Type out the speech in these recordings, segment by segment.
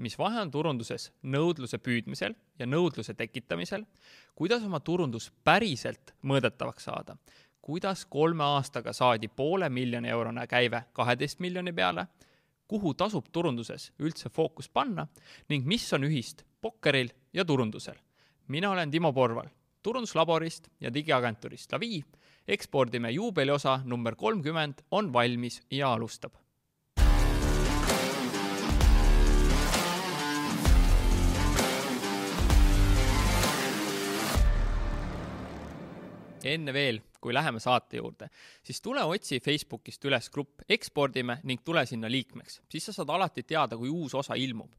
mis vahe on turunduses nõudluse püüdmisel ja nõudluse tekitamisel, kuidas oma turundus päriselt mõõdetavaks saada, kuidas kolme aastaga saadi poole miljoni eurone käive kaheteist miljoni peale, kuhu tasub turunduses üldse fookus panna ning mis on ühist pokkeril ja turundusel. mina olen Timo Porval turunduslaborist ja digiagentuurist Lavi, ekspordime juubeliosa number kolmkümmend on valmis ja alustab enne veel, kui läheme saate juurde, siis tule otsi Facebookist üles grupp Ekspordime ning tule sinna liikmeks, siis sa saad alati teada, kui uus osa ilmub.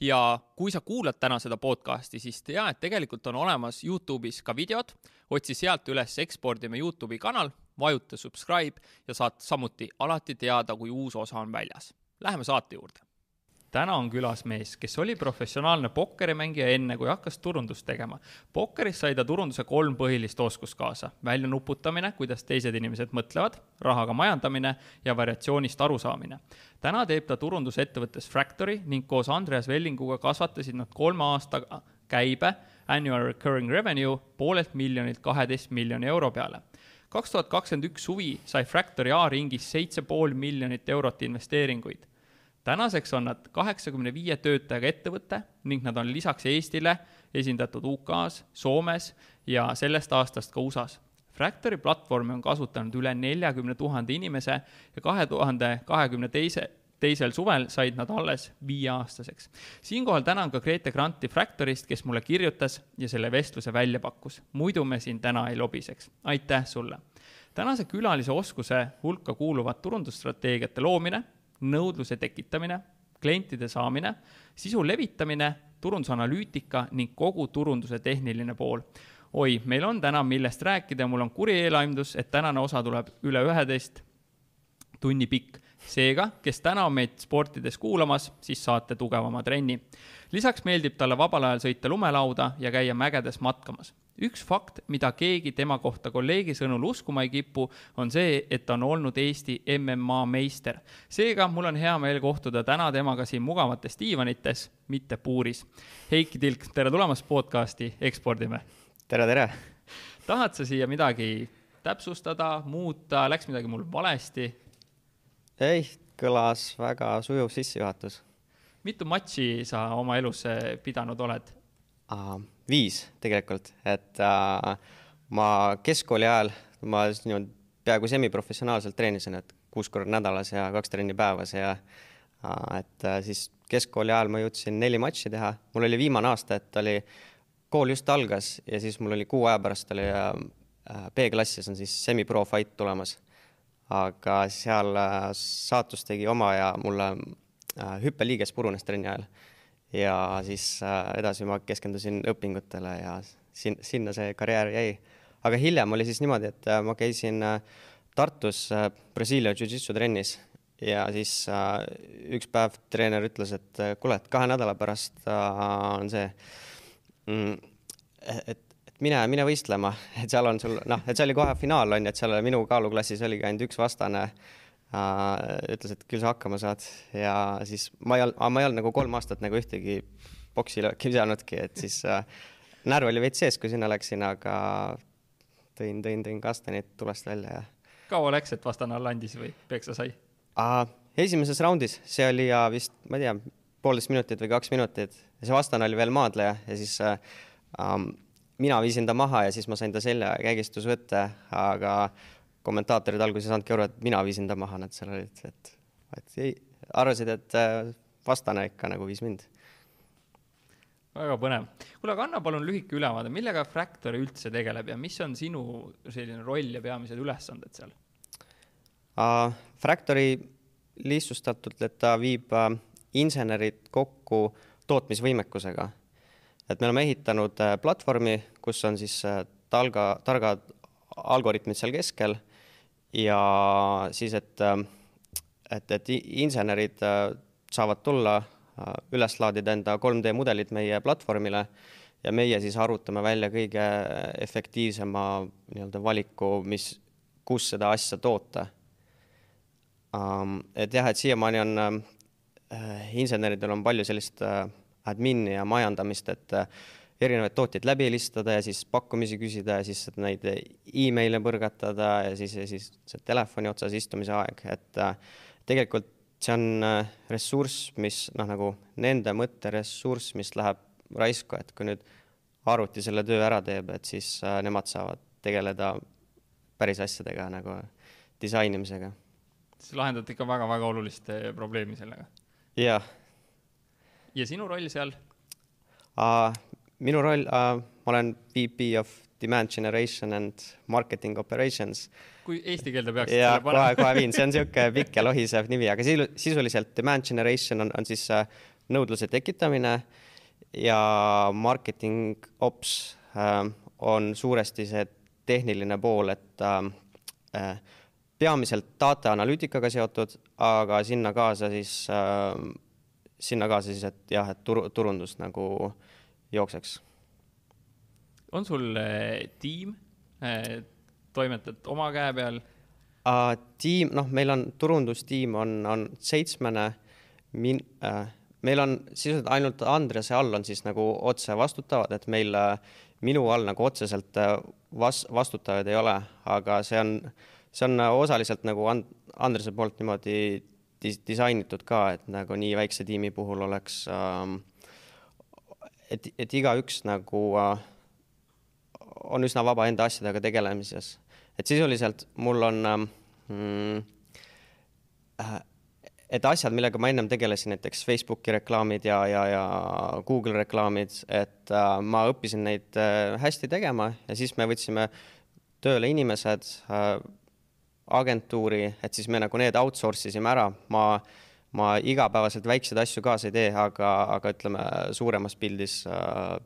ja kui sa kuulad täna seda podcasti, siis tea, et tegelikult on olemas Youtube'is ka videod, otsi sealt üles Ekspordime Youtube'i kanal, vajuta subscribe ja saad samuti alati teada, kui uus osa on väljas. Läheme saate juurde täna on külas mees, kes oli professionaalne pokkerimängija enne, kui hakkas turundust tegema. pokkeris sai ta turunduse kolm põhilist oskust kaasa. välja nuputamine, kuidas teised inimesed mõtlevad, rahaga majandamine ja variatsioonist arusaamine. täna teeb ta turundusettevõttes Fractory ning koos Andreas Vellinguga kasvatasid nad kolme aasta käibe, annual recurring revenue, poolelt miljonilt kaheteist miljoni euro peale kaks tuhat kakskümmend üks suvi sai Fractory A-ringis seitse pool miljonit eurot investeeringuid tänaseks on nad kaheksakümne viie töötajaga ettevõte ning nad on lisaks Eestile esindatud UK-s, Soomes ja sellest aastast ka USA-s. Fractory platvormi on kasutanud üle neljakümne tuhande inimese ja kahe tuhande kahekümne teise, teisel suvel said nad alles viieaastaseks. siinkohal tänan ka Grete Granti Fractorist, kes mulle kirjutas ja selle vestluse välja pakkus. muidu me siin täna ei lobiseks. aitäh sulle! tänase külalise oskuse hulka kuuluvad turundusstrateegiate loomine nõudluse tekitamine, klientide saamine, sisu levitamine, turundusanalüütika ning kogu turunduse tehniline pool. oi, meil on täna, millest rääkida mul on kuri eelaimus, et tänane osa tuleb üle üheteist tunni pikk. seega, kes täna on meid sportides kuulamas, siis saate tugevama trenni. lisaks meeldib talle vabal ajal sõita lumelauda ja käia mägedes matkamas üks fakt, mida keegi tema kohta kolleegi sõnul uskuma ei kipu, on see, et ta on olnud Eesti MMA meister. seega mul on hea meel kohtuda täna temaga siin mugavates diivanites, mitte puuris. Heiki Tilk, tere tulemast podcasti Ekspordime. tere, tere. tahad sa siia midagi täpsustada, muuta, läks midagi mul valesti? ei, kõlas väga sujuv sissejuhatus. mitu matši sa oma elus pidanud oled? Viis tegelikult, et äh, ma keskkooli ajal, ma niimoodi peaaegu semiprofessionaalselt treenisin, et kuus korda nädalas ja kaks trenni päevas ja äh, et äh, siis keskkooli ajal ma jõudsin neli matši teha, mul oli viimane aasta, et oli, kool just algas ja siis mul oli kuu aja pärast oli äh, B-klassis on siis semi-pro fight tulemas. aga seal äh, saatus tegi oma ja mulle äh, hüppeliiges purunes trenni ajal ja siis äh, edasi ma keskendusin õpingutele ja sin-, sinna see karjäär jäi. aga hiljem oli siis niimoodi, et äh, ma käisin äh, Tartus Brasiilia Jiu-Jitsu trennis ja siis üks päev treener ütles, et kuule, et kahe nädala pärast on see, mm, et, et mine, mine võistlema, et seal on sul noh, et see oli kohe finaal on ju, et seal minu kaaluklassis oligi ainult üks vastane ütles, et küll sa hakkama saad ja siis ma ei olnud, ma ei olnud nagu kolm aastat nagu ühtegi poksilööki saanudki, et siis äh, närv oli veits sees, kui sinna läksin, aga tõin, tõin, tõin kastanid tulest välja ja. kaua läks, et vastane alla andis või peksa sai uh,? esimeses raundis, see oli ja vist, ma ei tea, poolteist minutit või kaks minutit ja see vastane oli veel maadleja ja siis um, mina viisin ta maha ja siis ma sain ta selja kägistusvõtte, aga kommentaatorid alguses ei saanudki aru, et mina viisin ta maha, nad seal olid, et, et ei, arvasid, et äh, vastane ikka nagu viis mind. väga põnev. kuule, aga anna palun lühike ülevaade, millega Fractory üldse tegeleb ja mis on sinu selline roll ja peamised ülesanded seal uh,? Fractory lihtsustatult, et ta viib uh, insenerid kokku tootmisvõimekusega. et me oleme ehitanud uh, platvormi, kus on siis uh, talga, targad algoritmid seal keskel ja siis, et, et, et insenerid äh, saavad tulla, äh, üles laadida enda 3D mudelid meie platvormile ja meie siis arvutame välja kõige efektiivsema nii-öelda valiku, mis, kus seda asja toota. Ähm, et jah, et siiamaani on, inseneridel on palju sellist admin'i ja majandamist, et erinevaid tootjaid läbi helistada ja siis pakkumisi küsida ja siis neid email'e põrgatada ja siis, siis see telefoni otsas istumise aeg, et tegelikult see on ressurss, mis noh, nagu nende mõtteressurss, mis läheb raisku, et kui nüüd arvuti selle töö ära teeb, et siis nemad saavad tegeleda päris asjadega nagu disainimisega. siis lahendate ikka väga-väga olulist probleemi sellega? jah. ja sinu roll seal? Minu roll uh,, ma olen VP of Demand Generation and Marketing Operations. kui eesti keelde peaks ja kohe, kohe viin, see on niisugune pikk ja lohisev nimi, aga sisu, sisuliselt Demand Generation on, on siis uh, nõudluse tekitamine ja marketing ops uh, on suuresti see tehniline pool, et äh, peamiselt data analüütikaga seotud, aga sinna kaasa siis äh,, sinna kaasa siis, et jah, et tur-, turundus nagu jookseks. on sul äh, tiim äh,, toimetad oma käe peal uh,? tiim, noh, meil on turundustiim on, on seitsmene, min- äh,, meil on sisuliselt ainult Andrese all on siis nagu otse vastutavad, et meil äh, minu all nagu otseselt äh, vas-, vastutajaid ei ole, aga see on, see on osaliselt nagu And-, Andrese poolt niimoodi dis-, disainitud ka, et nagu nii väikse tiimi puhul oleks ähm,, et, et igaüks nagu äh, on üsna vaba enda asjadega tegelemises. et sisuliselt mul on mm, äh, et asjad, millega ma ennem tegelesin, näiteks Facebooki reklaamid ja, ja, ja Google reklaamid, et äh, ma õppisin neid äh, hästi tegema ja siis me võtsime tööle inimesed äh, agentuuri, et siis me nagu need outsource isime ära, ma, ma igapäevaselt väikseid asju kaasa ei tee, aga, aga ütleme, suuremas pildis äh,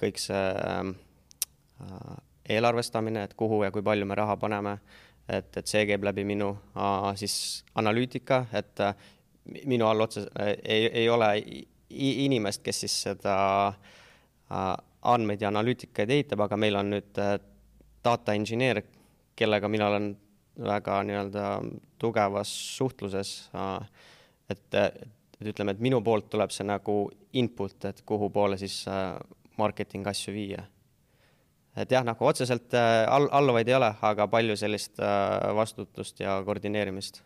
kõik see äh, eelarvestamine, et kuhu ja kui palju me raha paneme et, et see käib läbi minu siis analüütika, et äh, minu all otse ei, ei ole inimest, kes siis seda andmeid ja analüütikaid ehitab, aga meil on nüüd äh, data engineer, kellega mina olen väga nii-öelda tugevas suhtluses. et, et ütleme, et minu poolt tuleb see nagu input, et kuhu poole siis marketing asju viia et jah, nagu otseselt all, alluvaid ei ole, aga palju sellist vastutust ja koordineerimist.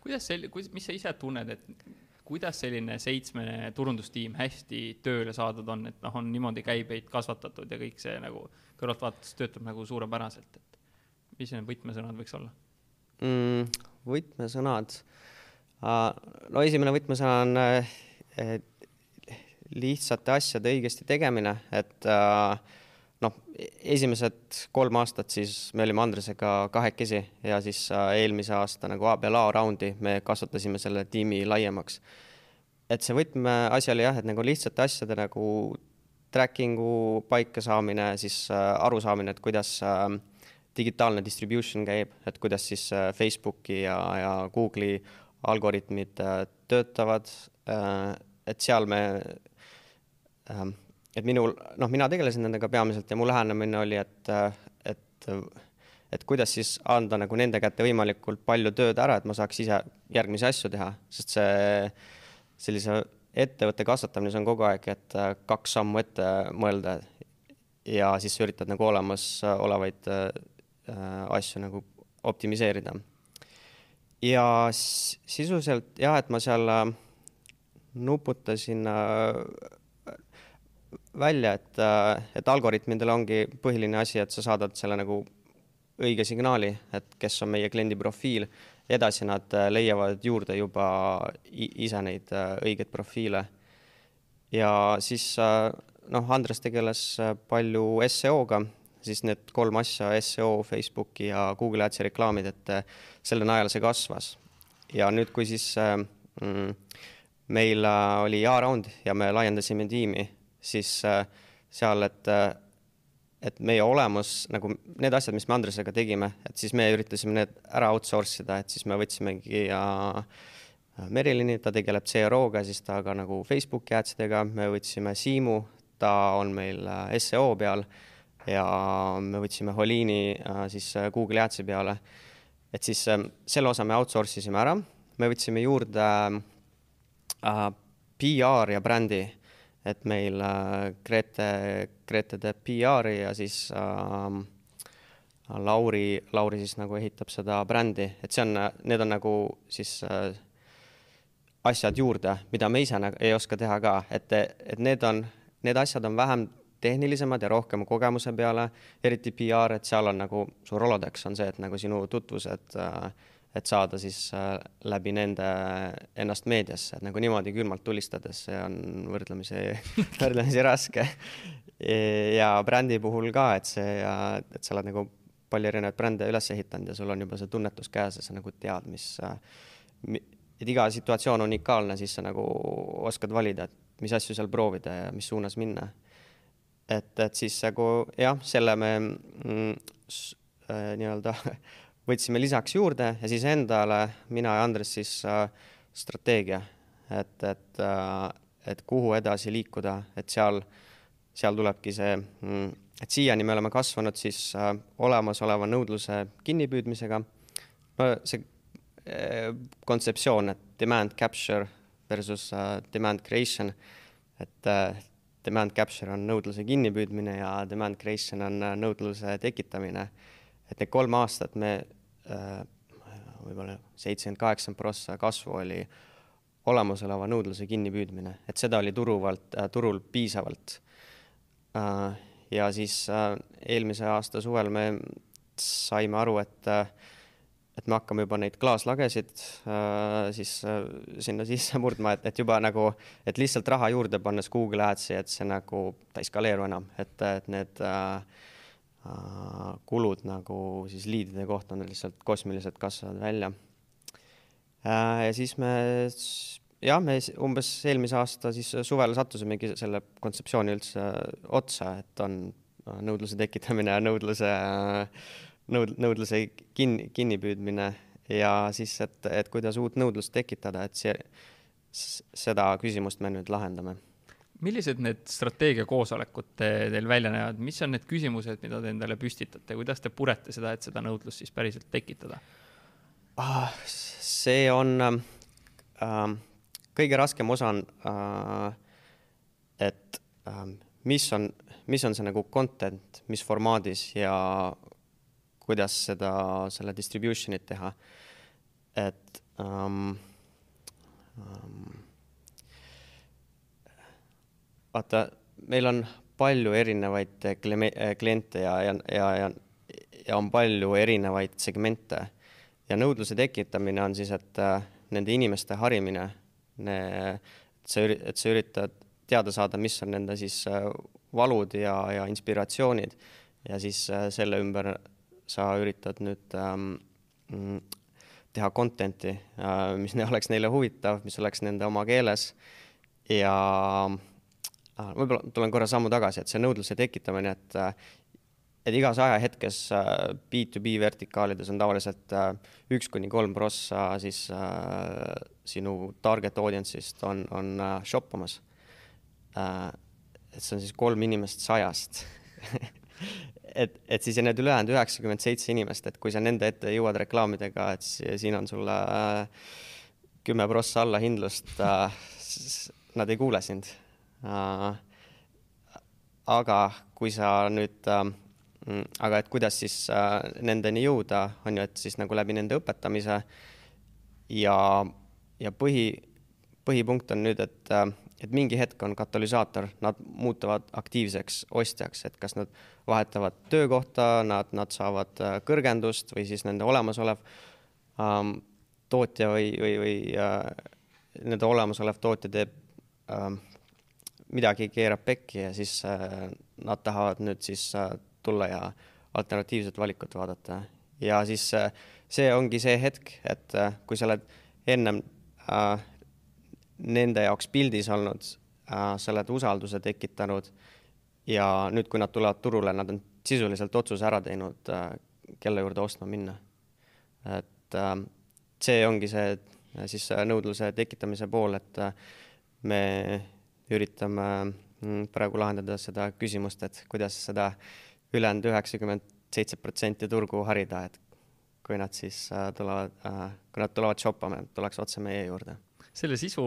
kuidas sel-, kus, mis sa ise tunned, et kuidas selline seitsmene turundustiim hästi tööle saadud on, et noh, on niimoodi käibeid kasvatatud ja kõik see nagu kõrvaltvaates töötab nagu suurepäraselt, et mis need võtmesõnad võiks olla mm,? võtmesõnad uh,, no esimene võtmesõna on uh, lihtsate asjade õigesti tegemine, et uh, noh, esimesed kolm aastat siis me olime Andresega kahekesi ja siis äh, eelmise aasta nagu ABLA raundi me kasvatasime selle tiimi laiemaks. et see võtmeasi oli jah, et nagu lihtsate asjade nagu tracking'u paika saamine, siis arusaamine, et kuidas äh, digitaalne distribution käib, et kuidas siis Facebooki ja, ja Google'i algoritmid töötavad, et seal me et minul, noh, mina tegelesin nendega peamiselt ja mu lähenemine oli, et, et, et kuidas siis anda nagu nende kätte võimalikult palju tööd ära, et ma saaks ise järgmisi asju teha, sest see sellise ettevõtte kasvatamine, see on kogu aeg, et kaks sammu ette mõelda ja siis üritad nagu olemasolevaid äh, asju nagu optimiseerida. ja sisuliselt jah, et ma seal äh, nuputasin äh, välja, et, äh, et algoritmidel ongi põhiline asi, et sa saadad selle nagu õige signaali, et kes on meie kliendi profiil, edasi nad äh, leiavad juurde juba ise neid äh, õigeid profiile. ja siis noh, Andres tegeles palju seo-ga, siis need kolm asja, seo, Facebooki ja Google Adsi reklaamid, et selle najal see kasvas. ja nüüd, kui siis mm, meil oli A-round ja me laiendasime tiimi siis äh, seal, et, äh, et meie olemus nagu need asjad, mis me Andresega tegime, et siis me üritasime need ära outsource ida, et siis me võtsimegi ja Merilini, ta tegeleb CRO-ga, siis ta ka nagu Facebooki adsidega, me võtsime Siimu, ta on meil äh, seo peal ja me võtsime Holiini siis Google'i adsi peale. et siis selle osa me outsource isime ära, me võtsime juurde PR ja brändi, et meil Grete, Grete teeb PR-i ja siis Lauri, Lauri siis nagu ehitab seda brändi, et see on, need on nagu siis asjad juurde, mida me ise nagu ei oska teha ka, et, et need on, need asjad on vähem tehnilisemad ja rohkem kogemuse peale, eriti PR, et seal on nagu su Rolodex on see, et nagu sinu tutvused, et saada siis läbi nende ennast meediasse, et nagu niimoodi külmalt tulistades, see on võrdlemisi võrdlemisi raske. ja brändi puhul ka, et see, et sa oled nagu palju erinevaid brände üles ehitanud ja sul on juba see tunnetus käes ja sa nagu tead, mis et iga situatsioon on unikaalne, siis sa nagu oskad valida, et mis asju seal proovida ja mis suunas minna. Et, et siis nagu jah, selle me mm, äh, nii-öelda võtsime lisaks juurde ja siis endale, mina ja Andres siis äh, strateegia, et, et äh,, et kuhu edasi liikuda, et seal, seal tulebki see mm,, et siiani me oleme kasvanud siis äh, olemasoleva nõudluse kinnipüüdmisega. no see kontseptsioon, et demand capture versus uh, demand creation, et uh, demand capture on nõudluse kinnipüüdmine ja demand creation on uh, nõudluse tekitamine. et need kolm aastat me uh, võib-olla seitsekümmend, kaheksakümmend prossa kasvu oli olemasoleva nõudluse kinnipüüdmine, et seda oli turuvalt uh,, turul piisavalt ja siis eelmise aasta suvel me saime aru, et et me hakkame juba neid klaaslagesid äh, siis äh, sinna sisse murdma, et, et juba nagu, et lihtsalt raha juurde pannes Google Adsi, et see nagu, ta ei skaleeru enam, et, et need äh, äh, kulud nagu siis liidide kohta on lihtsalt kosmiliselt kasvavad välja äh,. ja siis me, jah, me umbes eelmise aasta siis suvel sattusimegi selle kontseptsiooni üldse otsa, et on nõudluse tekitamine ja nõudluse äh, nõud-, nõudluse kinni, kinnipüüdmine ja siis, et, et kuidas uut nõudlust tekitada, et see, seda küsimust me nüüd lahendame. millised need strateegiakoosolekud te, teil välja näevad, mis on need küsimused, mida te endale püstitate, kuidas te purete seda, et seda nõudlust siis päriselt tekitada ah,? see on äh,, kõige raskem osa on äh,, et äh, mis on, mis on see nagu content, mis formaadis ja kuidas seda, selle distribution'it teha. et um, um, vaata, meil on palju erinevaid kliente ja, ja, ja, ja, ja on palju erinevaid segmente ja nõudluse tekitamine on siis, et äh, nende inimeste harimine, et sa, et sa üritad teada saada, mis on nende siis äh, valud ja, ja inspiratsioonid ja siis äh, selle ümber sa üritad nüüd ähm, mm, teha content'i äh,, mis oleks neile huvitav, mis oleks nende oma keeles ja äh, võib-olla tulen korra sammu tagasi, et see nõudluse tekitamine, et äh, et igas ajahetkes äh, B2B vertikaalides on tavaliselt äh, üks kuni kolm prossa siis äh, sinu target audience'ist on, on äh, shoppamas äh,. et see on siis kolm inimest sajast et, et siis need ülejäänud üheksakümmend seitse inimest, et kui sa nende ette jõuad reklaamidega, et siin on sulle äh, kümme prossa allahindlust, äh, nad ei kuule sind. Äh, aga kui sa nüüd, aga et kuidas siis nendeni jõuda, on ju, et siis nagu läbi nende õpetamise ja, ja põhi, põhipunkt on nüüd, et et mingi hetk on katalüsaator, nad muutuvad aktiivseks ostjaks, et kas nad vahetavad töökohta, nad, nad saavad äh, kõrgendust või siis nende olemasolev ähm, tootja või, või, või äh, nende olemasolev tootja teeb ähm, midagi, keerab pekki ja siis äh, nad tahavad nüüd siis äh, tulla ja alternatiivset valikut vaadata. ja siis äh, see ongi see hetk, et äh, kui sa oled ennem äh, nende jaoks pildis olnud äh,, sa oled usalduse tekitanud ja nüüd, kui nad tulevad turule, nad on sisuliselt otsuse ära teinud äh,, kelle juurde ostma minna. et äh, see ongi see äh, siis äh, nõudluse tekitamise pool, et äh, me üritame mm, praegu lahendada seda küsimust, et kuidas seda ülejäänud üheksakümmend seitse protsenti turgu harida, et kui nad siis äh, tulevad kui nad tulevad shoppama, tuleks otse meie juurde selle sisu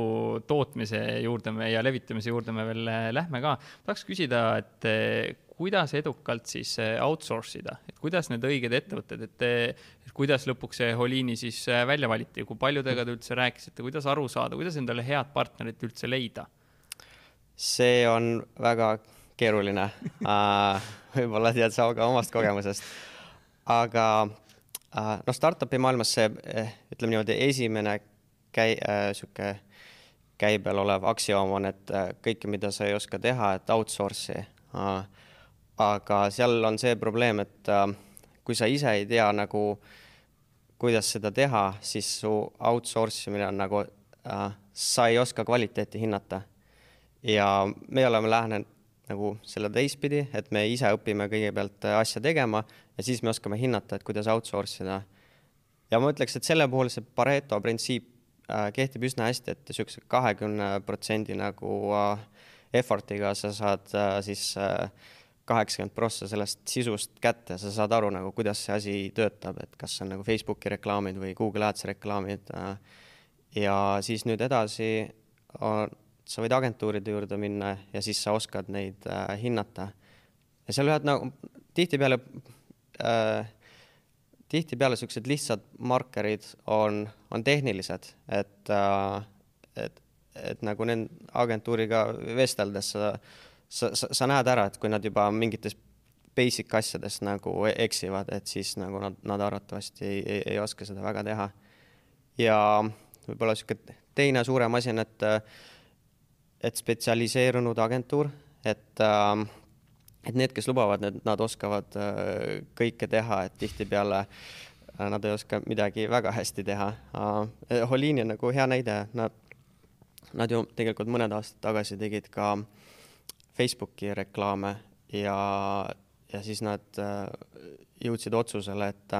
tootmise juurde me ja levitamise juurde me veel äh, lähme ka. tahaks küsida, et äh, kuidas edukalt siis outsource ida, et kuidas need õiged ettevõtted, et kuidas lõpuks see Holiini siis välja valiti, kui paljudega te üldse rääkisite, kuidas aru saada, kuidas endale head partnerit üldse leida? see on väga keeruline. Võib-olla tead sa ka omast kogemusest, aga noh, startup'i maailmas see eh, ütleme niimoodi, esimene käi- äh,, sihuke käibel olev aktsioom on, et äh, kõike, mida sa ei oska teha, et outsource'i äh,. aga seal on see probleem, et äh, kui sa ise ei tea nagu, kuidas seda teha, siis su outsource imine on nagu äh,, sa ei oska kvaliteeti hinnata. ja me oleme lähenenud nagu selle teistpidi, et me ise õpime kõigepealt äh, asja tegema ja siis me oskame hinnata, et kuidas outsource ida. ja ma ütleks, et selle puhul see Pareto printsiip kehtib üsna hästi, et niisuguse kahekümne protsendi nagu äh, effort'iga sa saad äh, siis äh, kaheksakümmend prossa sellest sisust kätte, sa saad aru nagu, kuidas see asi töötab, et kas on nagu Facebooki reklaamid või Google Ads reklaamid äh,. ja siis nüüd edasi on sa võid agentuuride juurde minna ja siis sa oskad neid äh, hinnata. ja seal ühed nagu tihtipeale äh,, tihtipeale niisugused lihtsad markerid on, on tehnilised, et äh,, et, et nagu nende agentuuriga vesteldes sa, sa, sa, sa näed ära, et kui nad juba mingites basic asjades nagu eksivad, et siis nagu nad, nad arvatavasti ei, ei, ei oska seda väga teha. ja võib-olla niisugune teine suurem asi on, et et spetsialiseerunud agentuur, et äh, et need, kes lubavad, need, nad oskavad äh, kõike teha, et tihtipeale äh, nad ei oska midagi väga hästi teha äh,. Holiini on nagu hea näide, nad, nad ju tegelikult mõned aastad tagasi tegid ka Facebooki reklaame ja, ja siis nad jõudsid otsusele, et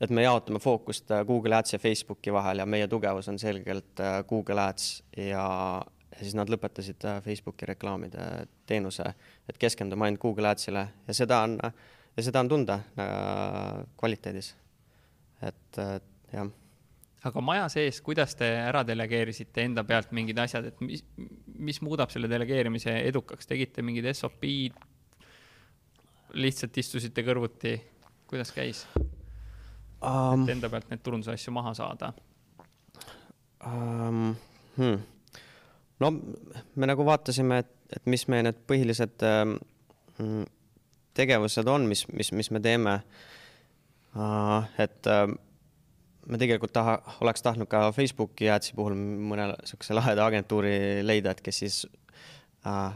et me jaotame fookust Google Ads ja Facebooki vahel ja meie tugevus on selgelt Google Ads ja ja siis nad lõpetasid Facebooki reklaamide teenuse, et keskendume ainult Google Adsile ja seda on, ja seda on tunda äh, kvaliteedis. et äh, jah. aga maja sees, kuidas te ära delegeerisite enda pealt mingid asjad, et mis, mis muudab selle delegeerimise edukaks, tegite mingid SOP-d, lihtsalt istusite kõrvuti, kuidas käis um,? et enda pealt neid turundusasju maha saada um,? Hmm no me nagu vaatasime, et, et mis meie need põhilised äh, tegevused on, mis, mis, mis me teeme uh,. et me tegelikult taha, oleks tahtnud ka Facebooki ads'i puhul mõne niisuguse laheda agentuuri leida, et kes siis uh,,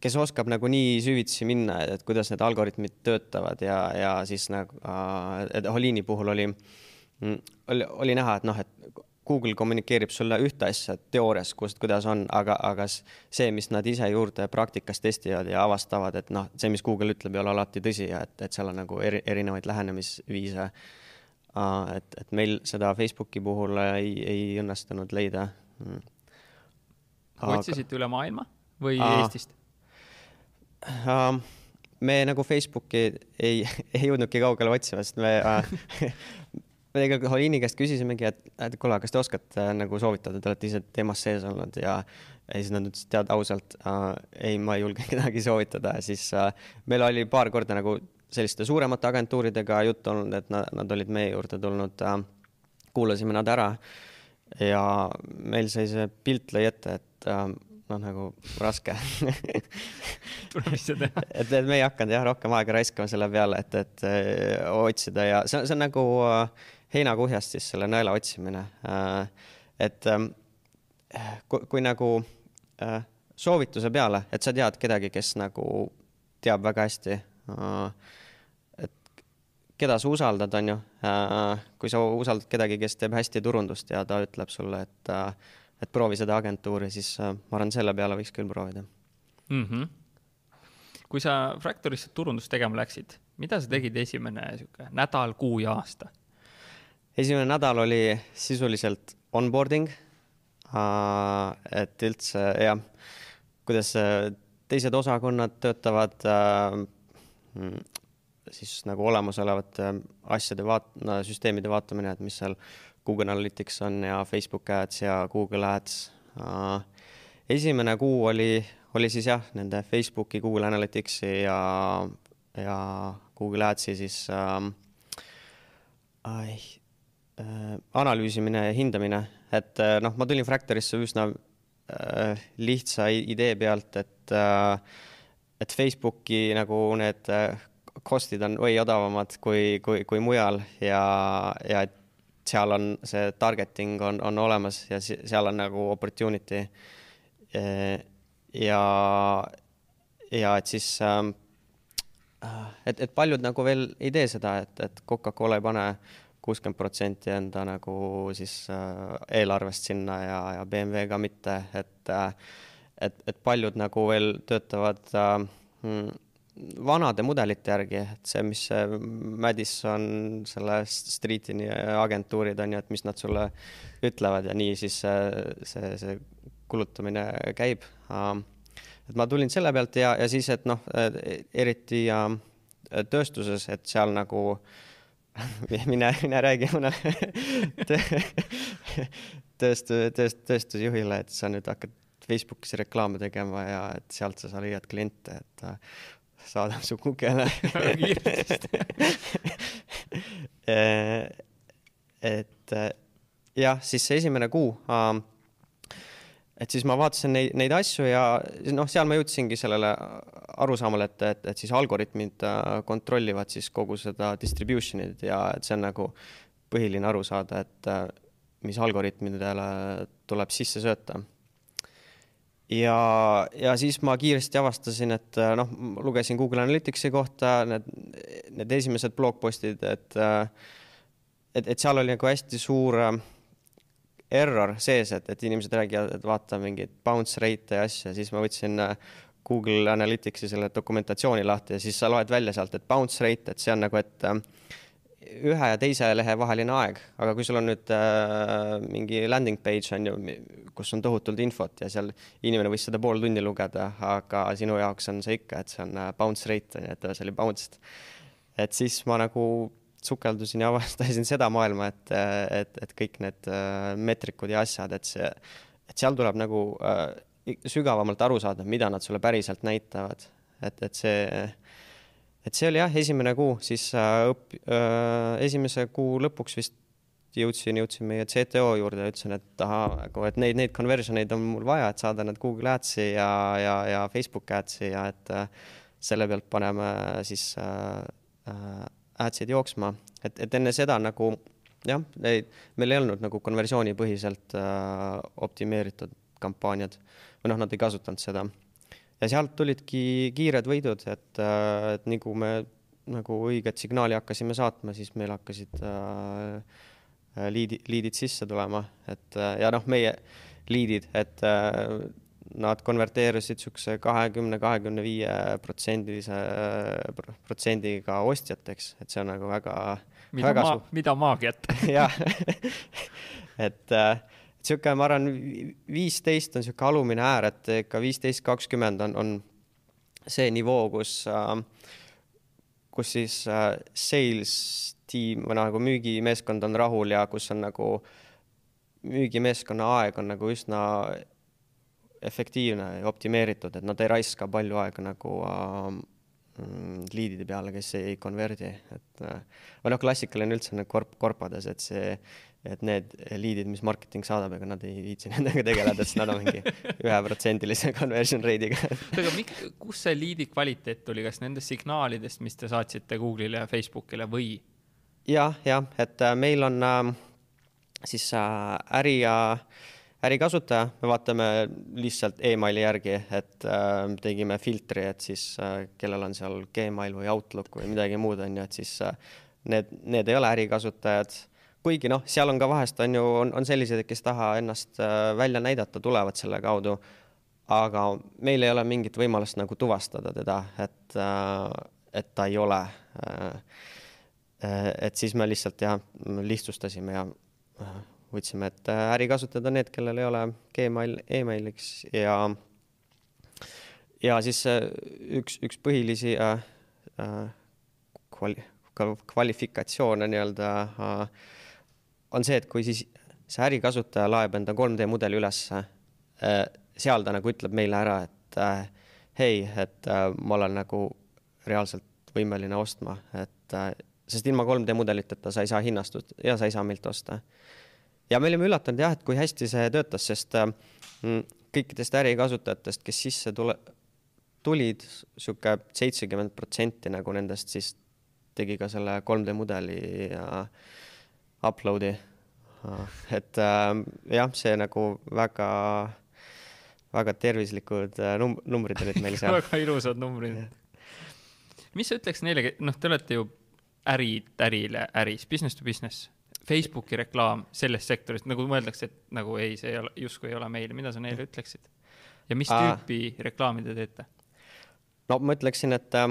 kes oskab nagu nii süvitsi minna, et kuidas need algoritmid töötavad ja, ja siis nagu uh,, et Holiini puhul oli, mm, oli, oli näha, et noh, et Google kommunikeerib sulle ühte asja teoorias, kust, kuidas on, aga, aga see, mis nad ise juurde praktikas testivad ja avastavad, et noh, see, mis Google ütleb, ei ole alati tõsi ja et, et seal on nagu eri, erinevaid lähenemisviise. et, et meil seda Facebooki puhul ei, ei õnnestunud leida. Mm. otsisite üle maailma või Aa. Eestist? me nagu Facebooki ei, ei jõudnudki kaugele otsima, sest me me tegelikult Holiini käest küsisimegi, et, et kuule, kas te oskate äh, nagu soovitada, te olete ise teemas sees olnud ja ja siis nad ütlesid, tead ausalt äh,, ei, ma ei julge kedagi soovitada. Siis äh, meil oli paar korda nagu selliste suuremate agentuuridega juttu olnud, et nad, nad olid meie juurde tulnud äh,, kuulasime nad ära. Ja meil sai see pilt lõi ette, et äh, noh, nagu raske. Tuleb ise teha. et, et me ei hakanud jah rohkem aega raiskama selle peale, et, et äh, otsida ja see, see on nagu äh, heinakuhjast siis selle nõela otsimine. Äh, et ähm, kui, kui nagu äh, soovituse peale, et sa tead kedagi, kes nagu teab väga hästi, äh, et keda sa usaldad, on ju, kui sa usaldad kedagi, kes teeb hästi turundust ja ta ütleb sulle, et, et proovi seda agentuuri, siis ma arvan, selle peale võiks küll proovida mm. -hmm kui sa Fractorisse turundust tegema läksid, mida sa tegid esimene sihuke nädal, kuu ja aasta? Esimene nädal oli sisuliselt onboarding et üldse jah, kuidas äh, teised osakonnad töötavad uh,, siis nagu olemasolevate asjade vaat-, süsteemide vaatamine, et mis seal Google Analytics on ja Facebook Ads ja Google Ads esimene kuu oli, oli siis jah, nende Facebooki, Google Analyticsi ja, ja Google Adsi siis uh, analüüsimine ja hindamine, et uh, noh, ma tulin Fractorisse üsna uh, lihtsa idee pealt, et et Facebooki nagu need cost'id on või odavamad kui, kui, kui mujal ja, ja et seal on see targeting on, on olemas ja seal on nagu opportunity. ja, ja et siis, ähm, et, et paljud nagu veel ei tee seda, et, et Coca-Cola ei pane kuuskümmend protsenti enda nagu siis äh, eelarvest sinna ja, ja BMW ka mitte, et, äh, et, et paljud nagu veel töötavad äh, mm, vanade mudelite järgi, et see, mis see Madison, selle Streetini agentuurid on ju, et mis nad sulle ütlevad ja nii siis see, see, kulutamine käib. et ma tulin selle pealt ja, ja siis, et noh, eriti tööstuses, et seal nagu mine, mine räägi mõnele tööstu-, tööst-, tööstusjuhile, et sa nüüd hakkad Facebookis reklaame tegema ja et sealt sa leiad kliente, et saadab su kukele eh, et eh, jah, siis see esimene kuu ähm, et siis ma vaatasin neid, neid asju ja noh, seal ma jõudsingi sellele arusaamale, et, et, et siis algoritmid äh, kontrollivad siis kogu seda distribution'it ja et see on nagu põhiline aru saada, et äh, mis algoritmidele tuleb sisse sööta. Ja, ja siis ma kiiresti avastasin, et äh, noh, lugesin Google Analyticsi kohta need, need esimesed blogpostid, et et, et seal oli nagu hästi suur äh, error sees, et, et inimesed räägivad, et vaata mingeid bounce rate'e ja asju, siis ma võtsin Google Analyticsi selle dokumentatsiooni lahti ja siis sa loed välja sealt, et bounce rate, et see on nagu, et ühe ja teise lehe vaheline aeg, aga kui sul on nüüd äh, mingi landing page on ju, kus on tohutult infot ja seal inimene võis seda pool tundi lugeda, aga sinu jaoks on see ikka, et see on äh, bounce rate on ju, et see oli bounced. et siis ma nagu sukeldusin ja avastasin seda maailma, et, et, et kõik need äh, meetrikud ja asjad, et see, et seal tuleb nagu äh, sügavamalt aru saada, mida nad sulle päriselt näitavad, et, et see et see oli jah, esimene kuu, siis äh, õp- äh,, esimese kuu lõpuks vist jõudsin, jõudsin meie CTO juurde ütlesin, et ahah, nagu, et neid, neid conversion eid on mul vaja, et saada need Google Adsi ja, ja, ja Facebook Adsi ja et selle pealt paneme siis äh, adsid jooksma, et, et enne seda nagu jah, neid, meil ei olnud nagu konversioonipõhiselt äh, optimeeritud kampaaniad või noh, nad ei kasutanud seda. Ja sealt tulidki kiired võidud, et, äh, et nii kui me nagu õiget signaali hakkasime saatma, siis meil hakkasid äh, äh liidi, liidid sisse tulema, et äh, ja noh, meie liidid, et äh, nad konverteerusid niisuguse kahekümne, kahekümne viie protsendilise protsendiga ostjateks, et see on nagu väga, väga ma, mida maagiat? Jah. Et äh, niisugune, ma arvan, viisteist on niisugune alumine äär, et ikka viisteist, kakskümmend on, on see nivoo, kus äh,, kus siis äh, sales tiim või nagu müügimeeskond on rahul ja kus on nagu müügimeeskonna aeg on nagu üsna efektiivne ja optimeeritud, et nad ei raiska palju aega nagu äh, liidide peale, kes ei konverdi, et äh, või noh, klassikaline üldse on korp, korpades, et see et need liidid, mis marketing saadab, ega nad ei viitsi nendega tegeleda, sest nad on mingi üheprotsendilise conversion rate'iga aga mik-, kust see liidi kvaliteet tuli, kas nendest signaalidest, mis te saatsite Google'ile ja Facebookile või? jah, jah, et äh, meil on äh, siis äh, äri ja ärikasutaja, me vaatame lihtsalt emaili järgi, et äh, tegime filtri, et siis äh, kellel on seal Gmail või Outlook või midagi muud, on ju, et siis äh, need, need ei ole ärikasutajad kuigi noh, seal on ka vahest on ju, on, on selliseid, kes taha ennast äh, välja näidata, tulevad selle kaudu. aga meil ei ole mingit võimalust nagu tuvastada teda, et, äh, et ta ei ole. Äh, et siis me lihtsalt jah, lihtsustasime ja võtsime, et ärikasutajad on need, kellel ei ole Gmail e, emailiks ja ja siis üks, üks põhilisi äh, kvali-, kvalifikatsioone nii-öelda äh, on see, et kui siis see ärikasutaja laeb enda 3D mudeli ülesse, seal ta nagu ütleb meile ära, et hei, et ma olen nagu reaalselt võimeline ostma, et sest ilma 3D mudeliteta sa ei saa hinnastust ja sa ei saa meilt osta. Ja me olime üllatunud jah, et kui hästi see töötas, sest mm, kõikidest ärikasutajatest, kes sisse tule, tulid, sihuke seitsekümmend protsenti nagu nendest siis tegi ka selle 3D mudeli ja upload'i. et äh, jah, see nagu väga, väga tervislikud äh, num-, numbrid olid meil seal väga ilusad numbrid. mis sa ütleks neile, noh, te olete ju ärid ärile äris, business to business, Facebooki reklaam selles sektoris, nagu mõeldakse, et nagu ei, see ei ole, justkui ei ole meil, mida sa neile ütleksid? ja mis tüüpi reklaami te teete? no ma ütleksin, et äh,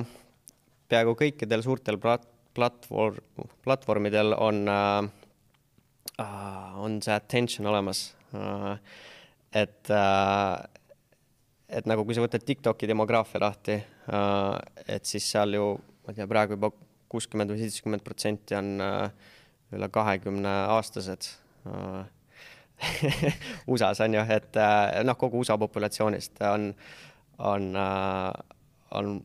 peaaegu kõikidel suurtel plat-, platvorm, platvormidel on äh,, äh, on see attention olemas äh,. et äh,, et nagu, kui sa võtad TikToki demograafia lahti äh,, et siis seal ju, ma ei tea, praegu juba kuuskümmend või seitsekümmend protsenti on äh, üle kahekümne aastased äh, USA-s on ju, et äh, noh, kogu USA populatsioonist on, on, on,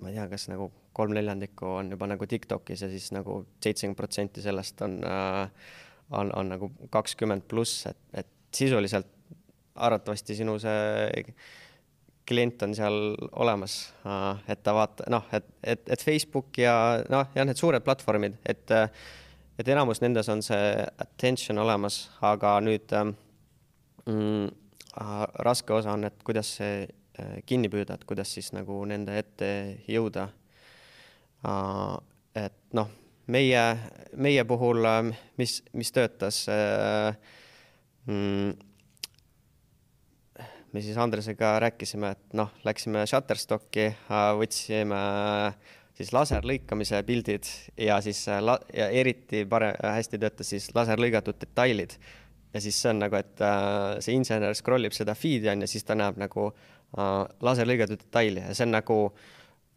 ma ei tea, kas nagu kolm neljandikku on juba nagu Tiktokis ja siis nagu seitsekümmend protsenti sellest on, on, on nagu kakskümmend pluss, et, et sisuliselt arvatavasti sinu see klient on seal olemas, et ta vaata-, noh, et, et, et Facebook ja noh, jah, need suured platvormid, et, et enamus nendes on see attention olemas, aga nüüd mm, raske osa on, et kuidas see äh, kinni püüda, et kuidas siis nagu nende ette jõuda. et noh, meie, meie puhul, mis, mis töötas äh, mm, me siis Andresega rääkisime, et noh, läksime Shutterstocki, võtsime siis laserlõikamise pildid ja siis la-, ja eriti pare-, hästi töötas siis laserlõigatud detailid. ja siis see on nagu, et äh, see insener scroll ib seda feed'i on ja siis ta näeb nagu äh, laserlõigatud detaili ja see on nagu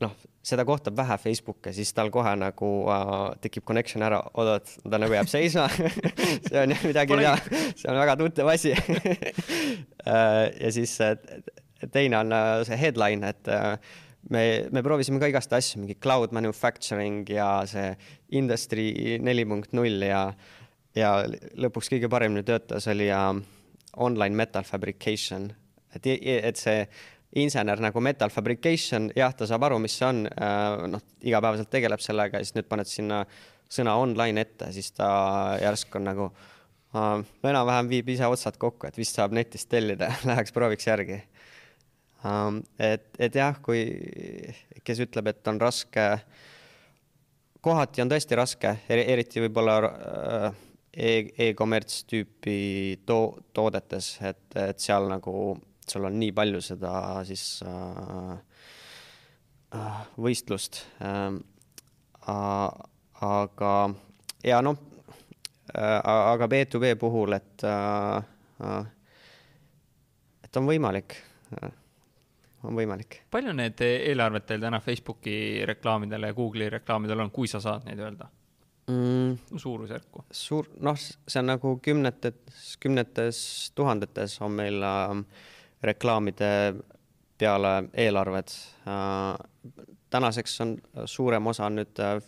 noh, seda kohtab vähe Facebooki, siis tal kohe nagu äh, tekib connection ära, oodad, ta nagu jääb seisma. See on jah midagi, mida, see on väga tuttav asi. Äh, ja siis teine on äh, see headline, et äh, me, me proovisime ka igast asju, mingi cloud manufacturing ja see industry neli punkt null ja, ja lõpuks kõige paremini töötas, oli uh, online metal fabrication, et, et see insener nagu metal fabrication, jah, ta saab aru, mis see on, äh, noh, igapäevaselt tegeleb sellega ja siis nüüd paned sinna sõna online ette, siis ta järsku on nagu uh, enam-vähem viib ise otsad kokku, et vist saab netist tellida läheks prooviks järgi. Et, et jah, kui, kes ütleb, et on raske, kohati on tõesti raske, eriti võib-olla uh, e-commerce tüüpi to-, toodetes, et, et seal nagu sul on nii palju seda siis äh, äh võistlust äh,. aga ja noh äh,, aga B2B puhul, et äh, äh, et on võimalik äh, on võimalik. palju need eelarved teil täna Facebooki reklaamidele ja Google'i reklaamidele on, kui sa saad neid öelda mm,? suurusjärku? suur, noh, see on nagu kümnetes, kümnetes tuhandetes on meil äh, reklaamide peale eelarved. Äh, tänaseks on suurem osa nüüd äh,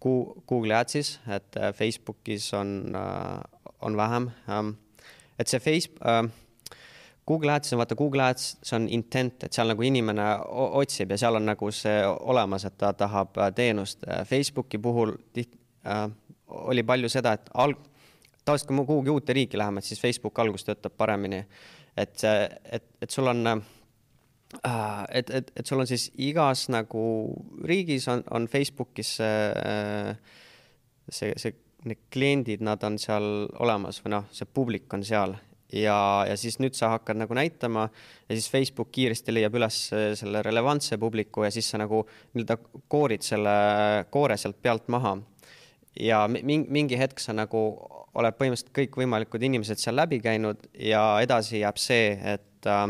Google Ads'is, et äh, Facebookis on, on vähem. Ähm, et see Face-, Google Ads on vaata, Google Ads, see on intent, et seal nagu inimene otsib ja seal on nagu see olemas, et ta tahab teenust. Facebooki puhul tiht- äh,, oli palju seda, et alg-, tavaliselt kui me kuhugi uute riiki läheme, siis Facebook algus töötab paremini et see, et, et sul on äh,, et, et, et sul on siis igas nagu riigis on, on Facebookis see, see, see, need kliendid, nad on seal olemas või noh, see publik on seal ja, ja siis nüüd sa hakkad nagu näitama ja siis Facebook kiiresti leiab üles selle relevantse publiku ja siis sa nagu nii-öelda koorid selle koore sealt pealt maha. ja mingi, mingi hetk sa nagu oled põhimõtteliselt kõikvõimalikud inimesed seal läbi käinud ja edasi jääb see, et äh,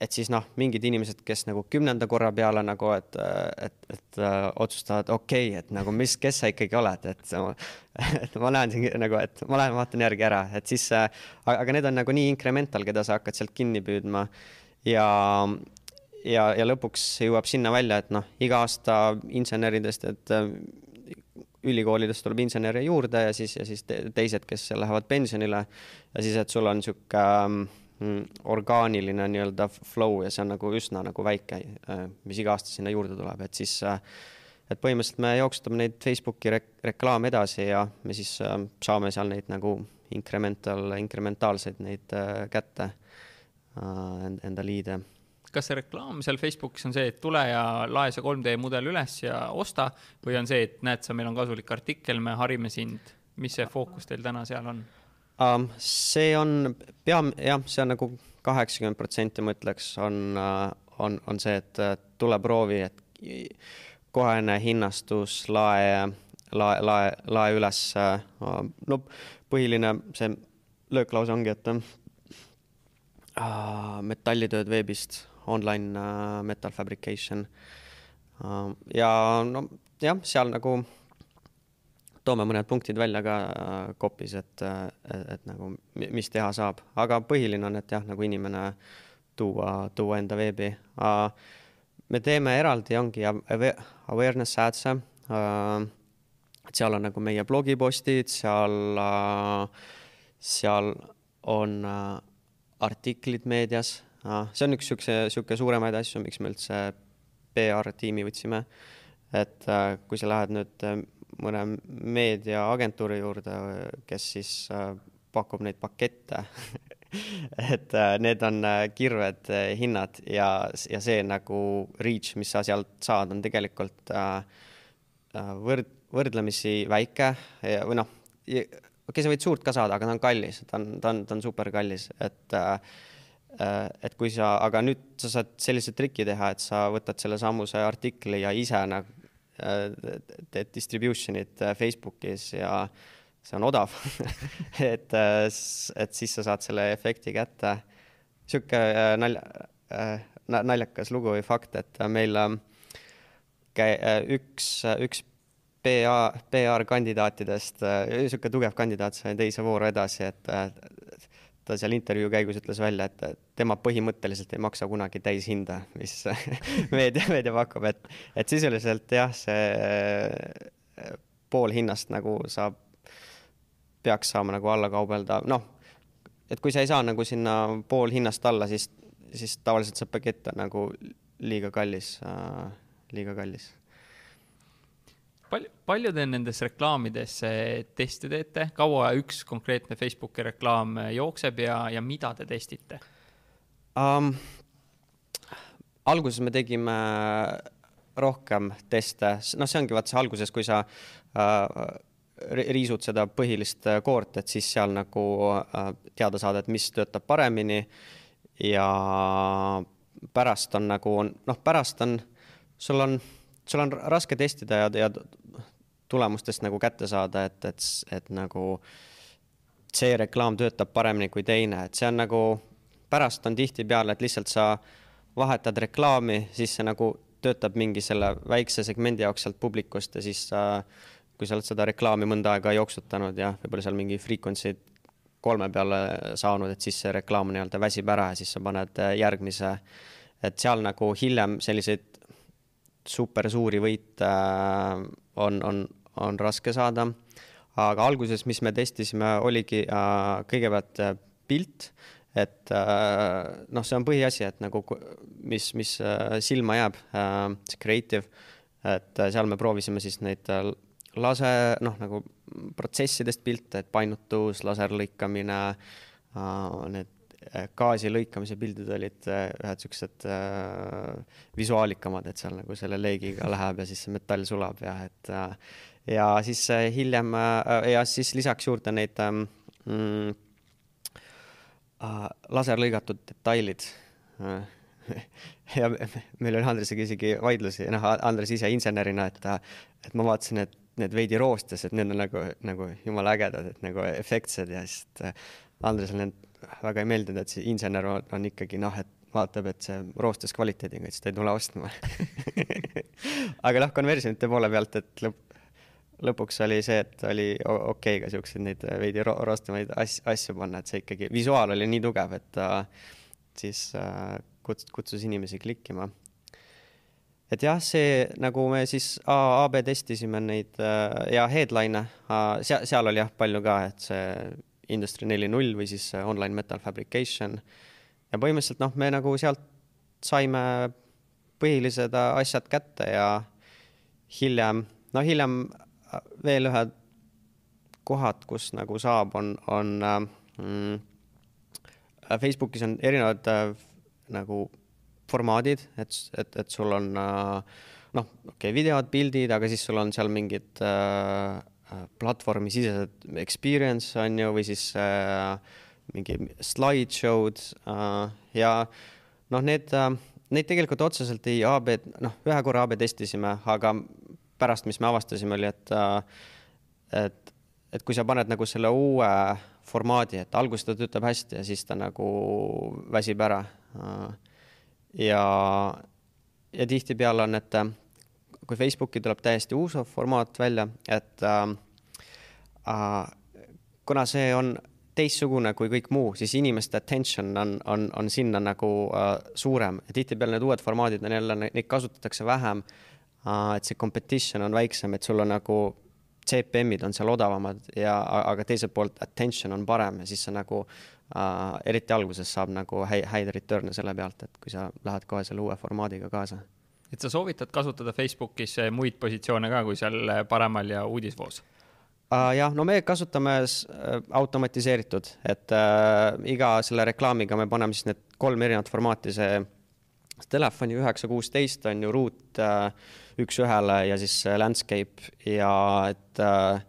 et siis noh, mingid inimesed, kes nagu kümnenda korra peale nagu, et, et, et äh, otsustavad, okei okay,, et nagu mis, kes sa ikkagi oled, et, et ma näen siin nagu, et ma lähen vaatan järgi ära, et siis äh,, aga need on nagu nii incremental, keda sa hakkad sealt kinni püüdma. Ja, ja, ja lõpuks jõuab sinna välja, et noh, iga aasta inseneridest, et äh, ülikoolidest tuleb insenere juurde ja siis, ja siis teised, kes lähevad pensionile. Ja siis, et sul on sihuke mm, orgaaniline nii-öelda flow ja see on nagu üsna nagu väike, äh, mis iga aasta sinna juurde tuleb, et siis äh, et põhimõtteliselt me jooksutame neid Facebooki rek reklaame edasi ja me siis äh, saame seal neid nagu incremental, incrementaalseid neid kätte, enda liide kas see reklaam seal Facebookis on see, et tule ja lae see 3D mudel üles ja osta või on see, et näed sa, meil on kasulik artikkel, me harime sind, mis see fookus teil täna seal on? Um,? see on pea, jah, see on nagu kaheksakümmend protsenti, ma ütleks, on, on, on see, et tule proovi, et kohene hinnastus, lae, lae, lae, lae üles. Uh, no põhiline see lööklause ongi, et uh, metallitööd veebist, online uh, metal fabrication uh,. ja no jah, seal nagu toome mõned punktid välja ka kopis, äh, et, et, et nagu, mis teha saab, aga põhiline on, et jah, nagu inimene tuua, tuua enda veebi. me teeme eraldi, ongi awareness ads'e, et seal on nagu meie blogipostid, seal, seal on artiklid meedias, see on üks siukse, sihuke suuremaid asju, miks me üldse PR-tiimi võtsime. et kui sa lähed nüüd mõne meediaagentuuri juurde, kes siis äh, pakub neid pakette. Et äh, need on äh, kirved hinnad ja, ja see nagu reach, mis sa sealt saad, on tegelikult võrd-, võrdlemisi väike ja, või noh, okei okay,, sa võid suurt ka saada, aga ta on kallis, ta on, ta on, ta on super kallis, et et kui sa, aga nüüd sa saad sellise triki teha, et sa võtad selle sammuse artikli ja ise nagu teed distribution'it äh, Facebookis ja see on odav et, äh, et siis sa saad selle efekti kätte. sihuke äh, nalja, naljakas lugu või fakt, et meil käi-, üks, üks PA, PR-kandidaatidest, niisugune tugev kandidaat sai teise vooru edasi, et ta seal intervjuu käigus ütles välja, et tema põhimõtteliselt ei maksa kunagi täishinda, mis meedia, meedia pakub, et, et sisuliselt jah, see pool hinnast nagu saab, peaks saama nagu alla kaubelda, noh, et kui sa ei saa nagu sinna pool hinnast alla, siis, siis tavaliselt see pakett on nagu liiga kallis äh,, liiga kallis palju, palju te nendes reklaamides teste teete, kaua üks konkreetne Facebooki reklaam jookseb ja, ja mida te testite? Um,? alguses me tegime rohkem teste, noh, see ongi vaat see alguses, kui sa uh, riisud seda põhilist koort, et siis seal nagu uh, teada saada, et mis töötab paremini. Ja pärast on nagu, noh, pärast on, sul on sul on raske testida ja, ja tulemustest nagu kätte saada, et, et, et nagu see reklaam töötab paremini kui teine, et see on nagu, pärast on tihtipeale, et lihtsalt sa vahetad reklaami, siis see nagu töötab mingi selle väikse segmendi jaoks sealt publikust ja siis sa, kui sa oled seda reklaami mõnda aega jooksutanud ja võib-olla seal mingi frequency kolme peale saanud, et siis see reklaam nii-öelda väsib ära ja siis sa paned järgmise. et seal nagu hiljem selliseid super suuri võite äh, on, on, on raske saada. aga alguses, mis me testisime, oligi äh, kõigepealt äh, pilt, et noh, see on põhiasi, et nagu mis, mis silma jääb, see creative, et seal me proovisime siis neid lase, noh, nagu protsessidest pilte, et painutus, laserlõikamine, need gaasi lõikamise pildid olid äh, ühed siuksed äh, visuaalikamad, et seal nagu selle leegiga läheb ja siis see metall sulab ja et äh, ja siis äh, hiljem äh, ja siis lisaks juurde neid ähm, mm, äh, laserlõigatud detailid äh, ja meil oli Andresega isegi vaidlusi, noh, Andres ise insenerina, et, et ma vaatasin, et need veidi roostes, et need on nagu, nagu jumala ägedad, et nagu efektsed ja siis Andresel need väga ei meeldinud, et see insener on, ikkagi noh, et vaatab, et see roostes kvaliteediga, siis ta ei tule ostma aga noh, konversionite poole pealt, et lõpp, lõpuks oli see, et oli okei okay ka siukseid neid veidi ro roostemaid asju, asju panna, et see ikkagi, visuaal oli nii tugev, et ta siis äh, kutsus, kutsus inimesi klikkima. et jah, see nagu me siis AB testisime neid äh, ja headline'e seal, seal oli jah palju ka, et see Industry neli null või siis online metal fabrication. ja põhimõtteliselt noh, me nagu sealt saime põhilised asjad kätte ja hiljem, no hiljem veel ühed kohad, kus nagu saab, on, on mm, Facebookis on erinevad äh, nagu formaadid, et, et, et sul on äh, noh, okei okay,, videod, pildid, aga siis sul on seal mingid äh, äh platvormisisesed experience on ju, või siis äh, mingi slideshow'd äh, ja noh, need äh,, neid tegelikult otseselt ei AB, noh, ühe korra AB testisime, aga pärast, mis me avastasime, oli, et äh,, et, et kui sa paned nagu selle uue formaadi, et alguses ta töötab hästi ja siis ta nagu väsib ära. ja, ja tihtipeale on, et kui Facebooki tuleb täiesti uus formaat välja, et äh, kuna see on teistsugune kui kõik muu, siis inimeste attention on, on, on sinna nagu äh, suurem tihtipeale need uued formaadid on jälle, neid kasutatakse vähem äh,. et see competition on väiksem, et sul on nagu CPM-id on seal odavamad ja, aga teiselt poolt attention on parem ja siis sa nagu äh, eriti alguses saab nagu häid, häid return'e selle pealt, et kui sa lähed kohe selle uue formaadiga kaasa. Et sa soovitad kasutada Facebookis muid positsioone ka kui seal paremal ja uudisvoos uh,? jah, no me kasutame äh, automatiseeritud, et uh, iga selle reklaamiga me paneme siis need kolm erinevat formaati, see telefoni üheksa kuusteist on ju ruut uh, üks-ühele ja siis landscape ja et äh,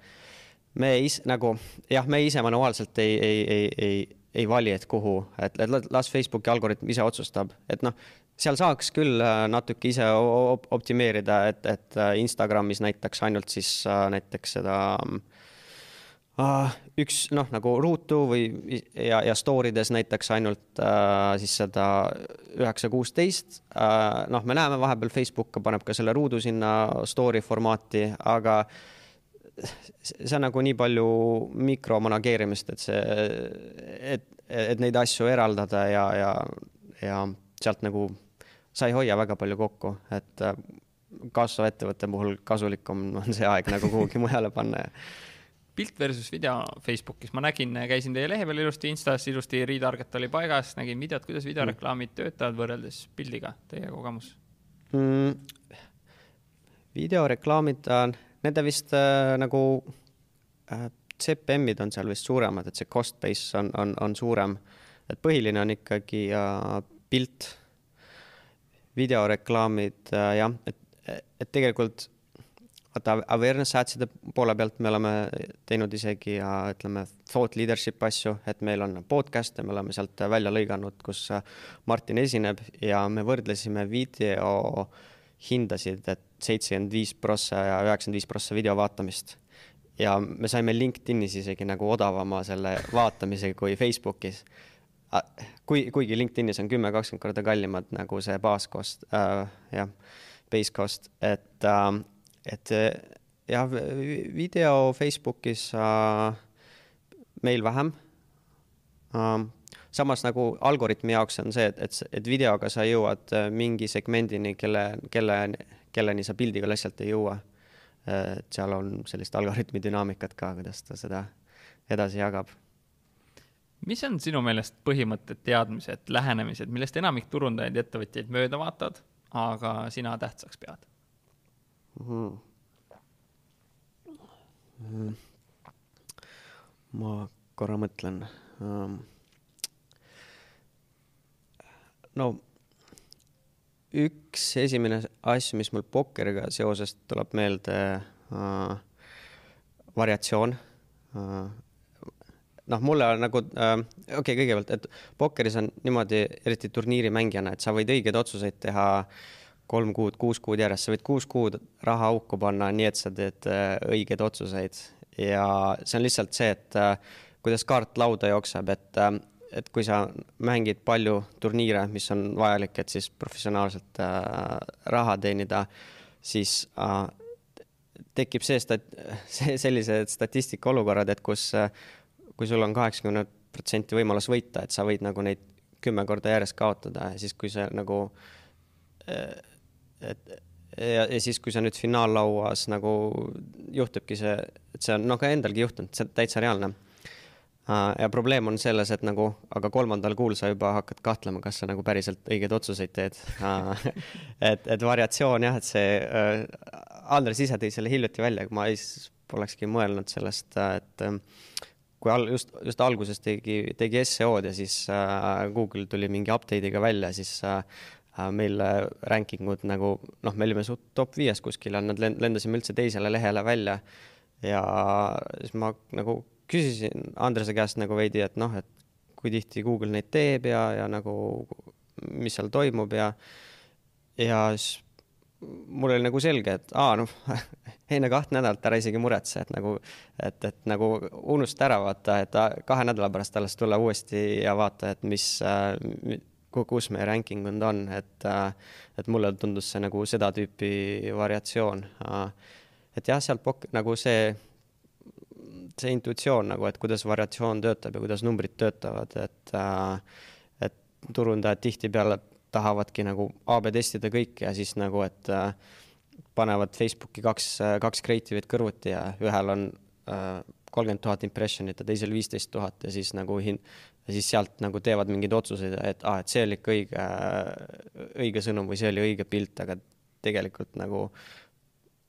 me is, nagu jah, me ise manuaalselt ei, ei, ei, ei, ei vali, et kuhu, et las Facebooki algoritm ise otsustab, et noh, seal saaks küll äh, natuke ise optimeerida, et, et äh, Instagramis näitaks ainult siis näiteks seda äh, uh, üks noh, nagu ruutu või ja, ja story des näiteks ainult uh, siis seda üheksa, kuusteist. Noh, me näeme vahepeal Facebook paneb ka selle ruudu sinna story formaati, aga see on nagu nii palju mikromanageerimist, et see, et, et neid asju eraldada ja, ja, ja sealt nagu sa ei hoia väga palju kokku, et kasvava ettevõtte puhul kasulikum on see aeg nagu kuhugi mujale panna pilt versus video Facebookis, ma nägin, käisin teie lehe peal ilusti, Instas ilusti retarget oli paigas, nägin videot, kuidas videoreklaamid töötavad võrreldes pildiga, teie kogemus mm,? videoreklaamid on, nende vist äh, nagu äh, CPM-id on seal vist suuremad, et see cost base on, on, on suurem. et põhiline on ikkagi äh, pilt, videoreklaamid äh, jah, et, et tegelikult vaata awareness ads'ide poole pealt me oleme teinud isegi ja ütleme, thought leadership asju, et meil on podcast'e, me oleme sealt välja lõiganud, kus Martin esineb ja me võrdlesime video hindasid, et seitsekümmend viis prossa ja üheksakümmend viis prossa video vaatamist. ja me saime LinkedInis isegi nagu odavama selle vaatamise kui Facebookis. Kui, kuigi LinkedInis on kümme, kakskümmend korda kallimad nagu see baaskost äh,, jah, base cost, et äh, et eh, jah, video Facebookis äh, meil vähem äh,. samas nagu algoritmi jaoks on see, et, et, et videoga sa jõuad äh, mingi segmendini, kelle, kelle, kelleni sa pildiga lihtsalt ei jõua. et seal on sellist algoritmi dünaamikat ka, kuidas ta seda edasi jagab mis on sinu meelest põhimõtted, teadmised, lähenemised, millest enamik turundajaid ja ettevõtjaid mööda vaatavad, aga sina tähtsaks pead? mm. -hmm. ma korra mõtlen um,. no üks esimene asju, mis mul pokkeriga seoses tuleb meelde uh,, variatsioon uh, noh, mulle nagu äh,, okei okay,, kõigepealt, et pokkeris on niimoodi, eriti turniirimängijana, et sa võid õigeid otsuseid teha äh, kolm kuud, kuus kuud järjest, sa võid kuus kuud raha auku panna, nii et sa teed äh, õigeid otsuseid. Ja see on lihtsalt see, et äh, kuidas kaart lauda jookseb, et, äh, et kui sa mängid palju turniire, mis on vajalik, et siis professionaalselt äh, raha teenida, siis äh, tekib see stat-, see, sellised statistika olukorrad, et kus, kui sul on kaheksakümne protsenti võimalus võita, et sa võid nagu neid kümme korda järjest kaotada ja siis, kui see nagu, et ja, ja siis, kui sa nüüd finaallauas nagu juhtubki see, et see on noh, ka endalgi juhtunud, see on täitsa reaalne. ja probleem on selles, et nagu, aga kolmandal kuul sa juba hakkad kahtlema, kas sa nagu päriselt õigeid otsuseid teed et, et variatsioon jah, et see äh,, Andres ise tõi selle hiljuti välja, ma ei polekski mõelnud sellest, et äh, kui al-, just, just alguses tegi, tegi SEO-d ja siis äh, Google tuli mingi update'iga välja, siis äh, äh meil ranking ud nagu noh, me olime suht top viies kuskil nad lendasime üldse teisele lehele välja. ja siis ma nagu küsisin Andrese käest nagu veidi, et noh, et kui tihti Google neid teeb ja, ja nagu mis seal toimub ja, ja siis mul oli nagu selge, et aa, noh, enne kahte nädalat ära isegi muretse, et nagu, et, et nagu unusta ära, vaata, et kahe nädala pärast alles tulla uuesti ja vaata, et mis, kus meie ranking und on, et, et mulle tundus see nagu seda tüüpi variatsioon. et jah, sealt pok-, nagu see, see intuitsioon nagu, et kuidas variatsioon töötab ja kuidas numbrid töötavad, et, et turundajad tihtipeale tahavadki nagu AB testida kõike ja siis nagu, et äh, panevad Facebooki kaks, kaks creative'it kõrvuti ja ühel on äh, kolmkümmend tuhat impression'it ja teisel viisteist tuhat ja siis nagu hin-, ja siis sealt nagu teevad mingeid otsuseid, et aa ah,, et see oli ikka õige, õige sõnum või see oli õige pilt, aga tegelikult nagu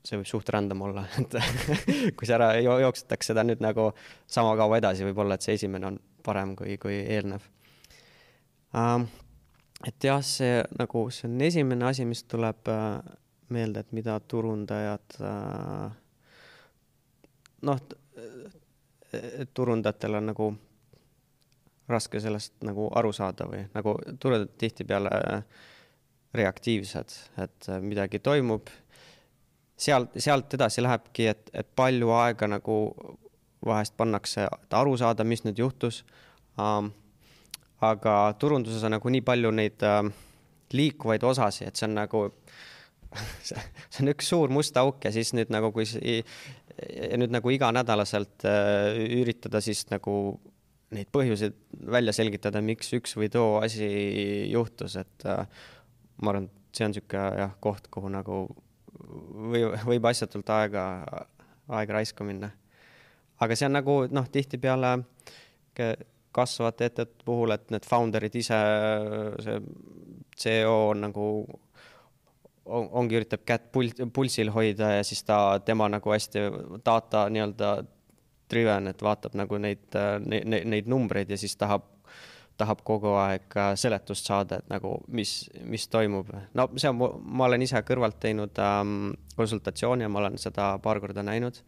see võib suht random olla, et kui sa ära jooksutaks seda nüüd nagu sama kaua edasi, võib-olla et see esimene on parem kui, kui eelnev. Um, et jah, see nagu, see on esimene asi, mis tuleb äh, meelde, et mida turundajad äh, noh, et turundajatel on nagu raske sellest nagu aru saada või nagu turundajad tihtipeale reaktiivsed, et midagi toimub. sealt, sealt edasi lähebki, et, et palju aega nagu vahest pannakse, et aru saada, mis nüüd juhtus um, aga turunduses on nagu nii palju neid äh, liikuvaid osasid, et see on nagu see on üks suur must auk ja siis nüüd nagu, kui nüüd nagu iganädalaselt äh, üritada siis nagu neid põhjuseid välja selgitada, miks üks või too asi juhtus, et äh, ma arvan, see on niisugune jah, koht, kuhu nagu või võib asjatult aega, aega raisku minna. aga see on nagu noh, tihtipeale kasvavate ettevõtete puhul, et need founder'id ise, see CEO on nagu on, ongi, üritab kätt pul-, pulsil hoida ja siis ta, tema nagu hästi data nii-öelda driven, et vaatab nagu neid, neid, neid numbreid ja siis tahab, tahab kogu aeg seletust saada, et nagu mis, mis toimub. no see on, ma olen ise kõrvalt teinud ähm, konsultatsiooni ja ma olen seda paar korda näinud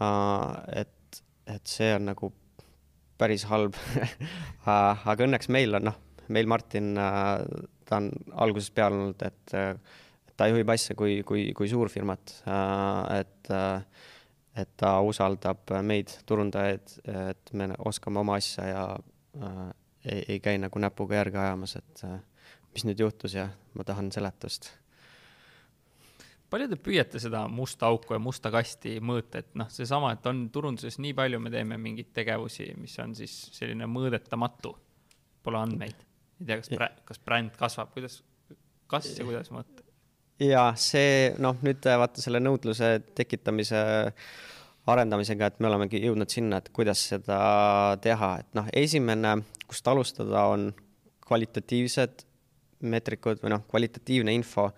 äh,. et, et see on nagu päris halb aga õnneks meil on, noh, meil Martin, äh, ta on algusest peale olnud, et ta juhib asja kui, kui, kui suurfirmat, äh, et, et ta usaldab meid, turundajaid, et me oskame oma asja ja äh, ei, ei käi nagu näpuga järge ajamas, et mis nüüd juhtus ja ma tahan seletust palju te püüate seda musta auku ja musta kasti mõõta, et noh, seesama, et on turunduses nii palju, me teeme mingeid tegevusi, mis on siis selline mõõdetamatu, pole andmeid. ei tea, kas brä-, kas bränd kasvab, kuidas, kas ja kuidas mõõta? ja see noh, nüüd vaata selle nõudluse tekitamise arendamisega, et me olemegi jõudnud sinna, et kuidas seda teha, et noh, esimene, kust alustada, on kvalitatiivsed meetrikud või noh, kvalitatiivne info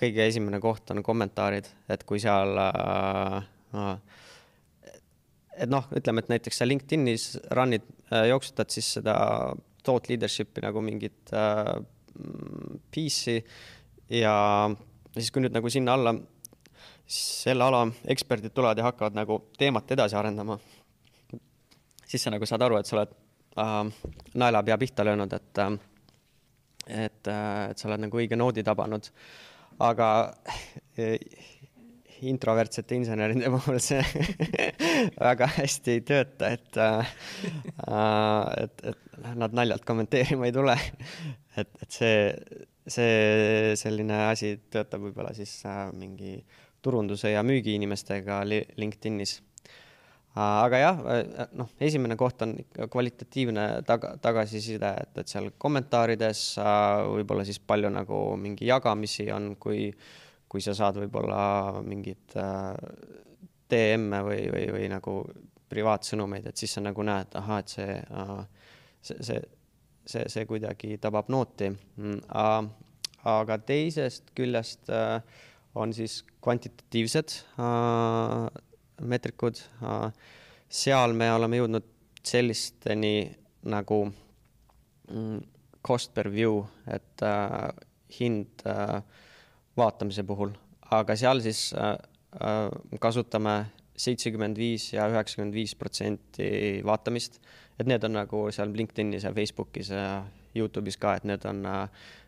kõige esimene koht on kommentaarid, et kui seal äh, et noh, ütleme, et näiteks sa LinkedInis run'id äh,, jooksutad siis seda thought leadership'i nagu mingit äh, piece'i ja siis, kui nüüd nagu sinna alla selle ala eksperdid tulevad ja hakkavad nagu teemat edasi arendama, siis sa nagu saad aru, et sa oled äh, naelapea pihta löönud, et äh, et, äh, et sa oled nagu õige noodi tabanud aga eh, introvertsete inseneride puhul see väga hästi ei tööta, et äh, et, et nad naljalt kommenteerima ei tule. et, et see, see selline asi töötab võib-olla siis äh, mingi turunduse ja müügiinimestega LinkedInis aga jah, noh, esimene koht on kvalitatiivne taga, tagasiside, et, et seal kommentaarides võib-olla siis palju nagu mingi jagamisi on, kui, kui sa saad võib-olla mingit DM-e või, või, või nagu privaatsõnumeid, et siis sa nagu näed, ahah, et see, see, see, see, see kuidagi tabab nooti. Mm, aga teisest küljest on siis kvantitatiivsed meetrikud. seal me oleme jõudnud sellisteni nagu mm, cost per view, et äh, hind äh, vaatamise puhul, aga seal siis äh, kasutame seitsekümmend viis ja üheksakümmend viis protsenti vaatamist. et need on nagu seal LinkedInis ja Facebookis ja Youtube'is ka, et need on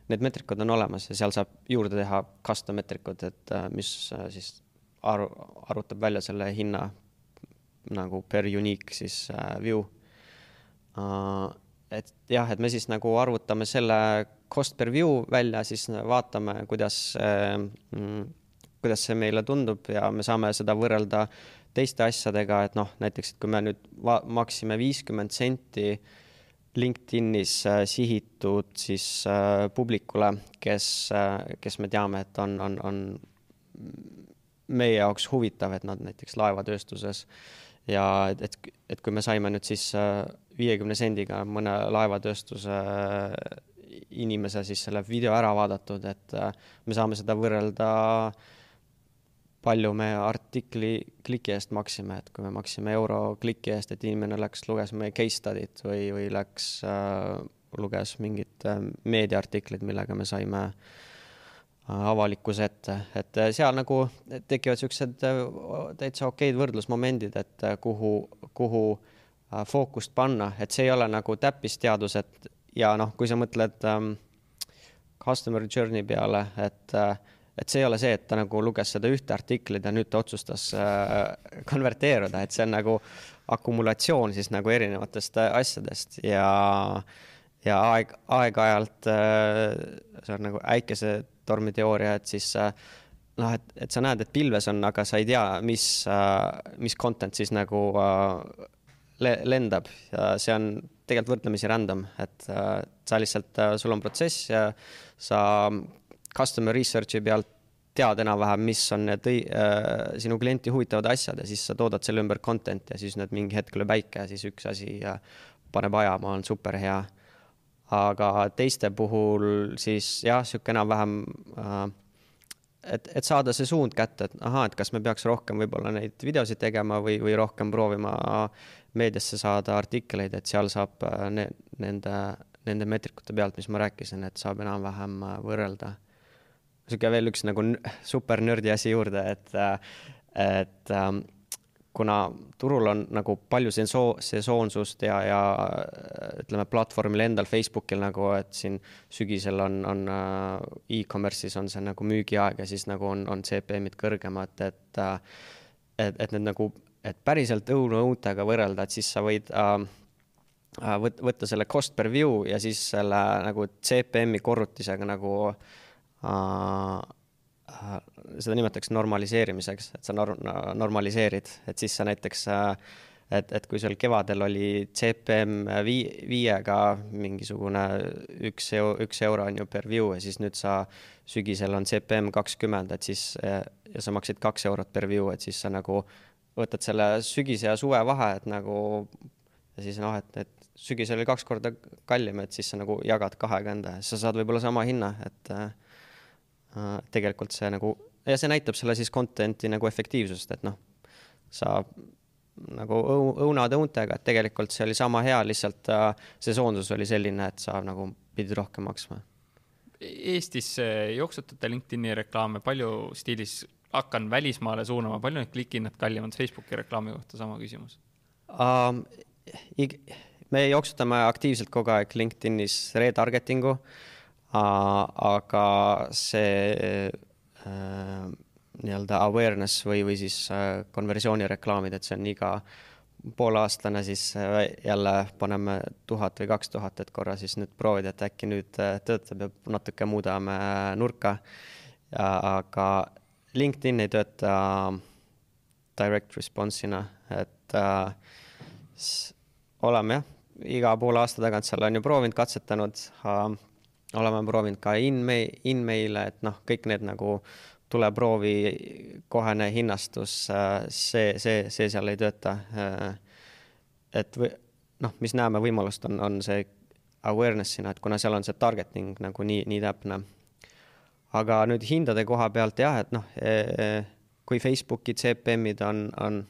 need meetrikud on olemas ja seal saab juurde teha custom meetrikud, et mis siis aru, arvutab välja selle hinna nagu per unique siis äh, view uh,. et jah, et me siis nagu arvutame selle cost per view välja, siis vaatame, kuidas äh,, kuidas see meile tundub ja me saame seda võrrelda teiste asjadega, et noh, näiteks, et kui me nüüd maksime viiskümmend senti LinkedInis äh, sihitud siis äh, publikule, kes äh,, kes me teame, et on, on, on meie jaoks huvitav, et nad näiteks laevatööstuses ja et, et, kui me saime nüüd siis äh, viiekümne sendiga mõne laevatööstuse äh, inimese siis selle video ära vaadatud, et äh, me saame seda võrrelda, palju me artikli kliki eest maksime, et kui me maksime euro kliki eest, et inimene läks, luges meie case study't või, või läks luges mingit meediaartiklit, millega me saime äh, avalikkuse ette, et äh, seal nagu tekivad siuksed äh, täitsa okeid võrdlusmomendid, et äh, kuhu, kuhu fookust panna, et see ei ole nagu täppisteadused ja noh, kui sa mõtled um, customer journey peale, et uh, et see ei ole see, et ta nagu luges seda ühte artiklit ja nüüd ta otsustas äh, konverteeruda, et see on nagu akumulatsioon siis nagu erinevatest asjadest ja ja aeg, aeg-ajalt äh, see on nagu äikesetormi teooria, et siis äh, noh, et, et sa näed, et pilves on, aga sa ei tea, mis äh,, mis content siis nagu äh, le lendab. Ja see on tegelikult võrdlemisi random, et äh, sa lihtsalt äh,, sul on protsess ja sa customer research'i pealt tead enam-vähem, mis on need äh, sinu klienti huvitavad asjad ja siis sa toodad selle ümber content'i ja siis nüüd mingi hetk lööb päike ja siis üks asi äh, paneb ajama, on super hea aga teiste puhul siis jah, niisugune enam-vähem äh, et, et saada see suund kätte, et ahaa, et kas me peaks rohkem võib-olla neid videosid tegema või, või rohkem proovima meediasse saada artikleid, et seal saab äh, ne, nende, nende meetrikute pealt, mis ma rääkisin, et saab enam-vähem äh, võrrelda. niisugune veel üks nagu super nördi asi juurde, et, et ähm, kuna turul on nagu palju senso-, sesoonsust ja, ja ütleme, platvormil endal, Facebookil nagu, et siin sügisel on, on äh, e-commerce'is on see nagu müügiaeg ja siis nagu on, on CPM-id kõrgemad, et äh, et, et need nagu, et päriselt õunu õuntega võrrelda, et siis sa võid äh, äh võt-, võtta selle cost per view ja siis selle nagu CPM-i korrutisega nagu Äh, seda nimetatakse normaliseerimiseks, et sa nor-, normaliseerid, et siis sa näiteks äh, et, et kui sul kevadel oli CPM vii-, viiega mingisugune üks eu-, üks euro on ju per view ja siis nüüd sa sügisel on CPM kakskümmend, et siis ja sa maksid kaks eurot per view, et siis sa nagu võtad selle sügise ja suve vahe, et nagu ja siis noh, et, et sügisel oli kaks korda kallim, et siis sa nagu jagad kahega enda ja siis sa saad võib-olla sama hinna, et äh, Äh, tegelikult see nagu, ja see näitab selle siis content'i nagu efektiivsust, et noh, sa nagu õunad õuntega, et tegelikult see oli sama hea, lihtsalt äh, sesoonsus oli selline, et sa nagu pidid rohkem maksma. Eestis jooksutate LinkedIn'i reklaame palju stiilis hakkan välismaale suunama, palju need klikihinnad kallimad Facebooki reklaami kohta, sama küsimus um,? me jooksutame aktiivselt kogu aeg LinkedInis retargeting'u uh, aga see äh, nii-öelda awareness või, või siis äh, konversioonireklaamid, et see on iga poolaastane, siis äh, jälle paneme tuhat või kaks tuhat, et korra siis nüüd proovida, et äkki nüüd töötab ja natuke muudame nurka. aga LinkedIn ei tööta direct response'ina, et äh, oleme jah, iga poole aasta tagant seal on ju proovinud, katsetanud äh,, oleme proovinud ka in-mail, in-mail'e, et noh, kõik need nagu tule proovi, kohene hinnastus, see, see, see seal ei tööta. et või noh, mis näeme võimalust, on, on see awareness'ina, et kuna seal on see targeting nagu nii, nii täpne. aga nüüd hindade koha pealt jah, et noh, e, e, kui Facebooki CPM-id on, on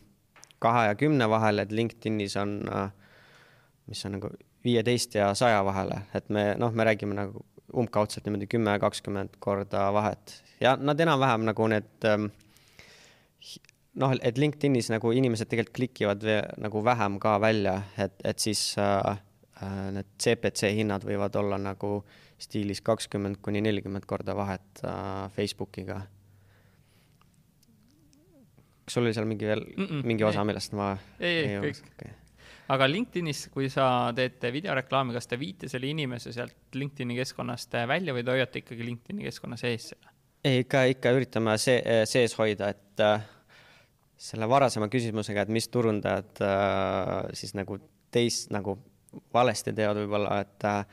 kahe ja kümne vahel, et LinkedInis on, mis on nagu viieteist ja saja vahele, et me noh, me räägime nagu umbkaudselt niimoodi kümme, kakskümmend korda vahet. Ja nad enam-vähem nagu need ähm, noh, et LinkedInis nagu inimesed tegelikult klikivad veel, nagu vähem ka välja, et, et siis äh, äh need CPC hinnad võivad olla nagu stiilis kakskümmend kuni nelikümmend korda vahet äh, Facebookiga. kas sul oli seal mingi veel mm, -mm, mingi osa, millest ma ei, ei, kõik. okay aga LinkedInis, kui sa teete videoreklaami, kas te viite selle inimese sealt LinkedIni keskkonnast välja või te hoiate ikkagi LinkedIni keskkonna sees selle? ei, ikka, ikka üritame see, sees hoida, et äh, selle varasema küsimusega, et mis turundajad äh, siis nagu teist nagu valesti teevad võib-olla, et äh,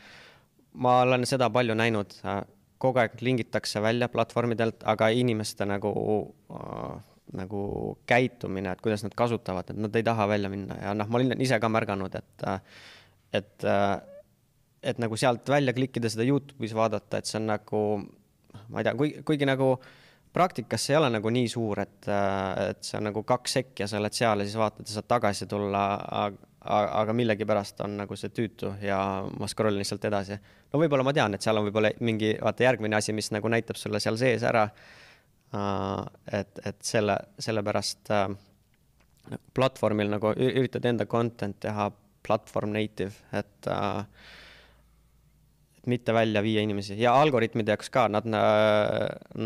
ma olen seda palju näinud äh,, kogu aeg lingitakse välja platvormidelt, aga inimeste nagu äh, nagu käitumine, et kuidas nad kasutavad, et nad ei taha välja minna ja noh, ma olen ise ka märganud, et, et, et nagu sealt välja klikkida, seda Youtube'is vaadata, et see on nagu, ma ei tea, kui, kuigi nagu praktikas see ei ole nagu nii suur, et, et see on nagu kaks sekki ja sa oled seal ja siis vaatad ja saad tagasi tulla, aga millegipärast on nagu see tüütu ja ma scroll in lihtsalt edasi. no võib-olla ma tean, et seal on võib-olla mingi, vaata järgmine asi, mis nagu näitab sulle seal sees ära et, et selle, sellepärast äh, platvormil nagu üritad enda content teha platvorm native, et äh, mitte välja viia inimesi. Ja algoritmide jaoks ka, nad,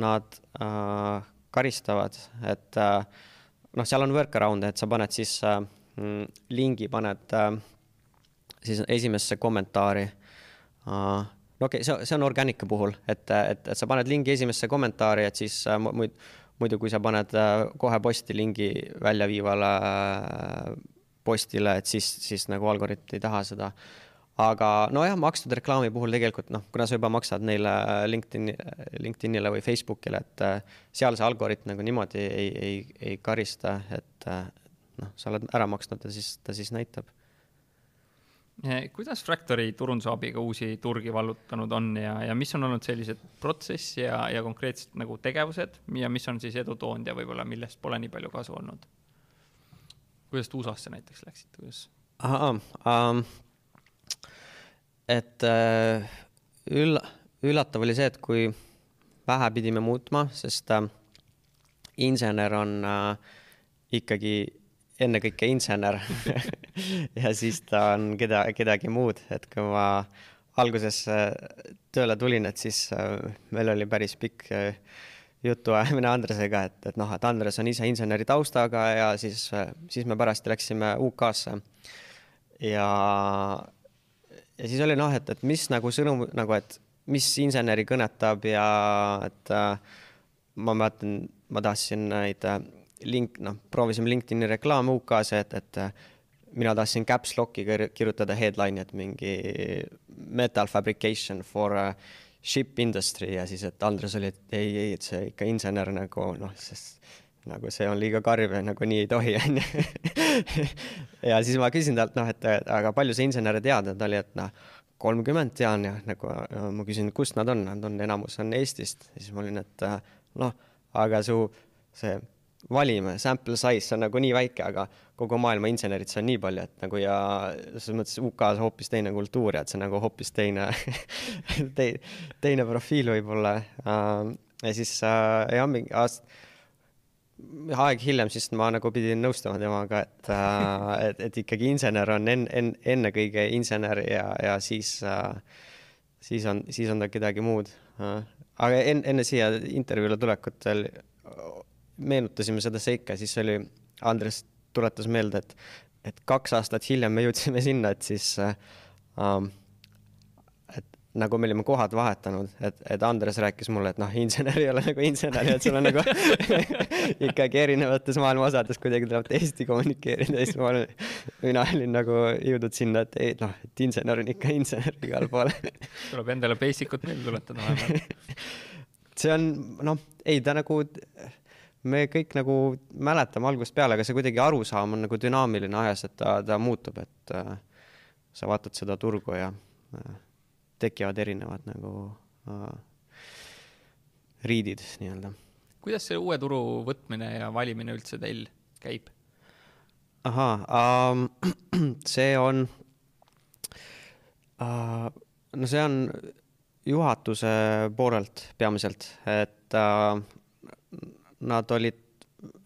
nad äh, karistavad, et äh, noh, seal on workaround'e, et sa paned siis äh, lingi, paned äh, siis esimesse kommentaari äh, no okei okay,, see, see on Organica puhul, et, et, et sa paned lingi esimesse kommentaari, et siis äh, muid, muidu kui sa paned äh, kohe posti lingi väljaviivale äh, postile, et siis, siis nagu algoritm ei taha seda. aga nojah, makstud reklaami puhul tegelikult noh, kuna sa juba maksad neile LinkedIni, LinkedInile või Facebookile, et seal see algoritm nagu niimoodi ei, ei, ei karista, et noh, sa oled ära maksnud ja siis ta siis näitab kuidas Fractory turunduse abiga uusi turgi vallutanud on ja, ja mis on olnud sellised protsess ja, ja konkreetsed nagu tegevused ja mis on siis edu toonud ja võib-olla millest pole nii palju kasu olnud? kuidas te USA-sse näiteks läksite, kuidas? um,, et uh, üll-, üllatav oli see, et kui vähe pidime muutma, sest uh, insener on uh, ikkagi ennekõike insener ja siis ta on keda, kedagi muud, et kui ma alguses äh, tööle tulin, et siis äh, meil oli päris pikk äh, jutuajamine Andresega, et, et noh, et Andres on ise inseneri taustaga ja siis, siis me pärast läksime UK-sse. ja, ja siis oli noh, et, et mis nagu sõnum nagu, et mis inseneri kõnetab ja et äh, ma mäletan, ma tahtsin neid äh, link, noh, proovisime LinkedIni reklaame UK-s, et, et äh, mina tahtsin caps lock'i kirjutada headline'i, et mingi metal fabrication for ship industry ja siis, et Andres oli, et ei, ei, et see ikka insener nagu noh, sest nagu see on liiga karm ja nagu nii ei tohi, onju. ja siis ma küsin talt, noh, et aga palju sa insenere tead, ta oli, et noh, kolmkümmend tean ja nagu ja ma küsin, kust nad on, nad on, enamus on Eestist. Siis ma olin, et noh, aga su see valime, sample size on nagu nii väike, aga kogu maailma insenerid, see on nii palju, et nagu ja selles mõttes UK-s hoopis teine kultuur ja et see on nagu hoopis teine te, teine profiil võib-olla uh,. ja siis uh, jah, mingi aast-, aeg hiljem siis ma nagu pidin nõustuma temaga, et uh,, et, et ikkagi insener on en-, en-, ennekõike insener ja, ja siis uh,, siis on, siis on ta kedagi muud uh.. aga enne, enne siia intervjuule tulekut veel meenutasime seda seika, siis oli, Andres tuletas meelde, et, et kaks aastat hiljem me jõudsime sinna, et siis äh, um, nagu me olime kohad vahetanud, et, et Andres rääkis mulle, et noh, insener ei ole nagu insener et sul on nagu ikkagi erinevates maailma osades kuidagi tuleb teisiti kommunikeerida ja siis ma olen, mina olin nagu jõudnud sinna, et ei noh, et insener on ikka insener igal pool tuleb endale basic ut meelde tuletada vahepeal. see on noh, ei ta nagu, me kõik nagu mäletame algusest peale, aga see kuidagi arusaam on nagu dünaamiline ajas, et ta, ta muutub, et äh, sa vaatad seda turgu ja äh, tekivad erinevad nagu äh, riidid nii-öelda. kuidas see uue turu võtmine ja valimine üldse teil käib? ahaa um,, see on uh,, no see on juhatuse poolelt peamiselt, et uh, nad olid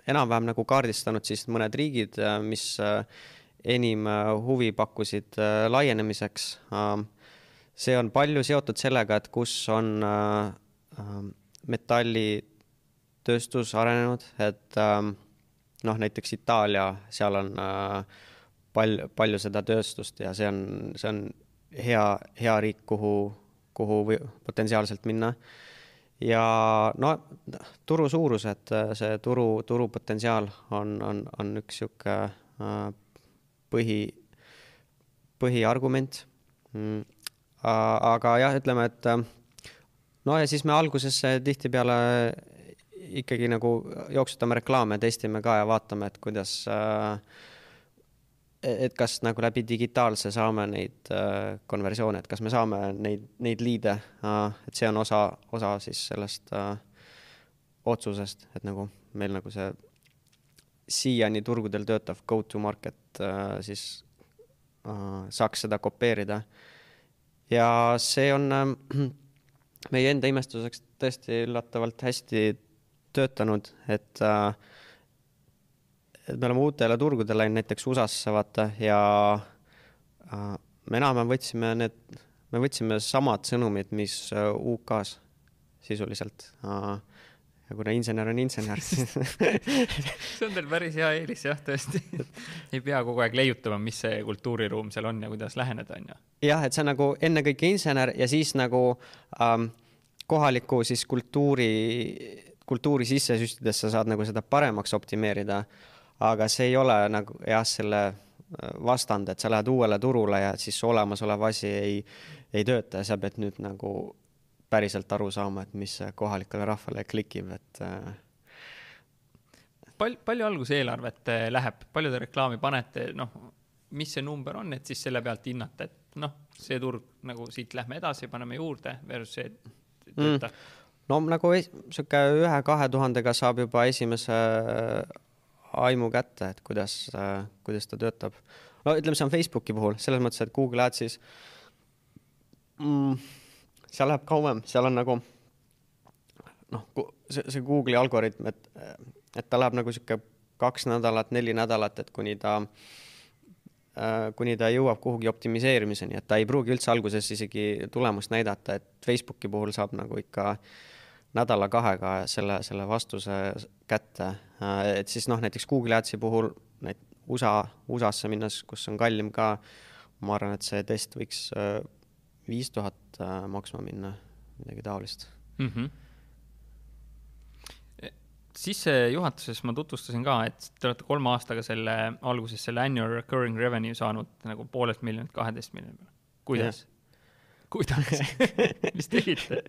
enam-vähem nagu kaardistanud siis mõned riigid, mis uh, enim huvi pakkusid laienemiseks uh, see on palju seotud sellega, et kus on äh, äh, metallitööstus arenenud, et äh, noh, näiteks Itaalia, seal on äh, palju, palju seda tööstust ja see on, see on hea, hea riik, kuhu, kuhu potentsiaalselt minna. Ja no turu suurus, et äh, see turu, turupotentsiaal on, on, on üks sihuke äh, põhi, põhiargument. Mm. Aga jah, ütleme, et äh, no ja siis me alguses tihtipeale ikkagi nagu jooksutame reklaame, testime ka ja vaatame, et kuidas, äh, et kas nagu läbi digitaalse saame neid äh, konversioone, et kas me saame neid, neid liide, et see on osa, osa siis sellest otsusest, et nagu meil nagu see siiani turgudel töötav go to market siis saaks seda kopeerida. Ja see on ähm, meie enda imestuseks tõesti üllatavalt hästi töötanud, et äh, et me oleme uutele turgudele läinud, näiteks USA-sse vaata ja äh, me enam-vähem võtsime need, me võtsime samad sõnumid, mis äh, UK-s sisuliselt ja kuna insener on insener siis see on teil päris hea eelis jah, tõesti ei pea kogu aeg leiutama, mis see kultuuriruum seal on ja kuidas läheneda, on ju. jah, et see on nagu ennekõike insener ja siis nagu ähm, kohaliku siis kultuuri, kultuuri sisse süstides sa saad nagu seda paremaks optimeerida. Aga see ei ole nagu jah, selle äh, vastand, et sa lähed uuele turule ja siis olemasolev asi ei, ei tööta ja sa pead nüüd nagu päriselt aru saama, et mis kohalikule rahvale klikib, et äh, pal-, palju alguseelarvet äh, läheb, palju te reklaami panete, noh, mis see number on, et siis selle pealt hinnata, et noh, see turg nagu siit lähme edasi, paneme juurde versus see töötab mm.? no nagu sihuke ühe-kahe tuhandega saab juba esimese aimu kätte, et kuidas, kuidas ta töötab. no ütleme, see on Facebooki puhul, selles mõttes, et Google Adsis mm, seal läheb kauem, seal on nagu noh, see, see Google'i algoritm, et, et ta läheb nagu sihuke kaks nädalat, neli nädalat, et kuni ta äh,, kuni ta jõuab kuhugi optimiseerimiseni, et ta ei pruugi üldse alguses isegi tulemust näidata, et Facebooki puhul saab nagu ikka nädala-kahega selle, selle vastuse kätte äh,. et siis noh, näiteks Google Adsi puhul, need USA, USA-sse minnes, kus on kallim ka, ma arvan, et see test võiks äh, viis tuhat äh, maksma minna, midagi taolist mm. -hmm. sissejuhatuses ma tutvustasin ka, et te olete kolme aastaga selle, alguses selle annual recurring revenue saanud nagu poolest miljonit kaheteist miljoni peale. kuidas? Kuidas mis tegite?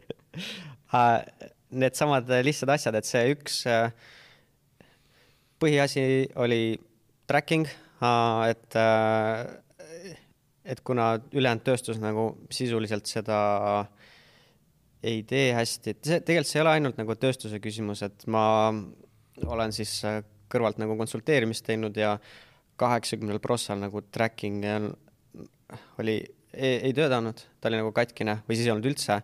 Needsamad lihtsad asjad, et see üks uh, põhiasi oli tracking et uh, et kuna ülejäänud tööstus nagu sisuliselt seda ei tee hästi, et see tegelikult see ei ole ainult nagu tööstuse küsimus, et ma olen siis äh, kõrvalt nagu konsulteerimist teinud ja kaheksakümnel prossal nagu tracking oli, ei töötanud, ta oli nagu katkine või siis ei olnud üldse.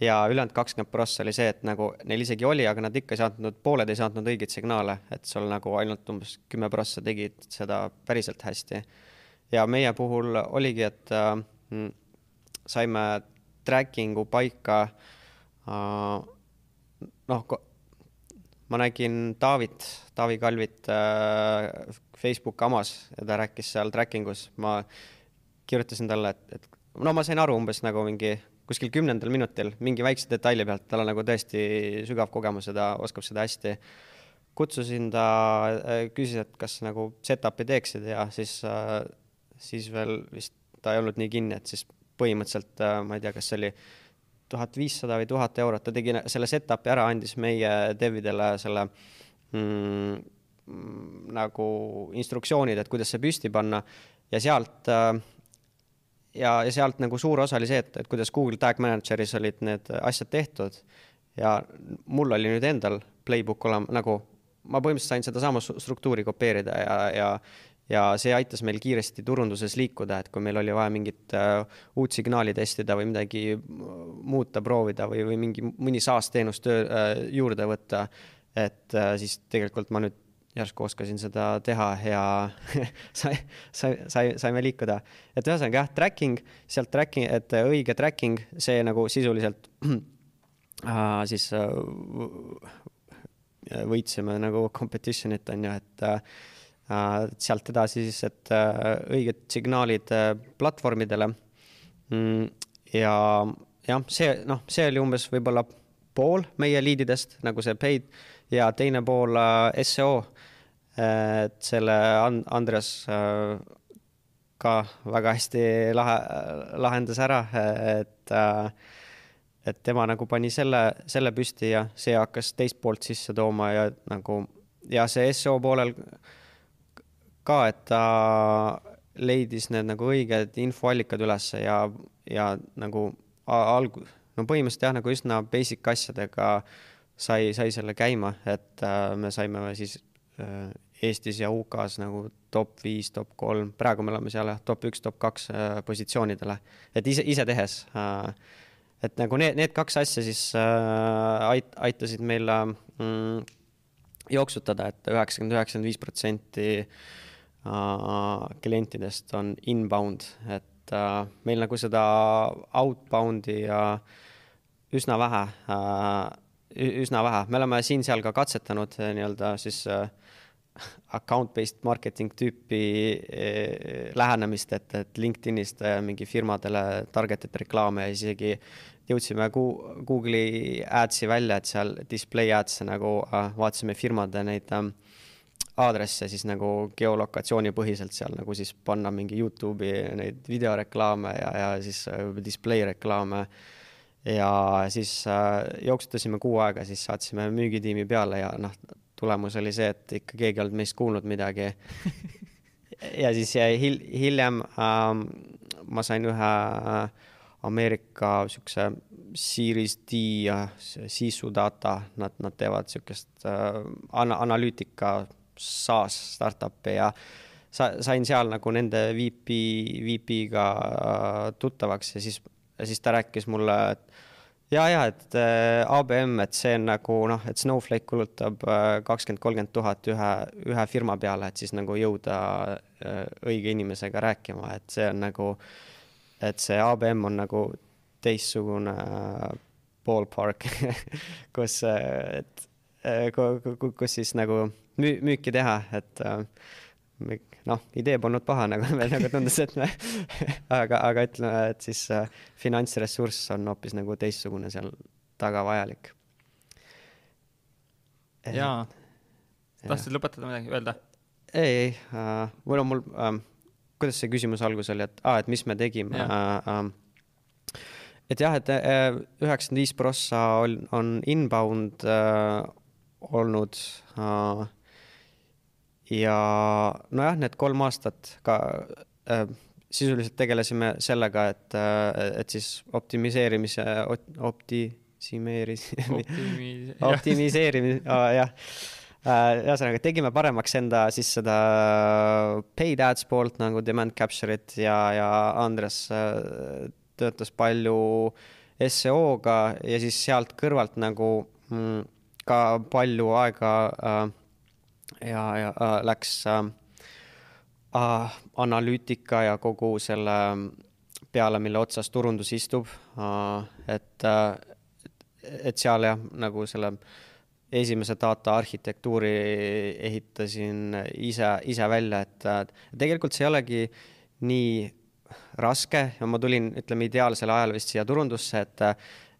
ja ülejäänud kakskümmend prossa oli see, et nagu neil isegi oli, aga nad ikka ei saatnud, pooled ei saatnud õigeid signaale, et sul nagu ainult umbes kümme prossa tegid seda päriselt hästi ja meie puhul oligi, et äh, saime tracking'u paika äh,. noh, ma nägin Taavit, Taavi Kalvit äh, Facebooki amas ja ta rääkis seal tracking us, ma kirjutasin talle, et, et no ma sain aru umbes nagu mingi kuskil kümnendal minutil mingi väikse detaili pealt, tal on nagu tõesti sügav kogemus ja ta oskab seda hästi. kutsusin ta, äh, küsis, et kas nagu setup'i teeksid ja siis, äh, siis veel vist ta ei olnud nii kinni, et siis põhimõtteliselt äh, ma ei tea, kas see oli tuhat viissada või tuhat eurot, ta tegi selle setup'i ära, andis meie devidele selle mm, nagu instruktsioonid, et kuidas see püsti panna ja sealt äh, ja, ja sealt nagu suur osa oli see, et, et kuidas Google Tag Manageris olid need asjad tehtud. Ja mul oli nüüd endal playbook olema nagu, ma põhimõtteliselt sain sedasama struktuuri kopeerida ja, ja ja see aitas meil kiiresti turunduses liikuda, et kui meil oli vaja mingit uh, uut signaali testida või midagi muuta, proovida või, või mingi, mõni SaaS-teenus töö uh, juurde võtta, et uh, siis tegelikult ma nüüd järsku oskasin seda teha ja sai, sai, sai, saime liikuda. et ühesõnaga jah, tracking, sealt tracking, et õige tracking, see nagu sisuliselt äh, siis äh, võitsime nagu competition'it on ju, et äh, sealt edasi siis, et äh, õiged signaalid äh, platvormidele. Mm, ja jah, see noh, see oli umbes võib-olla pool meie liididest nagu see paid ja teine pool äh, seo. Et selle Andres ka väga hästi lahe, lahendas ära, et et tema nagu pani selle, selle püsti ja see hakkas teist poolt sisse tooma ja nagu ja see seo poolel ka, et ta leidis need nagu õiged infoallikad ülesse ja, ja nagu alg-, no põhimõtteliselt jah, nagu üsna basic asjadega sai, sai selle käima, et äh, me saime siis äh, Eestis ja UK-s nagu top viis, top kolm, praegu me oleme seal jah, top üks, top kaks äh, positsioonidele, et ise, ise tehes äh,. et nagu need, need kaks asja siis äh, ait-, aitasid meil äh, mm, jooksutada et, et üheksakümmend, üheksakümmend viis protsenti klientidest on inbound, et äh, meil nagu seda outbound'i ja üsna vähe, äh, üsna vähe, me oleme siin-seal ka katsetanud äh, nii-öelda siis account-based marketing tüüpi lähenemist, et, et LinkedInist mingi firmadele targeted reklaame ja isegi jõudsime Google'i ads'i välja, et seal display ads'e nagu vaatasime firmade neid äh, aadresse siis nagu geolokatsioonipõhiselt seal nagu siis panna mingi Youtube'i neid videoreklaame ja, ja siis äh, display reklaame. ja siis äh, jooksutasime kuu aega, siis saatsime müügitiimi peale ja noh, tulemus oli see, et ikka keegi ei olnud meist kuulnud midagi. Ja siis hil-, hiljem ähm, ma sain ühe äh, Ameerika siukse Series D ja Sisu data, nad, nad teevad siukest äh, ana-, analüütika SaaS startup'e ja sa-, sain seal nagu nende VP, VP-ga äh, tuttavaks ja siis, siis ta rääkis mulle, et ja, ja et äh, ABM, et see on nagu noh, et Snowflake kulutab äh, kakskümmend, kolmkümmend tuhat ühe, ühe firma peale, et siis nagu jõuda äh, õige inimesega rääkima, et see on nagu, et see ABM on nagu teistsugune ballpark kus, et kus siis nagu müü-, müüki teha, et noh, idee polnud paha nagu meil nagu tundus, et me aga, aga ütleme, et siis äh, finantsressurss on hoopis nagu teistsugune seal taga vajalik. jaa, tahtsid lõpetada midagi, öelda? ei, ei äh,, mul on mul äh,, kuidas see küsimus algus oli, et aa ah,, et mis me tegime äh, äh, et jah, et üheksakümmend viis prossa on, on inbound äh, olnud äh, ja nojah, need kolm aastat ka äh, sisuliselt tegelesime sellega, et, äh, et siis optimiseerimise, optimiseeris Optimis, optimiseerimise oh,, jah. äh, ühesõnaga, tegime paremaks enda siis seda paid ads poolt nagu demand capture'it ja, ja Andres äh, töötas palju seo-ga ja siis sealt kõrvalt nagu mm, ka palju aega äh, ja, ja äh, läks äh, äh, analüütika ja kogu selle peale, mille otsas turundus istub äh,. et äh,, et seal jah, nagu selle esimese data arhitektuuri ehitasin ise, ise välja, et tegelikult see ei olegi nii raske ja ma tulin, ütleme, ideaalsel ajal vist siia turundusse, et,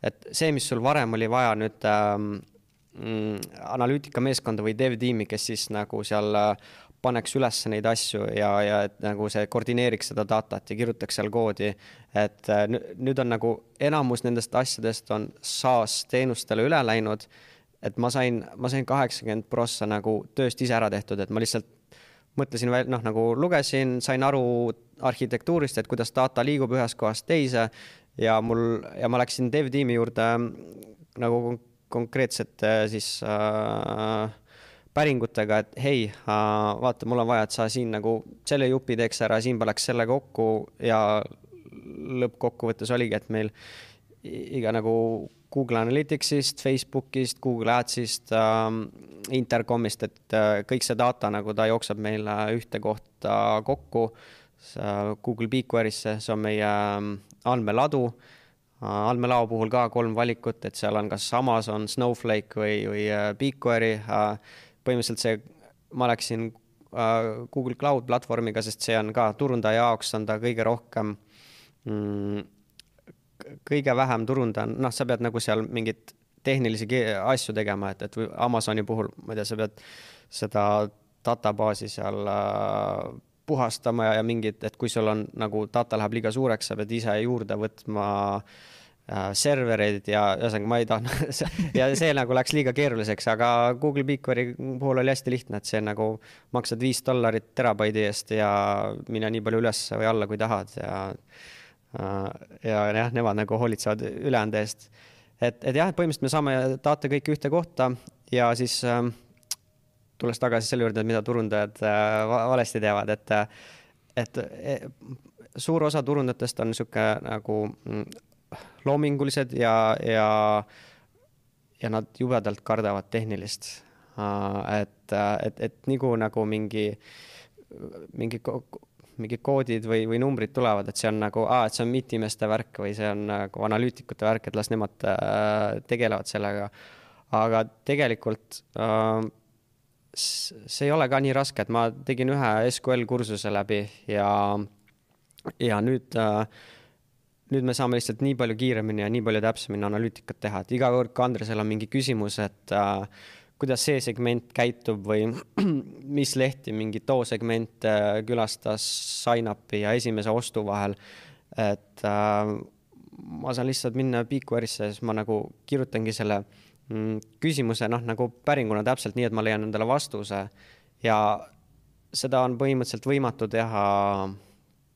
et see, mis sul varem oli vaja nüüd ähm, mm, analüütikameeskonda või dev-tiimi, kes siis nagu seal äh, paneks üles neid asju ja, ja et nagu see koordineeriks seda datat ja kirjutaks seal koodi. et äh, nüüd on nagu enamus nendest asjadest on SaaS teenustele üle läinud. et ma sain, ma sain kaheksakümmend prossa nagu tööst ise ära tehtud, et ma lihtsalt mõtlesin veel, noh, nagu lugesin, sain aru arhitektuurist, et kuidas data liigub ühest kohast teise ja mul, ja ma läksin dev-tiimi juurde nagu konkreetsete siis äh, päringutega, et hei äh,, vaata, mul on vaja, et sa siin nagu selle jupi teeks ära, siin paneks selle kokku ja lõppkokkuvõttes oligi, et meil iga nagu Google Analyticsist, Facebookist, Google Adsist äh,, Intercomist, et äh, kõik see data nagu ta jookseb meile ühte kohta kokku äh,. Google BigQuery'sse, see on meie andmeladu äh,. Andmelao puhul ka kolm valikut, et seal on kas Amazon, Snowflake või, või äh, BigQuery äh,. põhimõtteliselt see, ma läksin äh, Google Cloud platvormiga, sest see on ka turundaja jaoks on ta kõige rohkem mm, kõige vähem turundan, noh, sa pead nagu seal mingit tehnilisi asju tegema, et, et Amazoni puhul, ma ei tea, sa pead seda databaasi seal äh, puhastama ja, ja mingid, et kui sul on nagu data läheb liiga suureks, sa pead ise juurde võtma äh, servereid ja ühesõnaga ma ei tahtnud ja see nagu läks liiga keeruliseks, aga Google BigQuery puhul oli hästi lihtne, et see nagu maksad viis dollarit terabaidi eest ja mine nii palju üles või alla, kui tahad ja Äh, ja jah, nemad nagu hoolitsevad ülejäänud eest. et, et jah, et põhimõtteliselt me saame data kõike ühte kohta ja siis äh, tulles tagasi selle juurde, mida turundajad äh, valesti teevad, et, et e, suur osa turundajatest on niisugune nagu mm, loomingulised ja, ja, ja nad jubedalt kardavad tehnilist. Äh, et, et, et nagu, nagu mingi, mingi mingid koodid või, või numbrid tulevad, et see on nagu, et see on MIT-imeste värk või see on nagu analüütikute värk, et las nemad äh, tegelevad sellega. aga tegelikult äh, see ei ole ka nii raske, et ma tegin ühe SQL kursuse läbi ja, ja nüüd äh, nüüd me saame lihtsalt nii palju kiiremini ja nii palju täpsemini analüütikat teha, et iga kord, kui Andresel on mingi küsimus, et äh, kuidas see segment käitub või mis lehti mingi too segment äh, külastas sign-up'i ja esimese ostu vahel. et äh, ma saan lihtsalt minna BigQuery'sse ja siis ma nagu kirjutangi selle mm, küsimuse noh, nagu päringuna täpselt nii, et ma leian endale vastuse ja seda on põhimõtteliselt võimatu teha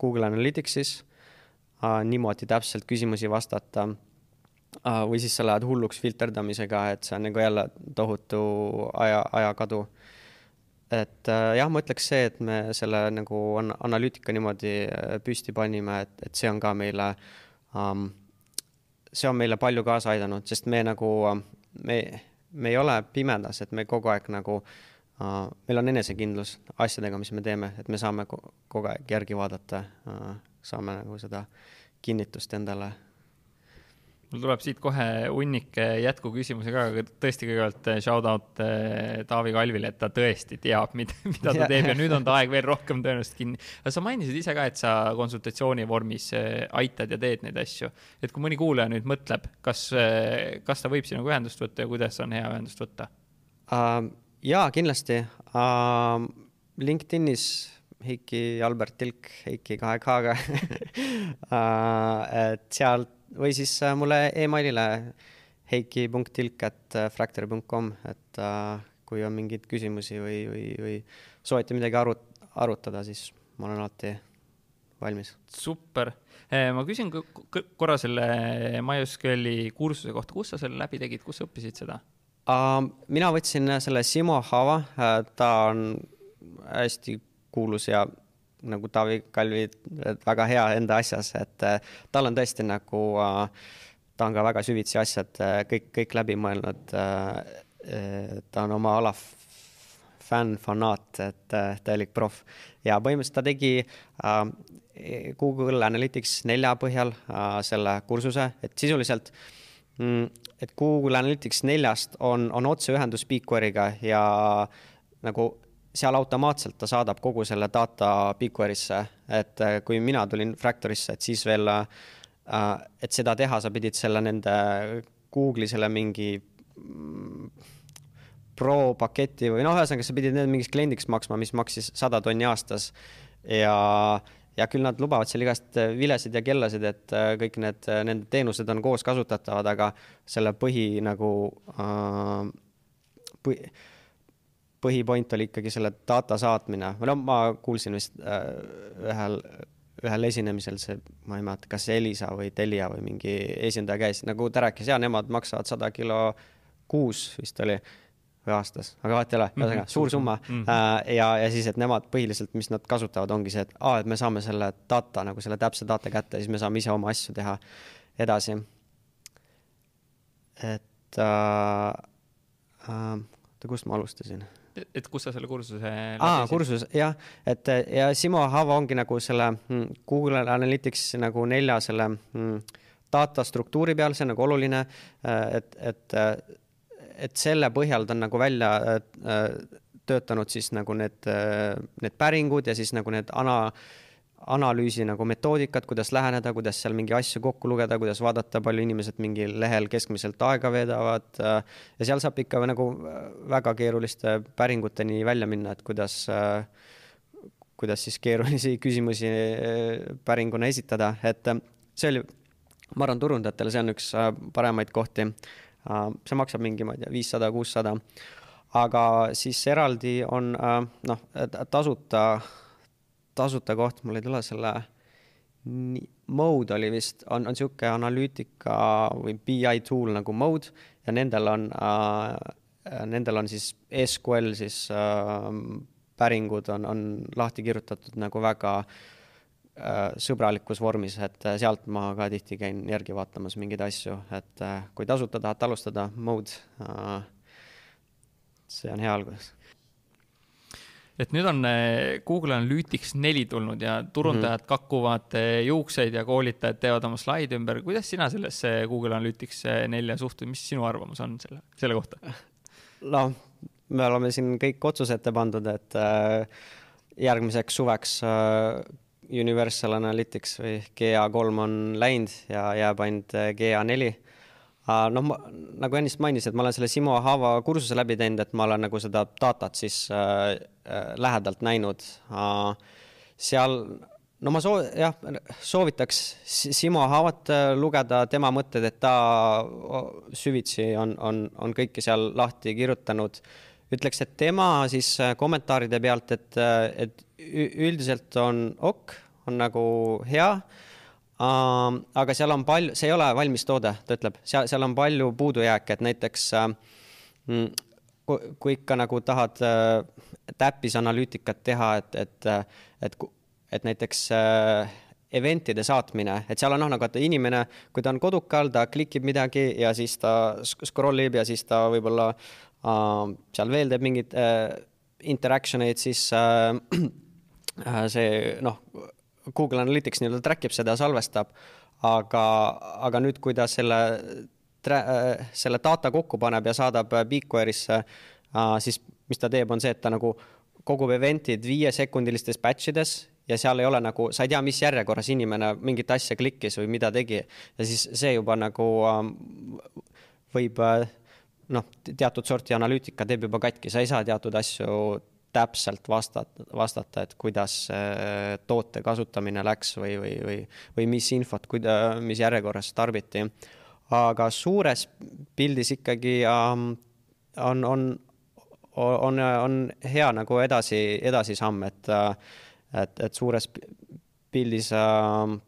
Google Analyticsis äh, niimoodi täpselt küsimusi vastata Ah, või siis sa lähed hulluks filterdamisega, et see on nagu jälle tohutu aja, ajakadu. et äh, jah, ma ütleks see, et me selle nagu an-, analüütika niimoodi äh, püsti panime, et, et see on ka meile um,, see on meile palju kaasa aidanud, sest me nagu, me, me ei ole pimedas, et me kogu aeg nagu uh,, meil on enesekindlus asjadega, mis me teeme, et me saame kogu aeg järgi vaadata uh,, saame nagu seda kinnitust endale mul tuleb siit kohe hunnik jätkuküsimusi ka, aga tõesti kõigepealt eh, shout out eh, Taavi Kalvile, et ta tõesti teab, mida, mida ta teeb ja nüüd on ta aeg veel rohkem tõenäoliselt kinni. aga sa mainisid ise ka, et sa konsultatsiooni vormis eh, aitad ja teed neid asju. et kui mõni kuulaja nüüd mõtleb, kas, kas ta võib sinuga ühendust võtta ja kuidas on hea ühendust võtta uh,? jaa, kindlasti uh,. LinkedInis Heiki Albert Tilk, Heiki kahe K-ga uh, et sealt või siis äh, mulle emailile heiki.tilk.fractory.com, et äh, kui on mingeid küsimusi või, või, või soovite midagi arut-, arutada, siis ma olen alati valmis. super, äh, ma küsin korra selle MySQL-i kursuse kohta, kus sa selle läbi tegid, kus sa õppisid seda? Mina võtsin selle Simo Hava, ta on hästi kuulus ja nagu Taavi Kalvi väga hea enda asjas, et äh, tal on tõesti nagu, äh, ta on ka väga süvitsi asjad äh, kõik, kõik läbi mõelnud. ta on oma ala fänn, fanaat, et täielik proff ja põhimõtteliselt ta tegi Google Analytics nelja põhjal selle kursuse, et sisuliselt mm, et Google Analytics neljast on, on otseühendus BigQuery'ga ja nagu seal automaatselt ta saadab kogu selle data BigQuery'sse, et äh, kui mina tulin Fractorisse, et siis veel, äh, et seda teha, sa pidid selle nende Google'i selle mingi mm, pro paketi või noh, ühesõnaga sa pidid need mingiks kliendiks maksma, mis maksis sada tonni aastas. Ja ja küll nad lubavad seal igast vilesid ja kellasid, et äh, kõik need, nende teenused on koos kasutatavad, aga selle põhi nagu äh, põhi, põhipoint oli ikkagi selle data saatmine, või no ma kuulsin vist äh, ühel, ühel esinemisel see, ma ei mäleta, kas Elisa või Telia või mingi esindaja käis, nagu ta rääkis, ja nemad maksavad sada kilo kuus vist oli või aastas, aga vahet ei ole, ühesõnaga -hmm. suur summa mm. -hmm. ja, ja siis, et nemad põhiliselt, mis nad kasutavad, ongi see, et aa, et me saame selle data nagu selle täpse data kätte, siis me saame ise oma asju teha edasi. et äh, äh, oota, kust ma alustasin? Et kus sa selle kursuse aa, kursus, jah, et ja Simo Hava ongi nagu selle mm, Google Analytics nagu nelja selle mm, data struktuuri peal, see on nagu oluline, äh, et, et, et selle põhjal ta on nagu välja töötanud siis nagu need, need päringud ja siis nagu need ana-, analüüsi nagu metoodikat, kuidas läheneda, kuidas seal mingi asju kokku lugeda, kuidas vaadata, palju inimesed mingil lehel keskmiselt aega veedavad. Äh, ja seal saab ikka nagu äh, väga keeruliste päringuteni välja minna, et kuidas, äh, kuidas siis keerulisi küsimusi päringuna esitada, et see oli, ma arvan, turundajatele see on üks paremaid kohti. see maksab mingi, ma ei tea, viissada, kuussada. aga siis eraldi on noh, tasuta tasuta koht, mul ei tule selle Mode oli vist, on, on niisugune analüütika või BI tool nagu Mode ja nendel on äh,, nendel on siis SQL siis äh, päringud on, on lahti kirjutatud nagu väga äh, sõbralikus vormis, et äh, sealt ma ka tihti käin järgi vaatamas mingeid asju, et äh, kui tasuta tahate alustada, Mode äh,, see on hea algus et nüüd on eh, Google Analytics neli tulnud ja turundajad mm -hmm. kakuvad eh, juukseid ja koolitajad teevad oma slaide ümber. kuidas sina sellesse Google Analytics eh, nelja suhtud, mis sinu arvamus on selle, selle kohta? noh, me oleme siin kõik otsuse ette pandud, et äh, järgmiseks suveks äh, Universal Analytics või GA3 on läinud ja jääb ainult GA4 noh, nagu ennist mainisin, et ma olen selle Simo Haava kursuse läbi teinud, et ma olen nagu seda datat siis äh, äh lähedalt näinud äh,. seal, no ma soo-, jah, soovitaks Simo Haavat äh, lugeda, tema mõtted, et ta süvitsi on, on, on kõike seal lahti kirjutanud. ütleks, et tema siis äh, kommentaaride pealt, et, et üldiselt on ok, on nagu hea Uh, aga seal on palju, see ei ole valmis toode, ta ütleb, seal, seal on palju puudujääke, et näiteks uh, kui, kui ikka nagu tahad uh, täppis analüütikat teha, et, et, et, et näiteks uh, eventide saatmine, et seal on noh, nagu, et inimene, kui ta on kodukal, ta klikib midagi ja siis ta scroll ib ja siis ta võib-olla uh, seal veel teeb mingeid uh, interaction eid, siis uh, see noh Google Analytics nii-öelda track ib seda, salvestab, aga, aga nüüd, kui ta selle, selle data kokku paneb ja saadab BigQuery'sse, siis mis ta teeb, on see, et ta nagu kogub event'id viiesekundilistes batch ides ja seal ei ole nagu, sa ei tea, mis järjekorras inimene mingit asja klikkis või mida tegi. ja siis see juba nagu ähm, võib noh, teatud sorti analüütika teeb juba katki, sa ei saa teatud asju täpselt vastata, vastata, et kuidas toote kasutamine läks või, või, või, või mis infot, kuida-, mis järjekorras tarbiti. aga suures pildis ikkagi ähm, on, on, on, on hea nagu edasi, edasisamm, et, et, et suures pildis äh,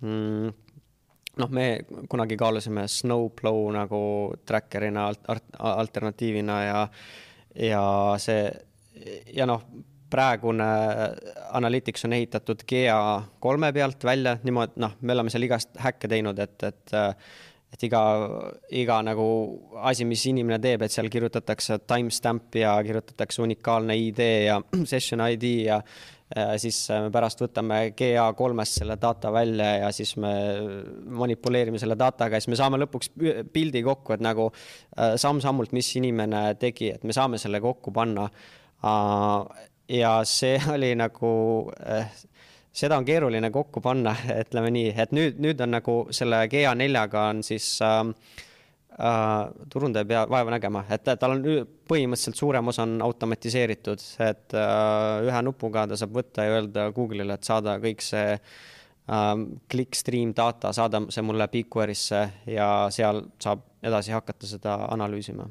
mm, noh, me kunagi kaalusime Snowplow nagu tracker'ina alt, alternatiivina ja, ja see ja noh, praegune Analytics on ehitatud GA kolme pealt välja niimoodi, noh, me oleme seal igast häkke teinud, et, et et iga, iga nagu asi, mis inimene teeb, et seal kirjutatakse timestamp ja kirjutatakse unikaalne ID ja session ID ja siis me pärast võtame GA3-st selle data välja ja siis me manipuleerime selle dataga ja siis me saame lõpuks pildi kokku, et nagu äh, samm-sammult, mis inimene tegi, et me saame selle kokku panna. Ja see oli nagu äh, seda on keeruline kokku panna, ütleme nii, et nüüd, nüüd on nagu selle GA4-ga on siis äh, äh, turundaja pea vaeva nägema, et tal on põhimõtteliselt suurem osa on automatiseeritud, et äh, ühe nupuga ta saab võtta ja öelda Google'ile, et saada kõik see äh, clickstream data, saada see mulle BigQuery'sse ja seal saab edasi hakata seda analüüsima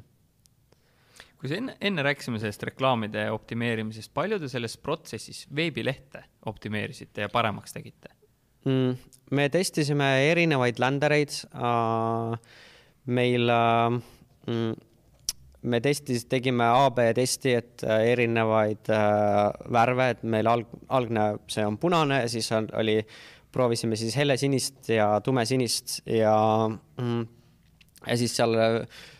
kui sa enne, enne rääkisime sellest reklaamide optimeerimisest, palju te selles protsessis veebilehte optimeerisite ja paremaks tegite mm,? me testisime erinevaid ländereid uh,. meil uh, mm, me testis, tegime AB testi, et erinevaid uh, värve, et meil alg-, algne, see on punane, siis on, oli, proovisime siis helesinist ja tumesinist ja mm, ja siis seal,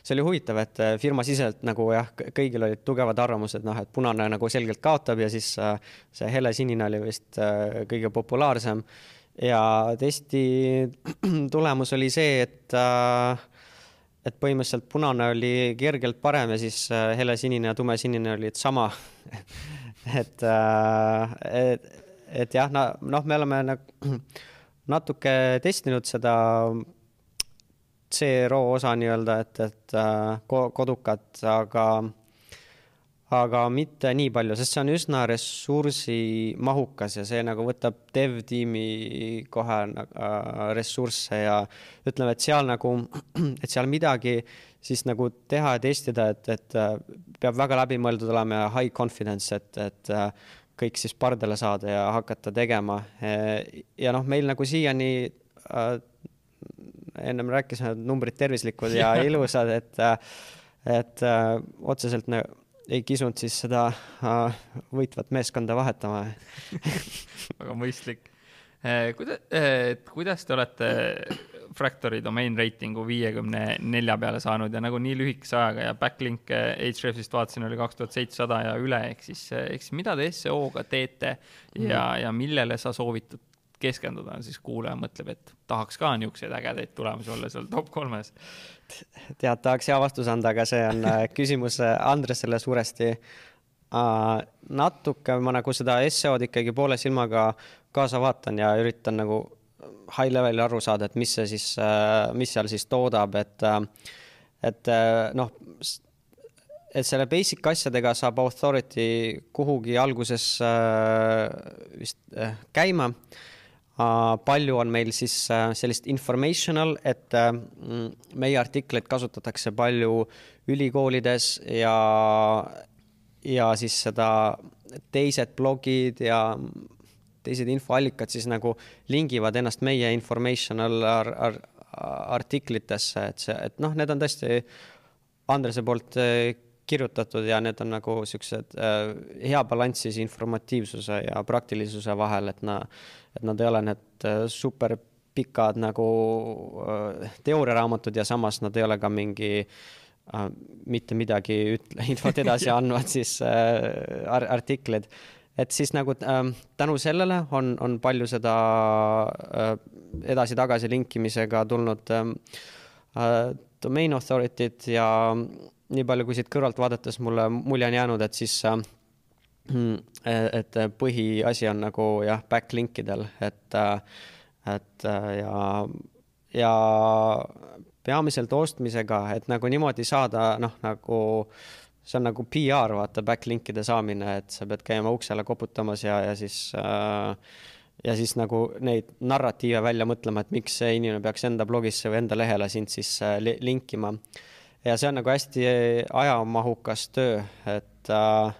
see oli huvitav, et äh, firmasiseselt nagu jah, kõigil olid tugevad arvamused, noh, et punane nagu selgelt kaotab ja siis äh, see helesinine oli vist äh, kõige populaarsem. ja testi tulemus oli see, et, et põhimõtteliselt punane oli kergelt parem ja siis helesinine ja tumesinine olid sama et, et, et jah, noh, me oleme nagu natuke testinud seda CRO osa nii-öelda, et, et äh, kodukat, aga, aga mitte nii palju, sest see on üsna ressursimahukas ja see nagu võtab dev-tiimi kohe äh, ressursse ja ütleme, et seal nagu, et seal midagi siis nagu teha ja testida, et, et äh, peab väga läbimõeldud olema ja high confidence, et, et kõik siis pardale saada ja hakata tegema. ja noh, meil nagu siiani ennem rääkisime, et numbrid tervislikud ja ilusad, et, et äh, otseselt nagu ei kisunud siis seda äh, võitvat meeskonda vahetama väga mõistlik eh,. kuida-, eh, kuidas te olete Fractory domain reitingu viiekümne nelja peale saanud ja nagu nii lühikese ajaga ja backlink'e Ahrefsist vaatasin, oli kaks tuhat seitsesada ja üle, ehk siis, ehk siis mida te SEO-ga teete ja mm., ja millele sa soovitad keskenduda, siis kuulaja mõtleb, et tahaks ka niisuguseid ägedaid tulemusi olla seal top kolmes. tead, tahaks hea vastuse anda, aga see on äh, küsimus äh, Andresele suuresti uh,. natuke ma nagu seda SEO-d ikkagi poole silmaga kaasa vaatan ja üritan nagu high level'i aru saada, et mis see siis, mis seal siis toodab, et, et noh, et selle basic asjadega saab authority kuhugi alguses vist käima palju on meil siis äh, sellist informational, et äh, meie artikleid kasutatakse palju ülikoolides ja, ja siis seda teised blogid ja teised infoallikad siis nagu lingivad ennast meie informational ar ar artiklitesse, et see, et noh, need on tõesti Andrese poolt äh, kirjutatud ja need on nagu siuksed äh, hea balanss siis informatiivsuse ja praktilisuse vahel, et na, et nad ei ole need äh, super pikad nagu äh, teooriaraamatud ja samas nad ei ole ka mingi äh, mitte midagi ütle, infot edasi andvad siis äh, ar artiklid. et siis nagu äh, tänu sellele on, on palju seda äh, edasi-tagasi linkimisega tulnud äh, äh domain authority'd ja nii palju, kui siit kõrvalt vaadates mulle mulje on jäänud, et siis äh, et põhiasi on nagu jah, backlink idel, et, äh, et äh, ja, ja peamiselt ostmisega, et nagu niimoodi saada, noh, nagu see on nagu PR, vaata, backlinkide saamine, et sa pead käima uksele koputamas ja, ja siis äh, ja siis nagu neid narratiive välja mõtlema, et miks see inimene peaks enda blogisse või enda lehele sind siis linkima ja see on nagu hästi ajamahukas töö, et äh,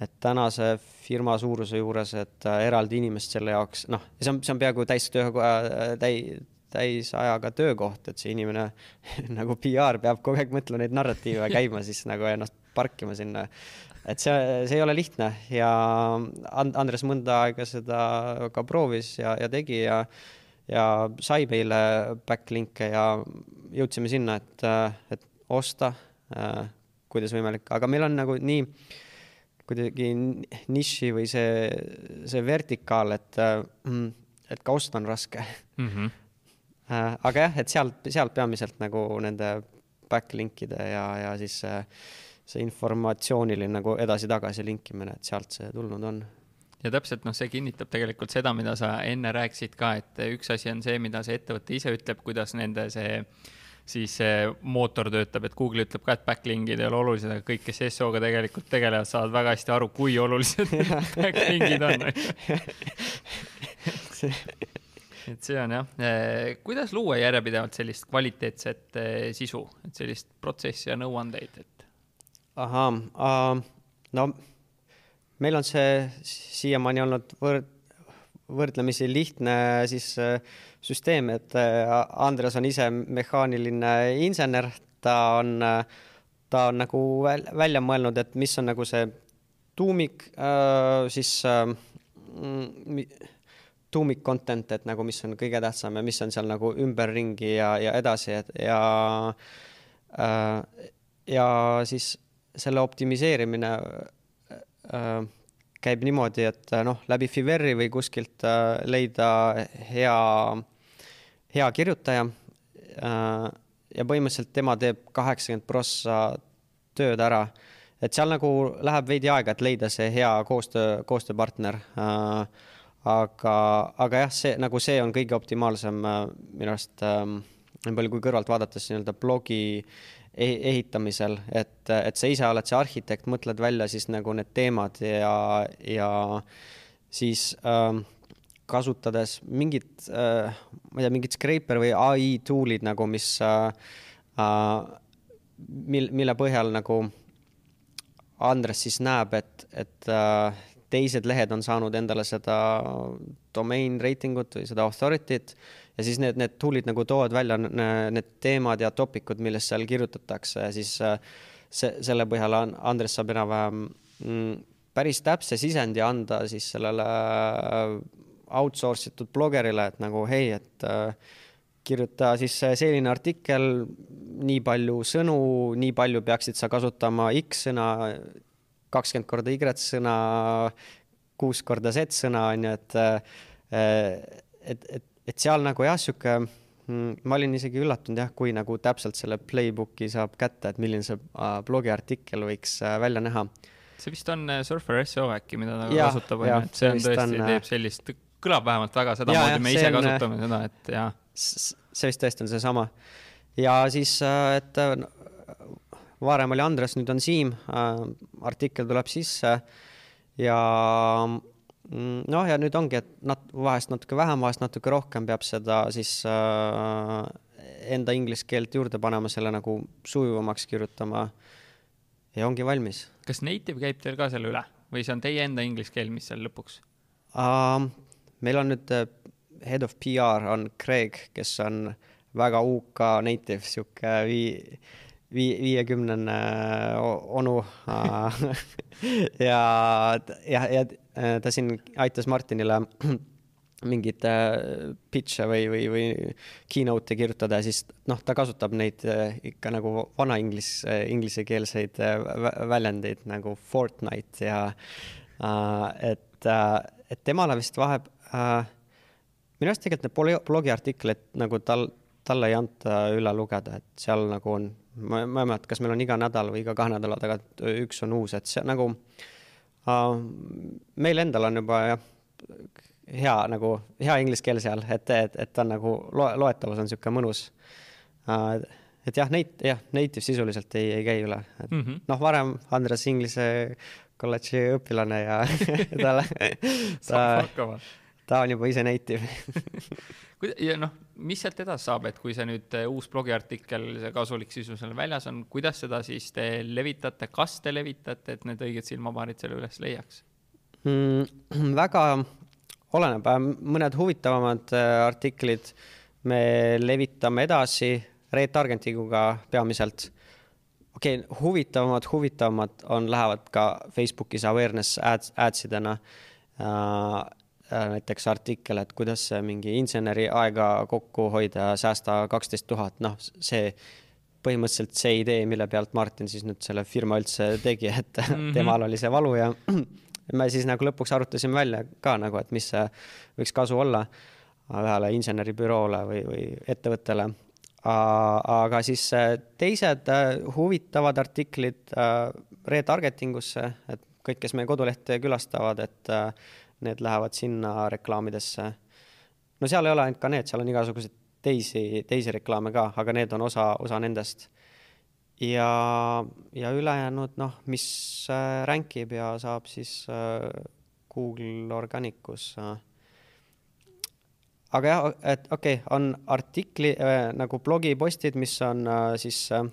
et tänase firma suuruse juures, et äh, eraldi inimest selle jaoks, noh, see on, see on peaaegu täistöö, äh, täi-, täisajaga töökoht, et see inimene nagu PR peab kogu aeg mõtlema neid narratiive käima siis nagu ennast parkima sinna. et see, see ei ole lihtne ja And-, Andres mõnda aega seda ka proovis ja, ja tegi ja ja sai meile backlink'e ja jõudsime sinna, et, et osta, kuidas võimalik, aga meil on nagu nii kuidagi niši või see, see vertikaal, et, et ka osta on raske mm. -hmm. aga jah, et sealt, sealt peamiselt nagu nende backlink'ide ja, ja siis see, see informatsiooniline nagu edasi-tagasi linkimine, et sealt see tulnud on ja täpselt noh, see kinnitab tegelikult seda, mida sa enne rääkisid ka, et üks asi on see, mida see ettevõte ise ütleb, kuidas nende see siis see mootor töötab, et Google ütleb ka, et backlink'id ei ole olulised, aga kõik, kes SEO-ga tegelikult tegelevad, saavad väga hästi aru, kui olulised backlink'id on et see on jah, kuidas luua järjepidevalt sellist kvaliteetset eh, sisu, et sellist protsessi ja nõuandeid, et? ahah uh,, no meil on see siiamaani olnud võrd-, võrdlemisi lihtne siis äh, süsteem, et äh, Andres on ise mehaaniline insener, ta on, äh, ta on nagu välja mõelnud, et mis on nagu see tuumik, siis tuumik content, et nagu mis on kõige tähtsam ja mis on seal nagu ümberringi ja, ja edasi, et ja ja siis selle optimiseerimine Äh, käib niimoodi, et äh, noh, läbi Fiveri või kuskilt äh, leida hea, hea kirjutaja. ja põhimõtteliselt tema teeb kaheksakümmend prossa tööd ära. et seal nagu läheb veidi aega, et leida see hea koostöö, koostööpartner. aga, aga jah, see nagu see on kõige optimaalsem minu arust, nii palju kui kõrvalt vaadates nii-öelda blogi ehitamisel, et, et sa ise oled see arhitekt, mõtled välja siis nagu need teemad ja, ja siis äh, kasutades mingit äh,, ma ei tea, mingit Scraper või ai tool'id nagu, mis äh, äh, mil-, mille põhjal nagu Andres siis näeb, et, et teised lehed on saanud endale seda domain rating ut või seda authority't ja siis need, need tool'id nagu toovad välja need teemad ja topic'ud, millest seal kirjutatakse ja siis see, selle põhjal Andres saab enam-vähem mm, päris täpse sisendi anda siis sellele outsource itud blogerile, et nagu hei, et äh, kirjuta siis selline artikkel, nii palju sõnu, nii palju peaksid sa kasutama X sõna, kakskümmend korda Y sõna, kuus korda Z sõna on ju, et et, et et seal nagu jah, sihuke mm, ma olin isegi üllatunud jah, kui nagu täpselt selle playbook'i saab kätte, et milline see äh, blogiartikkel võiks äh, välja näha. see vist on äh, Surfer SEO äkki, mida ta ja, kasutab, on ju, et see on tõesti on,, teeb sellist, kõlab vähemalt väga sedamoodi, me ise on, kasutame seda, et jah. see vist tõesti on seesama. ja siis, et varem oli Andres, nüüd on Siim, artikkel tuleb sisse ja Mm, noh, ja nüüd ongi, et nat-, vahest natuke vähem, vahest natuke rohkem peab seda siis äh, enda inglise keelt juurde panema, selle nagu sujuvamaks kirjutama ja ongi valmis. kas native käib teil ka selle üle või see on teie enda inglise keel, mis seal lõpuks uh,? Meil on nüüd uh, head of PR on Craig, kes on väga UK native, sihuke vii-, vii-, viiekümnene onu ja, ja, ja Äh, ta siin aitas Martinile mingeid äh, pitch'e või, või, või keynote'e kirjutada ja siis noh, ta kasutab neid äh, ikka nagu vana inglis, inglisekeelseid väljendeid nagu Fortnite ja et, et temale vist vaheb minu arust tegelikult need blogiartikleid nagu tal, talle ei anta üle lugeda, et seal nagu on, ma, ei mäleta, kas meil on iga nädal või iga kahe nädala tagant üks on uus, et see nagu äh, meil endal on juba jah, hea nagu, hea inglise keel seal, et, et, et ta on nagu loe, loetavus on niisugune mõnus. et jah, neid, jah, native sisuliselt ei, ei käi üle, mm -hmm. noh, varem Andres Inglise kolledži õpilane ja talle ta, ta on juba ise native ja noh, mis sealt edasi saab, et kui see nüüd äh, uus blogiartikkel, see kasulik sisu seal väljas on, kuidas seda siis te levitate, kas te levitate, et need õiged silmapaarid selle üles leiaks mm,? väga oleneb, mõned huvitavamad äh, artiklid me levitame edasi retargetiguga peamiselt. okei okay,, huvitavamad, huvitavamad on, lähevad ka Facebookis awareness ads, ads idena uh, näiteks artikkel, et kuidas mingi inseneri aega kokku hoida säästa kaksteist tuhat, noh, see põhimõtteliselt see idee, mille pealt Martin siis nüüd selle firma üldse tegi, et mm -hmm. temal oli see valu ja me siis nagu lõpuks arutasime välja ka nagu, et mis võiks kasu olla ühele inseneribüroole või, või ettevõttele. aga siis äh, teised äh, huvitavad artiklid äh, retargeting usse, et kõik, kes meie kodulehte külastavad, et need lähevad sinna reklaamidesse. no seal ei ole ainult ka need, seal on igasuguseid teisi, teisi reklaame ka, aga need on osa, osa nendest ja, ja ülejäänud noh, mis äh, ränkib ja saab siis äh, Google Organicus äh, aga jah, et okei okay,, on artikli äh, nagu blogipostid, mis on äh, siis äh,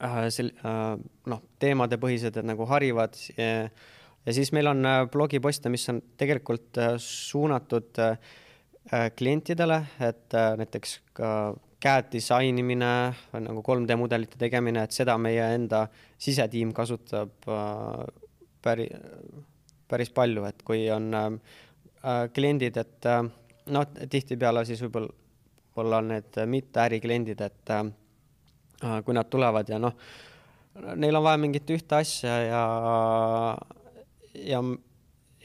äh sel- äh,, noh, teemadepõhised, et nagu harivad ja, ja siis meil on äh, blogiposte, mis on tegelikult äh, suunatud äh, klientidele, et näiteks ka CAD disainimine, nagu 3D mudelite tegemine, et seda meie enda sisetiim kasutab päri-, päris palju, et kui on kliendid, et noh, tihtipeale siis võib-olla, võib-olla on need mitte ärikliendid, et kui nad tulevad ja noh, neil on vaja mingit ühte asja ja, ja,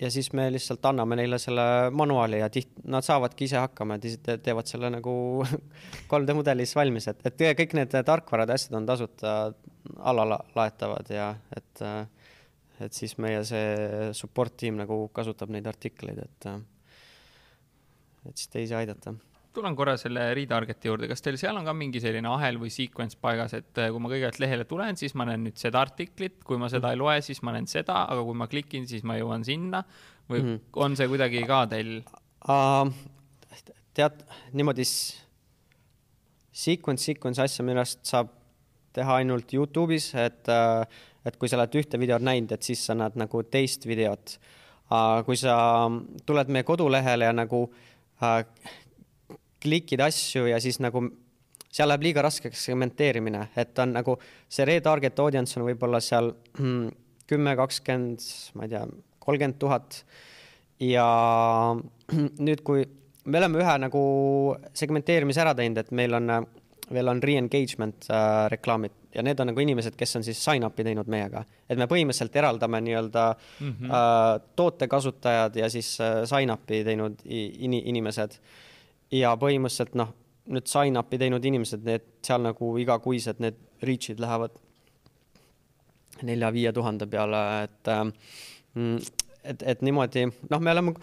ja siis me lihtsalt anname neile selle manuaali ja tiht-, nad saavadki ise hakkama, te teevad selle nagu 3D mudelis valmis, et, et kõik need tarkvarad ja asjad on tasuta alalaetavad ja et, et siis meie see support tiim nagu kasutab neid artikleid, et et siis teisi aidata tulen korra selle retarget'i juurde, kas teil seal on ka mingi selline ahel või sequence paigas, et äh, kui ma kõigepealt lehele tulen, siis ma näen nüüd seda artiklit, kui ma seda ei loe, siis ma näen seda, aga kui ma klikin, siis ma jõuan sinna või mm -hmm. on see kuidagi ka teil uh,? tead, niimoodi sequence, sequence asja minu arust saab teha ainult Youtube'is, et, äh, et kui sa oled ühte videot näinud, et siis sa näed nagu teist videot. kui sa tuled meie kodulehele ja nagu Äh, klikid asju ja siis nagu seal läheb liiga raskeks segmenteerimine, et on nagu see retarget audience on võib-olla seal hmm, kümme, kakskümmend, ma ei tea, kolmkümmend tuhat. ja nüüd, kui me oleme ühe nagu segmenteerimise ära teinud, et meil on, veel on re-engagement äh, reklaamid ja need on nagu inimesed, kes on siis sign-up'i teinud meiega, et me põhimõtteliselt eraldame nii-öelda mm -hmm. äh, toote kasutajad ja siis äh, sign-up'i teinud in inimesed. Ja põhimõtteliselt noh, nüüd sign-up'i teinud inimesed, need seal nagu igakuised need reach'id lähevad nelja-viie tuhande peale, et äh, et, et niimoodi, noh, me oleme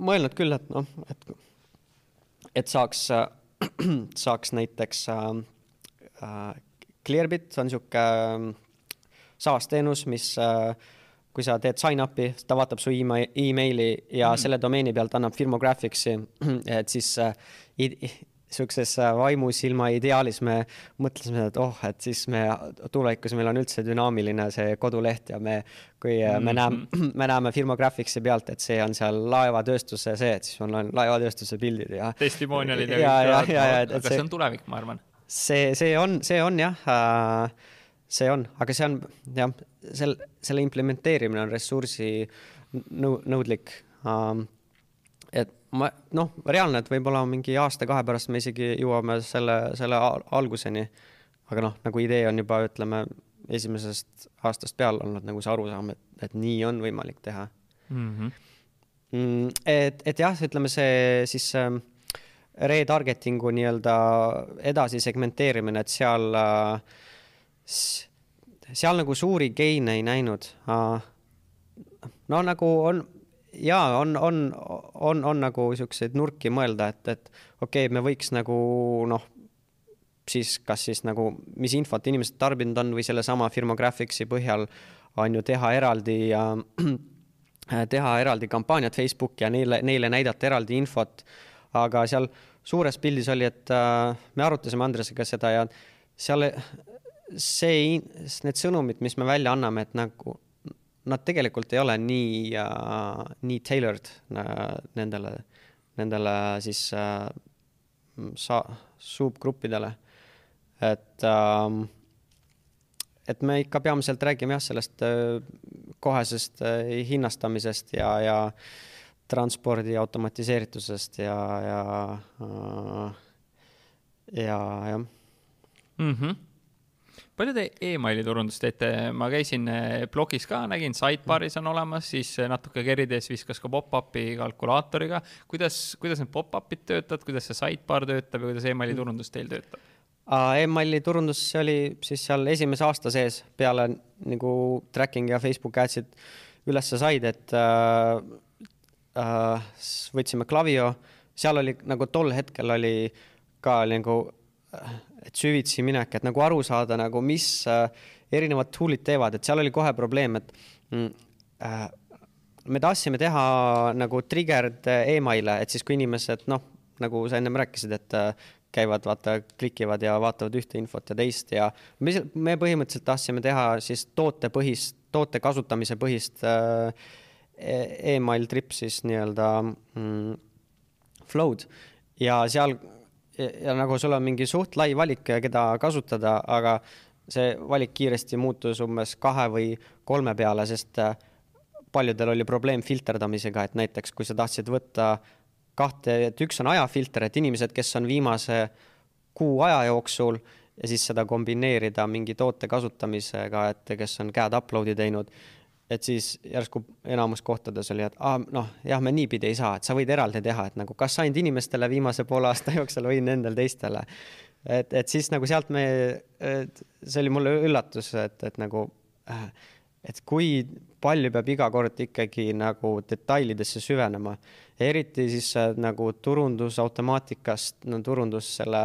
mõelnud küll, et noh, et, et saaks, saaks näiteks äh, äh Clearbit on niisugune ähm, SaaS teenus, mis äh, kui sa teed sign-up'i, ta vaatab su emaili ja mm. selle domeeni pealt annab Firmographicsi, et siis äh, äh, vaimusilma ideaalis me mõtlesime, et oh, et siis me tulevikus meil on üldse dünaamiline see koduleht ja me, kui mm me näeme, me näeme Firmographicsi pealt, et see on seal laevatööstuse see, et siis on laevatööstuse pildid ja. testimonialid ja, ja, aga see on tulevik, ma arvan see, see on, see on jah äh,, see on, aga see on jah, sel, selle implementeerimine on ressursi nõu-, nõudlik ähm,. et ma noh, reaalne, et võib-olla mingi aasta-kahe pärast me isegi jõuame selle, selle alguseni. aga noh, nagu idee on juba, ütleme, esimesest aastast peale olnud nagu see arusaam, et, et nii on võimalik teha mhm. mm. -hmm. et, et jah, ütleme see siis äh, retargeting'u nii-öelda edasi segmenteerimine, et seal, seal nagu suuri geine ei näinud. no nagu on, jaa, on, on, on, on nagu siukseid nurki mõelda, et, et okei okay,, me võiks nagu noh, siis kas siis nagu, mis infot inimesed tarbinud on või sellesama Firmographicsi põhjal on ju teha eraldi ja teha eraldi kampaaniat Facebooki ja neile, neile näidata eraldi infot aga seal suures pildis oli, et äh, me arutasime Andresega seda ja seal see, need sõnumid, mis me välja anname, et nagu nad tegelikult ei ole nii äh,, nii tailored äh, nendele, nendele siis äh, sa-, subgruppidele. et äh, et me ikka peamiselt räägime jah, sellest äh, kohesest äh, hinnastamisest ja, ja transpordi automatiseeritusest ja, ja, ja jah mm. -hmm palju te emaili turundust teete, ma käisin eh, blogis ka, nägin, Sidebaris on olemas, siis eh, natuke kerides viskas ka pop-up'i kalkulaatoriga. kuidas, kuidas need pop-up'id töötavad, kuidas see Sidebar töötab ja kuidas emaili turundus teil töötab? Emaili turundus oli siis seal esimese aasta sees. Peale nagu tracking ja Facebook ads'id ülesse said, et äh, äh, võtsime Klavio, seal oli nagu tol hetkel oli ka nagu äh, et süvitsi minek, et nagu aru saada nagu, mis äh, erinevad tool'id teevad, et seal oli kohe probleem, et mm, äh, me tahtsime teha nagu triggered email'e, et siis, kui inimesed noh, nagu sa ennem rääkisid, et äh, käivad, vaata, klikivad ja vaatavad ühte infot ja teist ja me, me põhimõtteliselt tahtsime teha siis tootepõhist, toote kasutamise põhist äh, e-, email trip siis nii-öelda mm, flow'd. Ja seal ja, ja nagu sul on mingi suht lai valik, keda kasutada, aga see valik kiiresti muutus umbes kahe või kolme peale, sest äh, paljudel oli probleem filterdamisega, et näiteks kui sa tahtsid võtta kahte, et üks on ajafilter, et inimesed, kes on viimase kuu aja jooksul ja siis seda kombineerida mingi toote kasutamisega, et kes on CAD upload'i teinud et siis järsku enamus kohtades oli, et aa, noh, jah, me niipidi ei saa, et sa võid eraldi teha, et nagu kas ainult inimestele viimase poole aasta jooksul või nendel teistele. et, et siis nagu sealt me, see oli mulle üllatus, et, et nagu, et kui palju peab iga kord ikkagi nagu detailidesse süvenema. eriti siis nagu turundus automaatikast, no turundus selle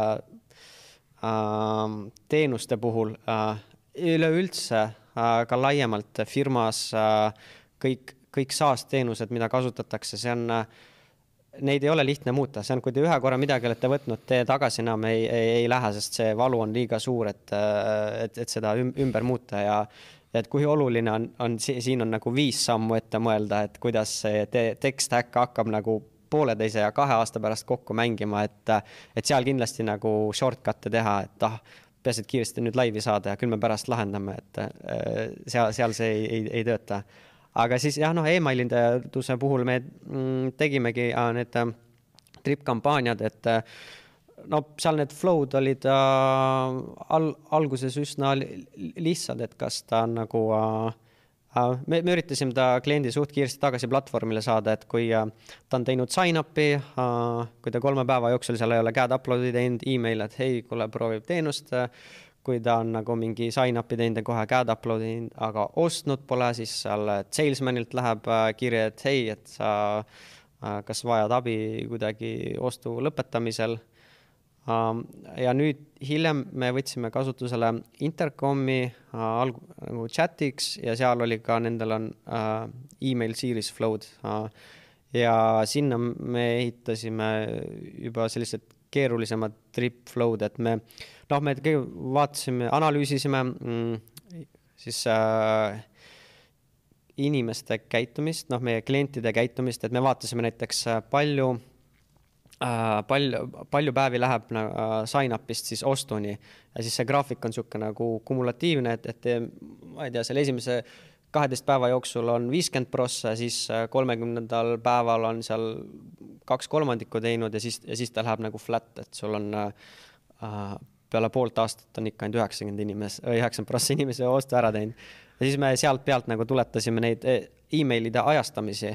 äh, teenuste puhul äh, üleüldse Äh, ka laiemalt firmas äh, kõik, kõik SaaS-teenused, mida kasutatakse, see on, äh, neid ei ole lihtne muuta, see on, kui te ühe korra midagi olete võtnud, te tagasi enam ei, ei, ei lähe, sest see valu on liiga suur, et, et, et seda ümber muuta ja et kui oluline on, on siin on nagu viis sammu ette mõelda, et kuidas see te tekst äkki hakkab nagu pooleteise ja kahe aasta pärast kokku mängima, et, et seal kindlasti nagu shortcut'e teha, et ah, peaasi, et kiiresti nüüd laivi saada ja küll me pärast lahendame, et äh, seal, seal see ei, ei, ei tööta. aga siis jah, noh, emailinduse puhul me mm, tegimegi äh, need äh, trip-kampaaniad, et no seal need flow'd olid äh, al-, alguses üsna lihtsad, et kas ta on nagu äh, me, me üritasime ta kliendi suht kiiresti tagasi platvormile saada, et kui äh, ta on teinud sign-up'i, äh, kui ta kolme päeva jooksul seal ei ole CAD upload'i teinud, email, et hei, kuule, proovib teenust. kui ta on nagu mingi sign-up'i teinud ja kohe CAD upload'i teinud, aga ostnud pole, siis seal salesman'ilt läheb äh, kiri, et hei, et sa kas vajad abi kuidagi ostu lõpetamisel ja nüüd hiljem me võtsime kasutusele intercomi äh, alg-, nagu chat'iks ja seal oli ka, nendel on äh, email series flow'd äh,. ja sinna me ehitasime juba sellised keerulisemad trip flow'd, et me noh, me kõige vaatasime, analüüsisime mm, siis äh, inimeste käitumist, noh, meie klientide käitumist, et me vaatasime näiteks äh, palju äh, palju, palju päevi läheb äh, sign-up'ist siis ostuni ja siis see graafik on niisugune nagu kumulatiivne, et, et ma ei tea, selle esimese kaheteist päeva jooksul on viiskümmend prossa, siis äh, kolmekümnendal päeval on seal kaks kolmandikku teinud ja siis, ja siis ta läheb nagu flat, et sul on äh, peale poolt aastat on ikka ainult üheksakümmend inimest, üheksakümmend prossa inimesi ostu ära teinud. ja siis me sealt pealt nagu tuletasime neid e, emailide ajastamisi,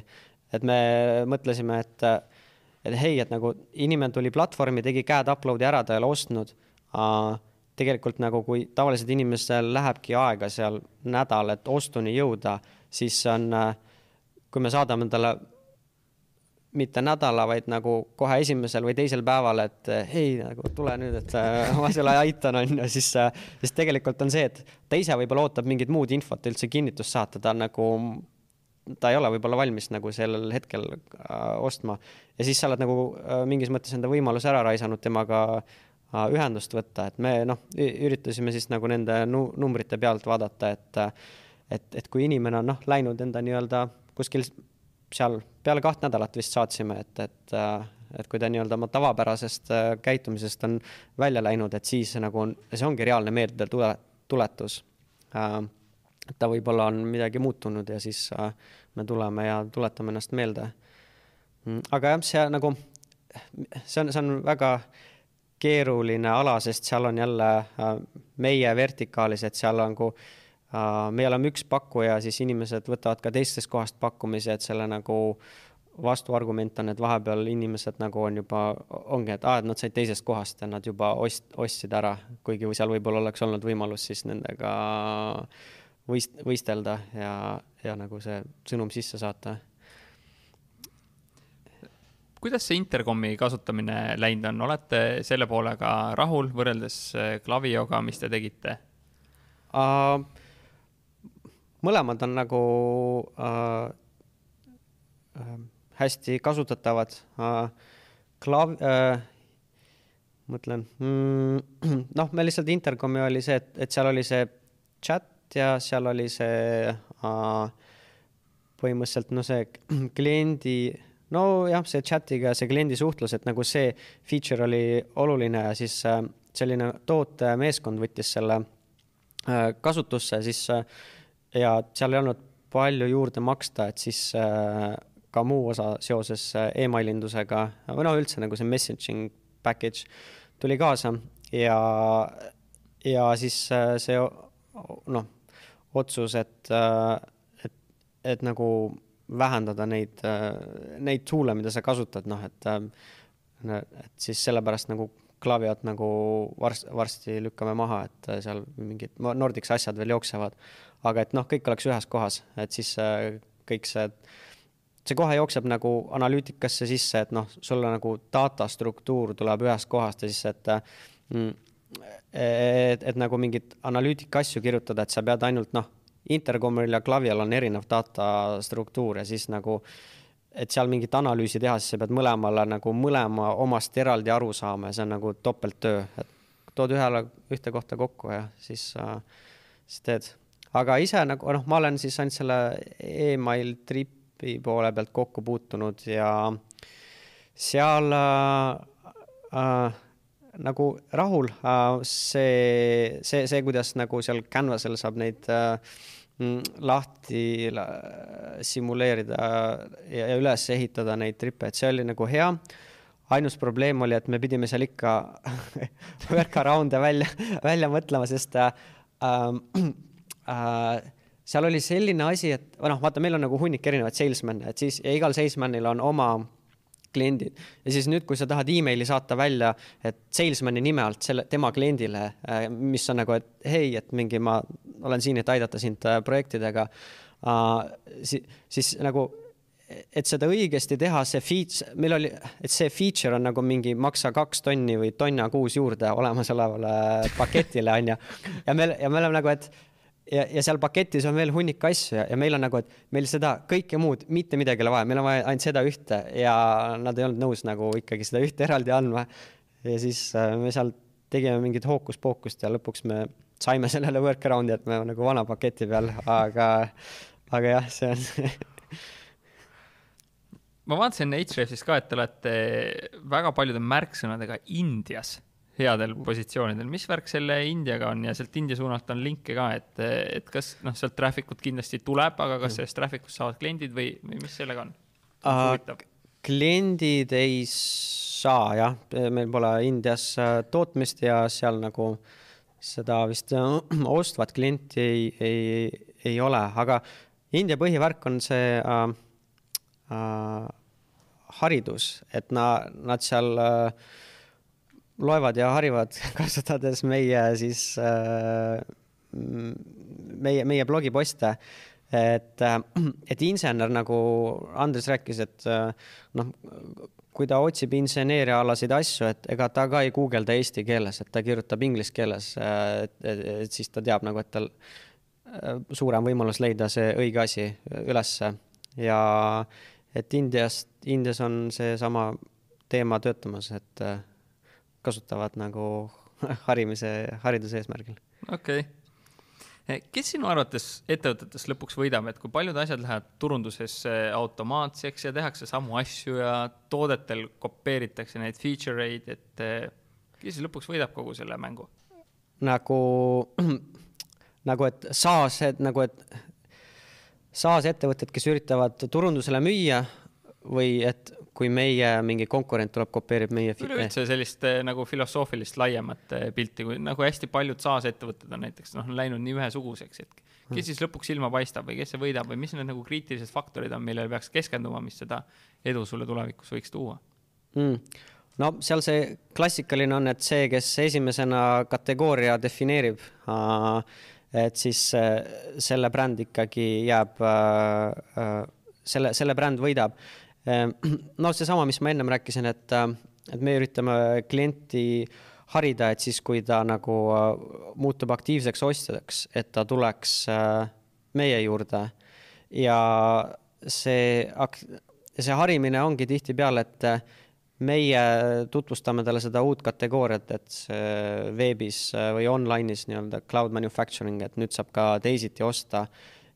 et me mõtlesime, et et hei, et nagu inimene tuli platvormi, tegi CAD upload'i ära, ta ei ole ostnud tegelikult nagu, kui tavaliselt inimesel lähebki aega seal nädal, et ostuni jõuda, siis on uh,, kui me saadame talle mitte nädala, vaid nagu kohe esimesel või teisel päeval, et hei, nagu tule nüüd, et uh, ma sulle aitan, on ju, siis, siis tegelikult on see, et ta ise võib-olla ootab mingit muud infot üldse kinnitust saata, ta on nagu ta ei ole võib-olla valmis nagu sellel hetkel äh, ostma. ja siis sa oled nagu äh, mingis mõttes enda võimaluse ära raisanud temaga äh, ühendust võtta, et me noh, üritasime siis nagu nende nu numbrite pealt vaadata, et et, et kui inimene on noh, läinud enda nii-öelda kuskil seal peale kaht nädalat vist saatsime, et, et et kui ta nii-öelda oma tavapärasest käitumisest on välja läinud, et siis nagu on, see ongi reaalne meeldetuletus äh, et ta võib-olla on midagi muutunud ja siis äh, me tuleme ja tuletame ennast meelde. Mm, aga jah, see nagu, see on, see on väga keeruline ala, sest seal on jälle äh, meie vertikaalis, et seal on nagu äh, me oleme üks pakkuja, siis inimesed võtavad ka teistest kohast pakkumisi, et selle nagu vastuargument on, et vahepeal inimesed nagu on juba, ongi, et aa, et nad said teisest kohast ja nad juba ost-, ostsid ära, kuigi seal võib-olla oleks olnud võimalus siis nendega võist-, võistelda ja, ja nagu see sõnum sisse saata kuidas see interkomi kasutamine läinud on, olete selle poolega rahul võrreldes Klavioga, mis te tegite uh,? mõlemad on nagu uh, uh, hästi kasutatavad uh,. Klav- uh,, mõtlen mm,, noh, meil lihtsalt interkomi oli see, et, et seal oli see chat ja seal oli see uh, põhimõtteliselt no see kliendi nojah, see chat'iga, see kliendi suhtlus, et nagu see feature oli oluline ja siis äh, selline tootemeeskond võttis selle äh, kasutusse, siis äh, ja seal ei olnud palju juurde maksta, et siis ka muu osa seoses emailindusega või noh, üldse nagu see messaging package tuli kaasa ja, ja siis see noh, otsus, et, et, et nagu vähendada neid, neid tool'e, mida sa kasutad, noh, et et siis sellepärast nagu Klaviot nagu varsti, varsti lükkame maha, et seal mingid Nordics asjad veel jooksevad. aga et noh, kõik oleks ühes kohas, et siis kõik see, see kohe jookseb nagu analüütikasse sisse, et noh, sulle nagu data struktuur tuleb ühest kohast ja siis, et mm, et, et nagu mingeid analüütika asju kirjutada, et sa pead ainult noh Intercomil ja Klavial on erinev data struktuur ja siis nagu, et seal mingit analüüsi teha, siis sa pead mõlemale nagu mõlema omast eraldi aru saama ja see on nagu topelttöö, et tood ühele, ühte kohta kokku ja siis äh,, siis teed. aga ise nagu noh, ma olen siis ainult selle email tripi poole pealt kokku puutunud ja seal äh, äh, nagu rahul äh, see, see, see, kuidas nagu seal Canvas'el saab neid äh, Mm, lahti simuleerida ja, ja üles ehitada neid trippe, et see oli nagu hea. ainus probleem oli, et me pidime seal ikka workaround'e välja, välja mõtlema, sest äh, äh, seal oli selline asi, et noh, vaata, meil on nagu hunnik erinevaid salesman'e, et siis igal salesman'il on oma kliendid ja siis nüüd, kui sa tahad emaili saata välja, et salesman'i nime alt selle, tema kliendile, äh, mis on nagu, et hei, et mingi ma olen siin, et aidata sind äh, projektidega uh,, siis, siis nagu et seda õigesti teha, see feature, meil oli, et see feature on nagu mingi maksa kaks tonni või tonna kuus juurde olemasolevale paketile, onju. ja me, ja me oleme nagu, et ja, ja seal paketis on veel hunnik asju ja, ja meil on nagu, et meil seda kõike muud mitte midagi ei ole vaja, meil on vaja ainult seda ühte ja nad ei olnud nõus nagu ikkagi seda ühte eraldi andma. ja siis äh, me seal tegime mingit hookuspookust ja lõpuks me saime sellele workaround'i, et me nagu vana paketi peal, aga, aga jah, see on ma vaatasin Hrefsis ka, et te olete väga paljude märksõnadega Indias headel positsioonidel, mis värk selle Indiaga on? Ja sealt India suunalt on linke ka, et, et kas noh, sealt traffic ut kindlasti tuleb, aga kas sellest traffic ust saavad kliendid või, või mis sellega on? Kliendid ei saa jah, meil pole Indias äh, tootmist ja seal nagu seda vist äh, ostvat klienti ei, ei, ei ole, aga India põhivärk on see uh, uh, haridus, et na, nad seal uh, loevad ja harivad, kasutades meie siis äh, meie, meie blogiposte. et, äh, et insener, nagu Andres rääkis, et äh, noh, kui ta otsib inseneeriaalaseid asju, et ega ta ka ei guugelda eesti keeles, et ta kirjutab inglise keeles, et, et siis ta teab nagu, et tal suurem võimalus leida see õige asi ülesse ja et Indiast, Indias on seesama teema töötamas, et kasutavad nagu harimise, hariduse eesmärgil. okei okay. Eh, kes sinu arvates ettevõtetes lõpuks võidab, et kui paljud asjad lähevad turunduses automaatseks ja tehakse samu asju ja toodetel kopeeritakse neid feature eid, et eh, kes lõpuks võidab kogu selle mängu? nagu, nagu et SaaS, et nagu, et SaaS ettevõtted, kes üritavad turundusele müüa või et kui meie mingi konkurent tuleb, kopeerib meie. üleüldse sellist eh, nagu filosoofilist laiemat eh, pilti, kui nagu hästi paljud SaaS-ettevõtted on näiteks noh, läinud nii ühesuguseks, et kes mm. siis lõpuks silma paistab või kes see võidab või mis need nagu kriitilised faktorid on, millele peaks keskenduma, mis seda edu sulle tulevikus võiks tuua mm.? no seal see klassikaline on, et see, kes esimesena kategooria defineerib, et siis selle bränd ikkagi jääb, äh, äh, selle, selle bränd võidab. no seesama, mis ma ennem rääkisin, et, et me üritame klienti harida, et siis, kui ta nagu muutub aktiivseks ostjaks, et ta tuleks meie juurde ja see, see harimine ongi tihtipeale, et meie tutvustame talle seda uut kategooriat, et veebis või online'is nii-öelda cloud manufacturing, et nüüd saab ka teisiti osta.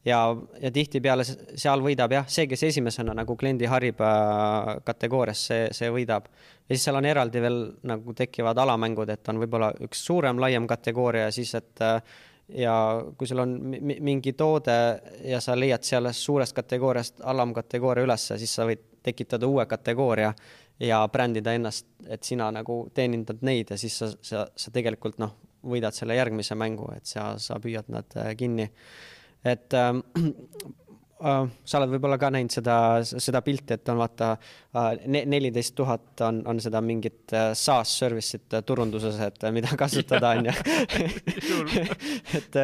Ja, ja tihtipeale seal võidab jah, see, kes esimesena nagu kliendi harib äh, kategoorias, see, see võidab. ja siis seal on eraldi veel nagu tekivad alamängud, et on võib-olla üks suurem, laiem kategooria ja siis, et äh, ja kui sul on mingi toode ja sa leiad sellest suurest kategooriast alamkategooria ülesse, siis sa võid tekitada uue kategooria ja brändida ennast, et sina nagu teenindad neid ja siis sa, sa, sa tegelikult noh, võidad selle järgmise mängu, et sa, sa püüad nad äh, kinni. Et ähm, äh, sa oled võib-olla ka näinud seda, seda pilti, et on vaata äh, neliteist tuhat on, on seda mingit äh, SaaS service'it äh, turunduses, et mida kasutada on ju. et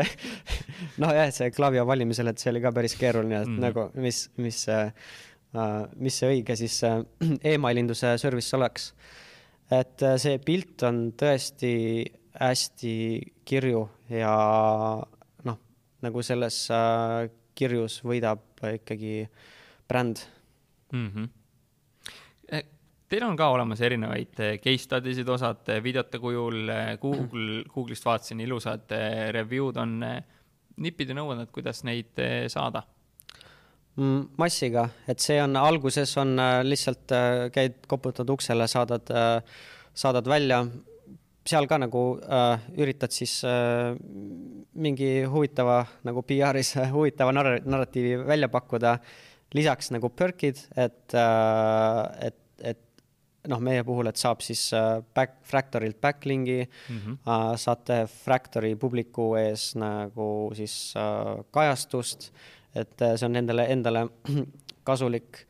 noh, jah, see Klaviyo valimisel, et see oli ka päris keeruline, et mm nagu mis, mis mis see õige siis emailinduse service oleks. et see pilt on tõesti hästi kirju ja nagu selles kirjus võidab ikkagi bränd mm. -hmm. Teil on ka olemas erinevaid case study sid, osad videote kujul, Google, Google'ist vaatasin, ilusad review'd on. nipid ja nõuanded, kuidas neid saada Mm, massiga, et see on, alguses on äh, lihtsalt äh, käid, koputad uksele, saadad, äh, saadad välja, seal ka nagu äh, üritad siis äh, mingi huvitava nagu PR-is huvitava narr narratiivi välja pakkuda. lisaks nagu perk'id, et äh,, et, et noh, meie puhul, et saab siis back, Fractorilt backlink'i mm, -hmm. äh, saate Fractori publiku ees nagu siis äh, kajastust et äh, see on nendele endale kasulik.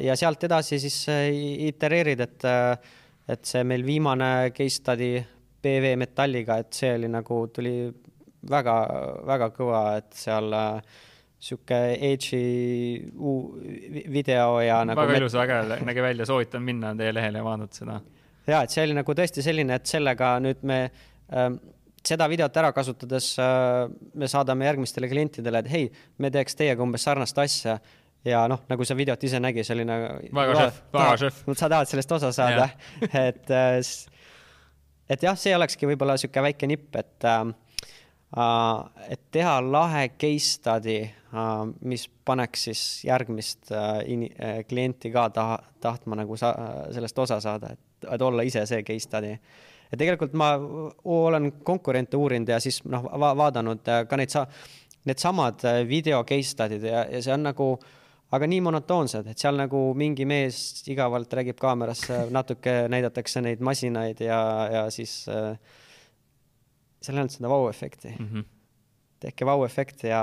ja sealt edasi siis äh, itereerid, et, äh, et see meil viimane case study PV Metalliga, et see oli nagu, tuli väga, väga kõva, et seal sihuke edge'i video ja nagu. väga ilus, väga nägi välja, soovitan minna teie lehele ja vaadata seda. ja, et see oli nagu tõesti selline, et sellega nüüd me ähm, seda videot ära kasutades äh, me saadame järgmistele klientidele, et hei, me teeks teiega umbes sarnast asja ja noh, nagu sa videot ise nägi, see oli nagu. väga šef, väga šef. sa tahad sellest osa saada et, äh, et jah, see olekski võib-olla sihuke väike nipp, et äh,, et teha lahe case study äh,, mis paneks siis järgmist äh, in, äh, klienti ka taha, tahtma nagu sa, sellest osa saada, et, et olla ise see case study ja tegelikult ma olen konkurente uurinud ja siis noh va, vaadanud äh, ka neid sa-, needsamad äh, video case study'd ja, ja see on nagu aga nii monotoonsed, et seal nagu mingi mees igavalt räägib kaamerasse, natuke näidatakse neid masinaid ja, ja siis äh, seal ei olnud seda vau-efekti mm. -hmm. tehke vau-efekt ja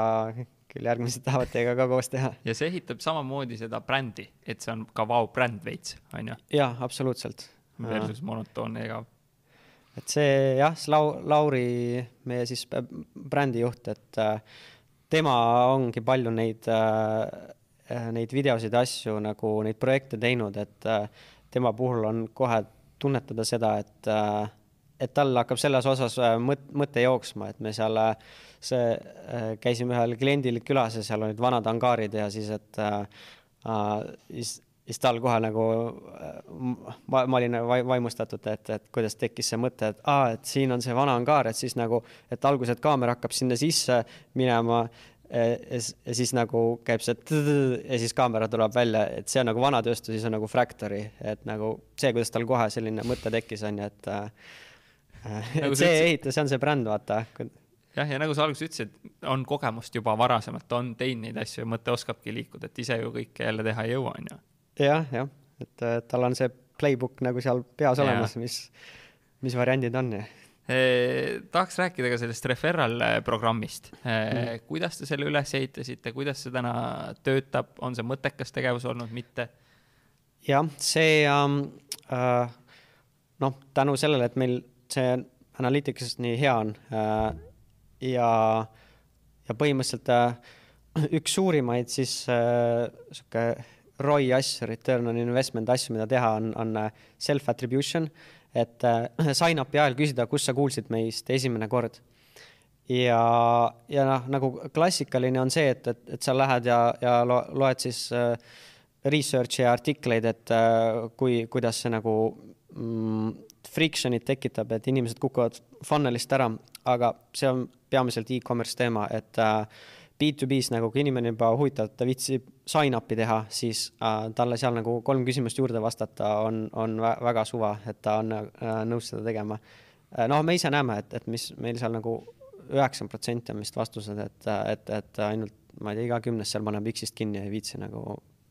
küll järgmised tahavad teiega ka koos teha. ja see ehitab samamoodi seda brändi, et see on ka vau-bränd veits, on ju? jaa, absoluutselt. versus monotoonne igav et see jah, Lau-, Lauri, meie siis brändijuht, et äh, tema ongi palju neid, äh, neid videosid ja asju nagu neid projekte teinud, et tema puhul on kohe tunnetada seda, et, et tal hakkab selles osas mõt-, mõte jooksma, et me seal see, käisime ühel kliendil külas ja seal olid vanad angaarid ja siis, et äh, siis siis tal kohe nagu, ma, ma olin vaimustatud, et, et kuidas tekkis see mõte, et aa, et siin on see vana angaar, et siis nagu, et alguses, kaamera hakkab sinna sisse minema ja, ja siis nagu käib see ja siis kaamera tuleb välja, et see on nagu vana tööstus, siis on nagu Fractory, et nagu see, kuidas tal kohe selline mõte tekkis, on ju, et äh, nagu see ehitus, see on see bränd, vaata jah, ja nagu sa alguses ütlesid, on kogemust juba varasemalt, on teinud neid asju ja mõte oskabki liikuda, et ise ju kõike jälle teha ei jõua, on ju jah, jah, et äh, tal on see playbook nagu seal peas Jaa. olemas, mis, mis variandid on ja tahaks rääkida ka sellest referral eh, programmist Mhm. mm.. kuidas te selle üles ehitasite, kuidas see täna töötab, on see mõttekas tegevus olnud, mitte? jah, see ähm, äh, noh, tänu sellele, et meil see Analytics nii hea on äh, ja, ja põhimõtteliselt äh, üks suurimaid siis äh, sihuke ROI asju, return on investment asju, mida teha, on, on äh, self-attribution, et äh, sign-up'i ajal küsida, kus sa kuulsid meist esimene kord. Ja, ja noh, nagu klassikaline on see, et, et, et sa lähed ja, ja lo, loed siis äh, research'i ja artikleid, et äh, kui, kuidas see nagu mm, friction'it tekitab, et inimesed kukuvad funnel'ist ära, aga see on peamiselt e-commerce teema, et B2B-s nagu kui inimene juba huvitav, ta viitsib sign-up'i teha, siis äh, talle seal nagu kolm küsimust juurde vastata on, on vä väga suva, et ta on äh, nõus seda tegema äh,. noh, me ise näeme, et, et mis meil seal nagu üheksakümmend protsenti on vist vastused, et, et, et ainult ma ei tea, iga kümnes seal paneb X-ist kinni ja ei viitsi nagu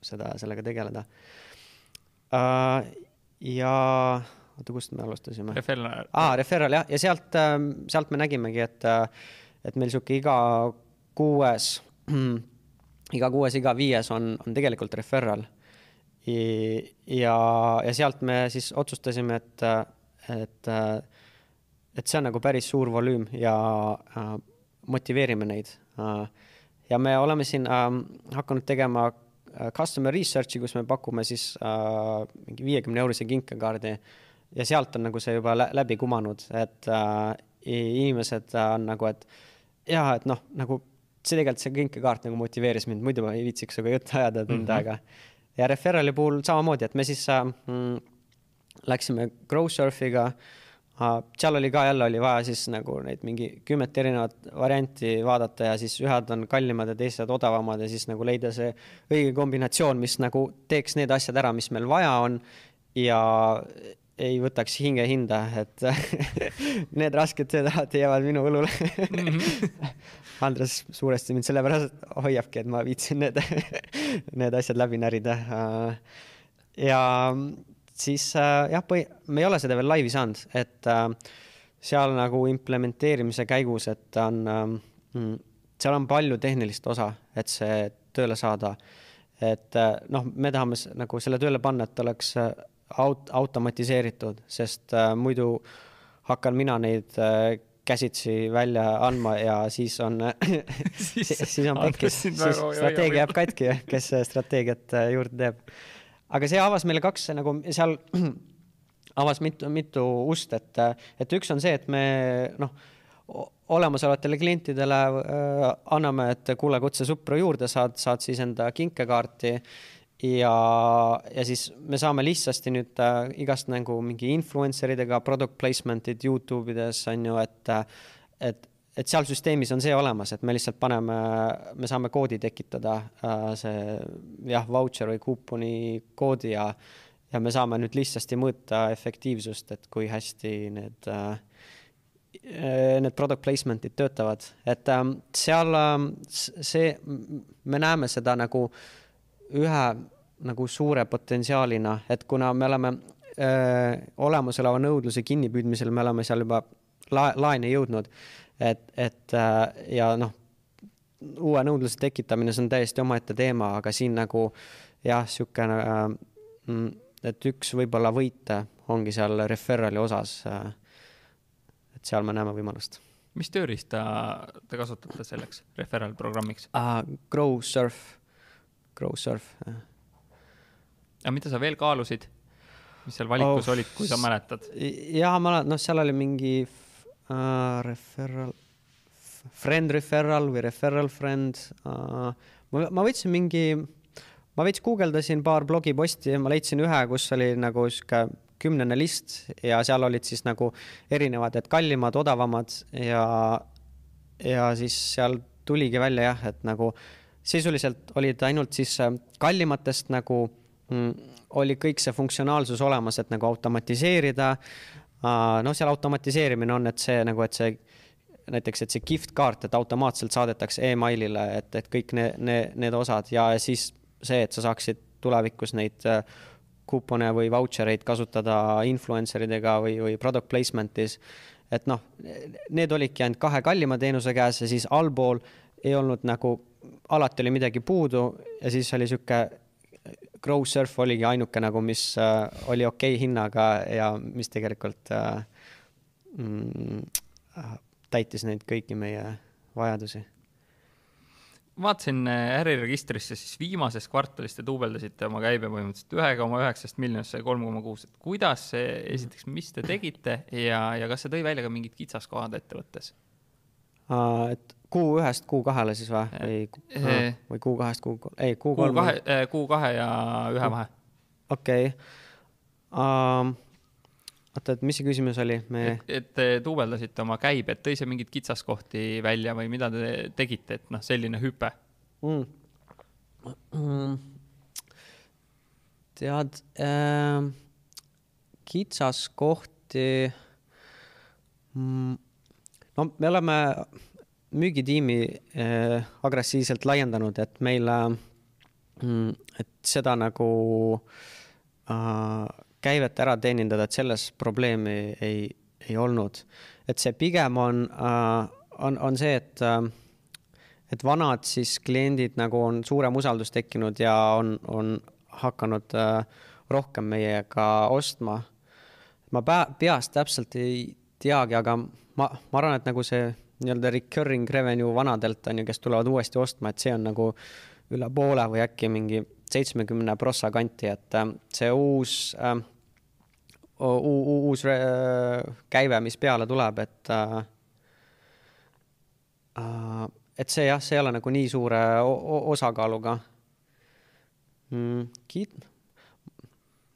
seda, sellega tegeleda uh,. ja oota, kust me alustasime? Referral. aa, referral jah, ja sealt, sealt me nägimegi, et, et meil sihuke iga kuues, iga kuues, iga viies on, on tegelikult referral. ja, ja sealt me siis otsustasime, et, et, et see on nagu päris suur volüüm ja äh, motiveerime neid äh,. ja me oleme siin äh, hakanud tegema äh, customer research'i, kus me pakume siis äh, mingi viiekümne eurose kinkekaardi ja sealt on nagu see juba lä läbi kumanud, et äh, inimesed äh, on nagu, et jaa, et noh, nagu see tegelikult, see kinkekaart nagu motiveeris mind, muidu ma ei viitsiks sinuga juttu ajada tund mm -hmm. aega. ja Referrali puhul samamoodi, et me siis äh, mm, läksime Growsurfiga äh,, seal oli ka jälle oli vaja siis nagu neid mingi kümmet erinevat varianti vaadata ja siis ühed on kallimad ja teised odavamad ja siis nagu leida see õige kombinatsioon, mis nagu teeks need asjad ära, mis meil vaja on ja ei võtaks hinge hinda, et need rasked alati jäävad minu õlule mm. -hmm. Andres suuresti mind sellepärast hoiabki, et ma viitsin need, need asjad läbi närida. ja siis jah, me ei ole seda veel laivi saanud, et seal nagu implementeerimise käigus, et on, seal on palju tehnilist osa, et see tööle saada. et noh, me tahame nagu selle tööle panna, et oleks aut-, automatiseeritud, sest äh, muidu hakkan mina neid äh, käsitsi välja andma ja siis on siis, siis on pekkis, siis strateegia jääb katki, kes strateegiat äh, juurde teeb. aga see avas meile kaks nagu seal avas mitu, mitu ust, et, et üks on see, et me noh, olemasolevatele klientidele äh, anname, et kuule, kutse Supro juurde, saad, saad siis enda kinkekaarti ja, ja siis me saame lihtsasti nüüd äh, igast nagu mingi influencer idega product placement'id Youtube ides on ju, et, et, et seal süsteemis on see olemas, et me lihtsalt paneme, me saame koodi tekitada äh,, see jah, vautšer või kuuponi koodi ja, ja me saame nüüd lihtsasti mõõta efektiivsust, et kui hästi need äh, need product placement'id töötavad, et äh, seal äh, see, me näeme seda nagu ühe nagu suure potentsiaalina, et kuna me oleme öö, olemasoleva nõudluse kinnipüüdmisel, me oleme seal juba la laeni jõudnud, et, et öö, ja noh, uue nõudluse tekitamine, see on täiesti omaette teema, aga siin nagu jah, niisugune, et üks võib-olla võite ongi seal referrali osas. et seal me näeme võimalust. mis tööriista te kasutate selleks referral programmiks uh,? Growsurf Growsurf. aga mida sa veel kaalusid? mis seal valikus oh, olid, kui sa mäletad? ja ma mäletan, noh, seal oli mingi uh, referral, friend referral või referral friend uh,. ma, ma võtsin mingi, ma veits guugeldasin paar blogiposti ja ma leidsin ühe, kus oli nagu sihuke kümnene list ja seal olid siis nagu erinevad, et kallimad, odavamad ja, ja siis seal tuligi välja jah, et nagu sisuliselt olid ainult siis kallimatest nagu mm, oli kõik see funktsionaalsus olemas, et nagu automatiseerida. noh, seal automatiseerimine on, et see nagu, et see näiteks, et see gift kaart, et automaatselt saadetakse emailile, et, et kõik need, need, need osad ja siis see, et sa saaksid tulevikus neid kuupone või vautšereid kasutada influencer idega või, või product placement'is. et noh, need olidki ainult kahe kallima teenuse käes ja siis allpool ei olnud nagu, alati oli midagi puudu ja siis oli sihuke Growsurf oligi ainuke nagu, mis äh, oli okei okay hinnaga ja mis tegelikult äh, mm, äh, täitis neid kõiki meie vajadusi vaatasin äh, äriregistrisse, siis viimases kvartalis te duubeldasite oma käibe põhimõtteliselt ühe koma üheksast miljonist sai kolm koma kuus, et kuidas see, esiteks, mis te tegite ja, ja kas see tõi välja ka mingid kitsaskohad ettevõttes uh,? et kuu ühest kuu kahele siis või, või uh,, või kuu kahest kuu, ei kuu kolm. kuu kahe, kuu kahe ja ühe vahe. okei okay. um, oota, et mis see küsimus oli Me...? et, et te duubeldasite oma käibed, tõi see mingeid kitsaskohti välja või mida te tegite, et noh, selline hüpe mm.? Mm. tead äh,, kitsaskohti mm,. no me oleme müügitiimi äh, agressiivselt laiendanud, et meil äh,, et seda nagu äh, käivet ära teenindada, et selles probleemi ei, ei olnud. et see pigem on äh,, on, on see, et äh, et vanad siis kliendid nagu on suurem usaldus tekkinud ja on, on hakanud äh, rohkem meiega ostma. ma peast täpselt ei teagi, aga ma, ma arvan, et nagu see nii-öelda recurring revenue vanadelt on ju, kes tulevad uuesti ostma, et see on nagu üle poole või äkki mingi seitsmekümne prossa kanti, et äh, see uus äh,, uus äh, käive, mis peale tuleb, et äh, äh, et see jah, see ei ole nagu nii suure osakaaluga mm,.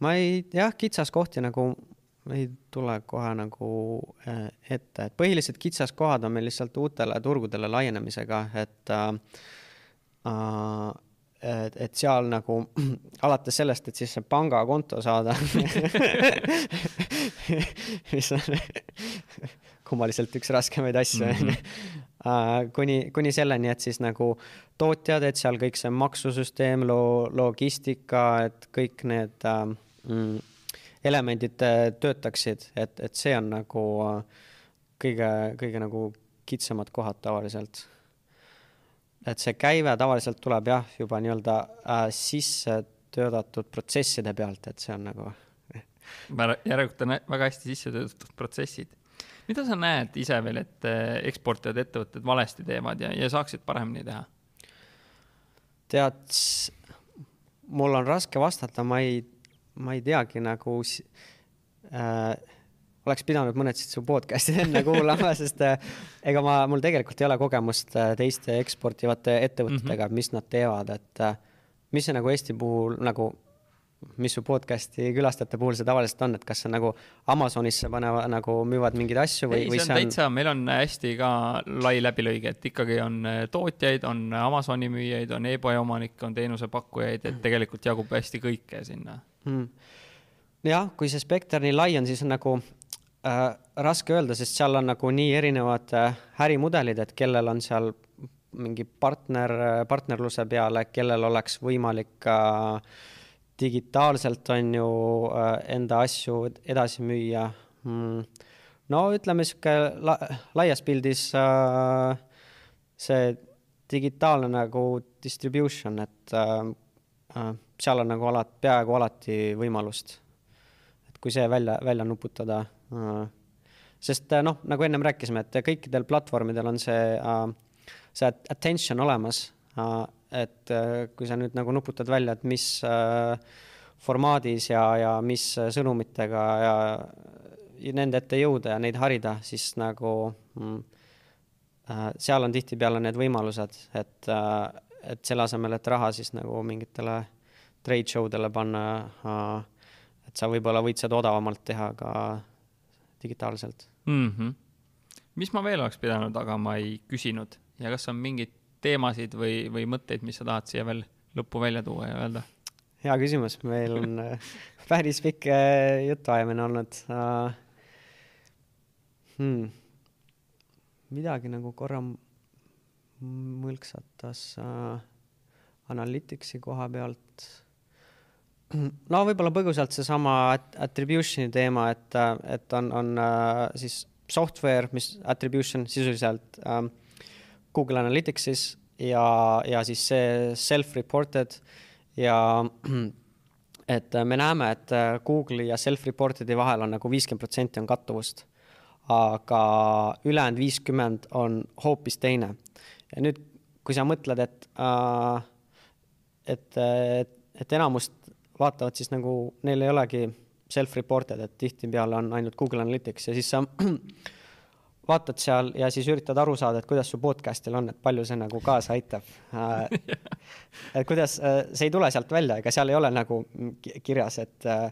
Ma ei, jah, kitsaskohti nagu ei tule kohe nagu äh, ette, et põhilised kitsaskohad on meil lihtsalt uutele turgudele laienemisega, et äh, et, et seal nagu alates sellest, et siis see pangakonto saada mis on kummaliselt üks raskemaid asju on ju. Mhm. kuni, kuni selleni, et siis nagu tootjad, et seal kõik see maksusüsteem, loo-, logistika, et kõik need äh, mm, elemendid äh, töötaksid, et, et see on nagu äh, kõige, kõige nagu kitsamad kohad tavaliselt et see käive tavaliselt tuleb jah, juba nii-öelda äh, sisse töötatud protsesside pealt, et see on nagu järelikult on väga hästi sisse töötatud protsessid. mida sa näed ise veel, et äh, eksportijad, ettevõtted valesti teevad ja, ja saaksid paremini teha? tead, mul on raske vastata, ma ei, ma ei teagi nagu äh, oleks pidanud mõned su podcast'id enne kuulama, sest äh, ega ma, mul tegelikult ei ole kogemust äh, teiste eksportivate ettevõtetega mm, -hmm. mis nad teevad, et äh, mis see nagu Eesti puhul nagu, mis su podcast'i külastajate puhul see tavaliselt on, et kas see nagu Amazonisse panevad nagu müüvad mingeid asju või? ei, see on, see on täitsa, meil on hästi ka lai läbilõige, et ikkagi on tootjaid, on Amazoni müüjaid, on e-poe omanikke, on teenusepakkujaid, et tegelikult jagub hästi kõike sinna mm.. jah, kui see spekter nii lai on, siis on nagu äh, raske öelda, sest seal on nagu nii erinevad äh, ärimudelid, et kellel on seal mingi partner, äh, partnerluse peale, kellel oleks võimalik ka digitaalselt on ju äh, enda asju edasi müüa. Mm.. no ütleme sihuke la, laias pildis äh, see digitaalne nagu distribution, et äh, äh, seal on nagu alati, peaaegu alati võimalust. et kui see välja, välja nuputada sest äh, noh, nagu ennem rääkisime, et kõikidel platvormidel on see, äh, see attention olemas. Äh, et kui sa nüüd nagu nuputad välja, et mis formaadis ja, ja mis sõnumitega ja nende ette jõuda ja neid harida, siis nagu mm, seal on tihtipeale need võimalused, et, et selle asemel, et raha siis nagu mingitele trade show dele panna, et sa võib-olla võid seda odavamalt teha ka digitaalselt mm. -hmm. mis ma veel oleks pidanud, aga ma ei küsinud ja kas on mingeid teemasid või, või mõtteid, mis sa tahad siia veel lõppu välja tuua ja öelda? hea küsimus, meil on äh, päris pikk äh, jutuajamine olnud uh,. Hmm. midagi nagu korra mõlksatas uh, Analyticsi koha pealt no võib-olla põgusalt seesama attribution'i teema, et, et on, on äh, siis software, mis attribution sisuliselt ähm, Google Analyticsis ja, ja siis see self-reported ja et me näeme, et Google'i ja self-reported'i vahel on nagu viiskümmend protsenti on kattuvust, aga ülejäänud viiskümmend on hoopis teine. ja nüüd, kui sa mõtled, et äh,, et, et, et enamust vaatavad siis nagu, neil ei olegi self-reported, et tihtipeale on ainult Google Analytics ja siis sa vaatad seal ja siis üritad aru saada, et kuidas su podcast'il on, et palju see nagu kaasa aitab et kuidas, äh, see ei tule sealt välja, ega seal ei ole nagu kirjas, et äh,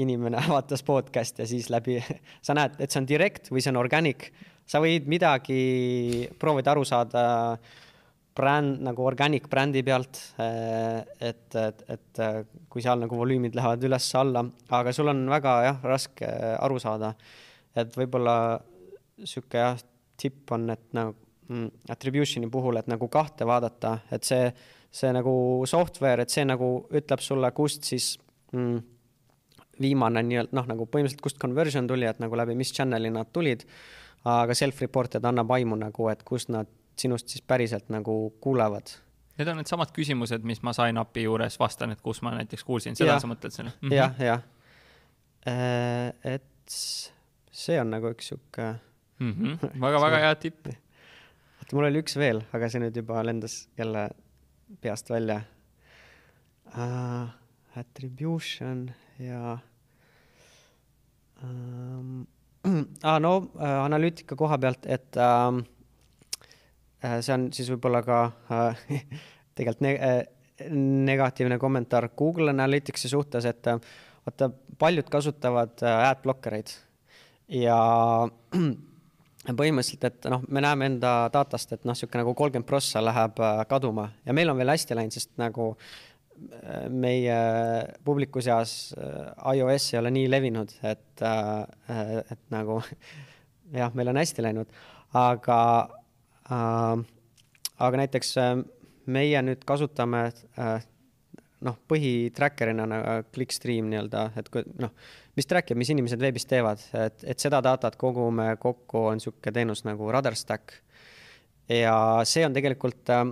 inimene vaatas podcast'i ja siis läbi, sa näed, et see on direct või see on organic. sa võid midagi proovida aru saada bränd nagu organic brändi pealt, äh, et, et, et kui seal nagu volüümid lähevad üles-alla, aga sul on väga jah, raske aru saada. et võib-olla sihuke jah, tipp on, et nagu mm, attribution'i puhul, et nagu kahte vaadata, et see, see nagu software, et see nagu ütleb sulle, kust siis mm, viimane nii-öelda noh, nagu põhimõtteliselt kust conversion tuli, et nagu läbi mis channel'i nad tulid. aga self-reported annab aimu nagu, et kust nad sinust siis päriselt nagu kuulevad. Need on needsamad küsimused, mis ma sign up'i juures vastan, et kus ma näiteks kuulsin, seda ja. sa mõtled selle mm -hmm.? jah, jah. Äh, et see on nagu üks sihuke mm -hmm.. väga-väga hea tipp. oota, mul oli üks veel, aga see nüüd juba lendas jälle peast välja uh,. Attribution ja um, ah, no uh, analüütika koha pealt, et uh, see on siis võib-olla ka uh, tegelikult ne uh, negatiivne kommentaar Google Analyticsi suhtes, et vaata, paljud kasutavad uh, adblockereid ja põhimõtteliselt, et noh, me näeme enda datast, et noh, niisugune nagu kolmkümmend prossa läheb äh, kaduma. Ja meil on veel hästi läinud, sest nagu äh, meie publiku seas äh, iOS ei ole nii levinud, et, et nagu jah, meil on hästi läinud, aga äh,, aga näiteks meie nüüd kasutame äh, noh, põhitracker'ina nagu Clickstream nii-öelda, et kui noh, mis track ib, mis inimesed veebis teevad, et, et seda datat kogume kokku, on niisugune teenus nagu Rudderstack. ja see on tegelikult äh,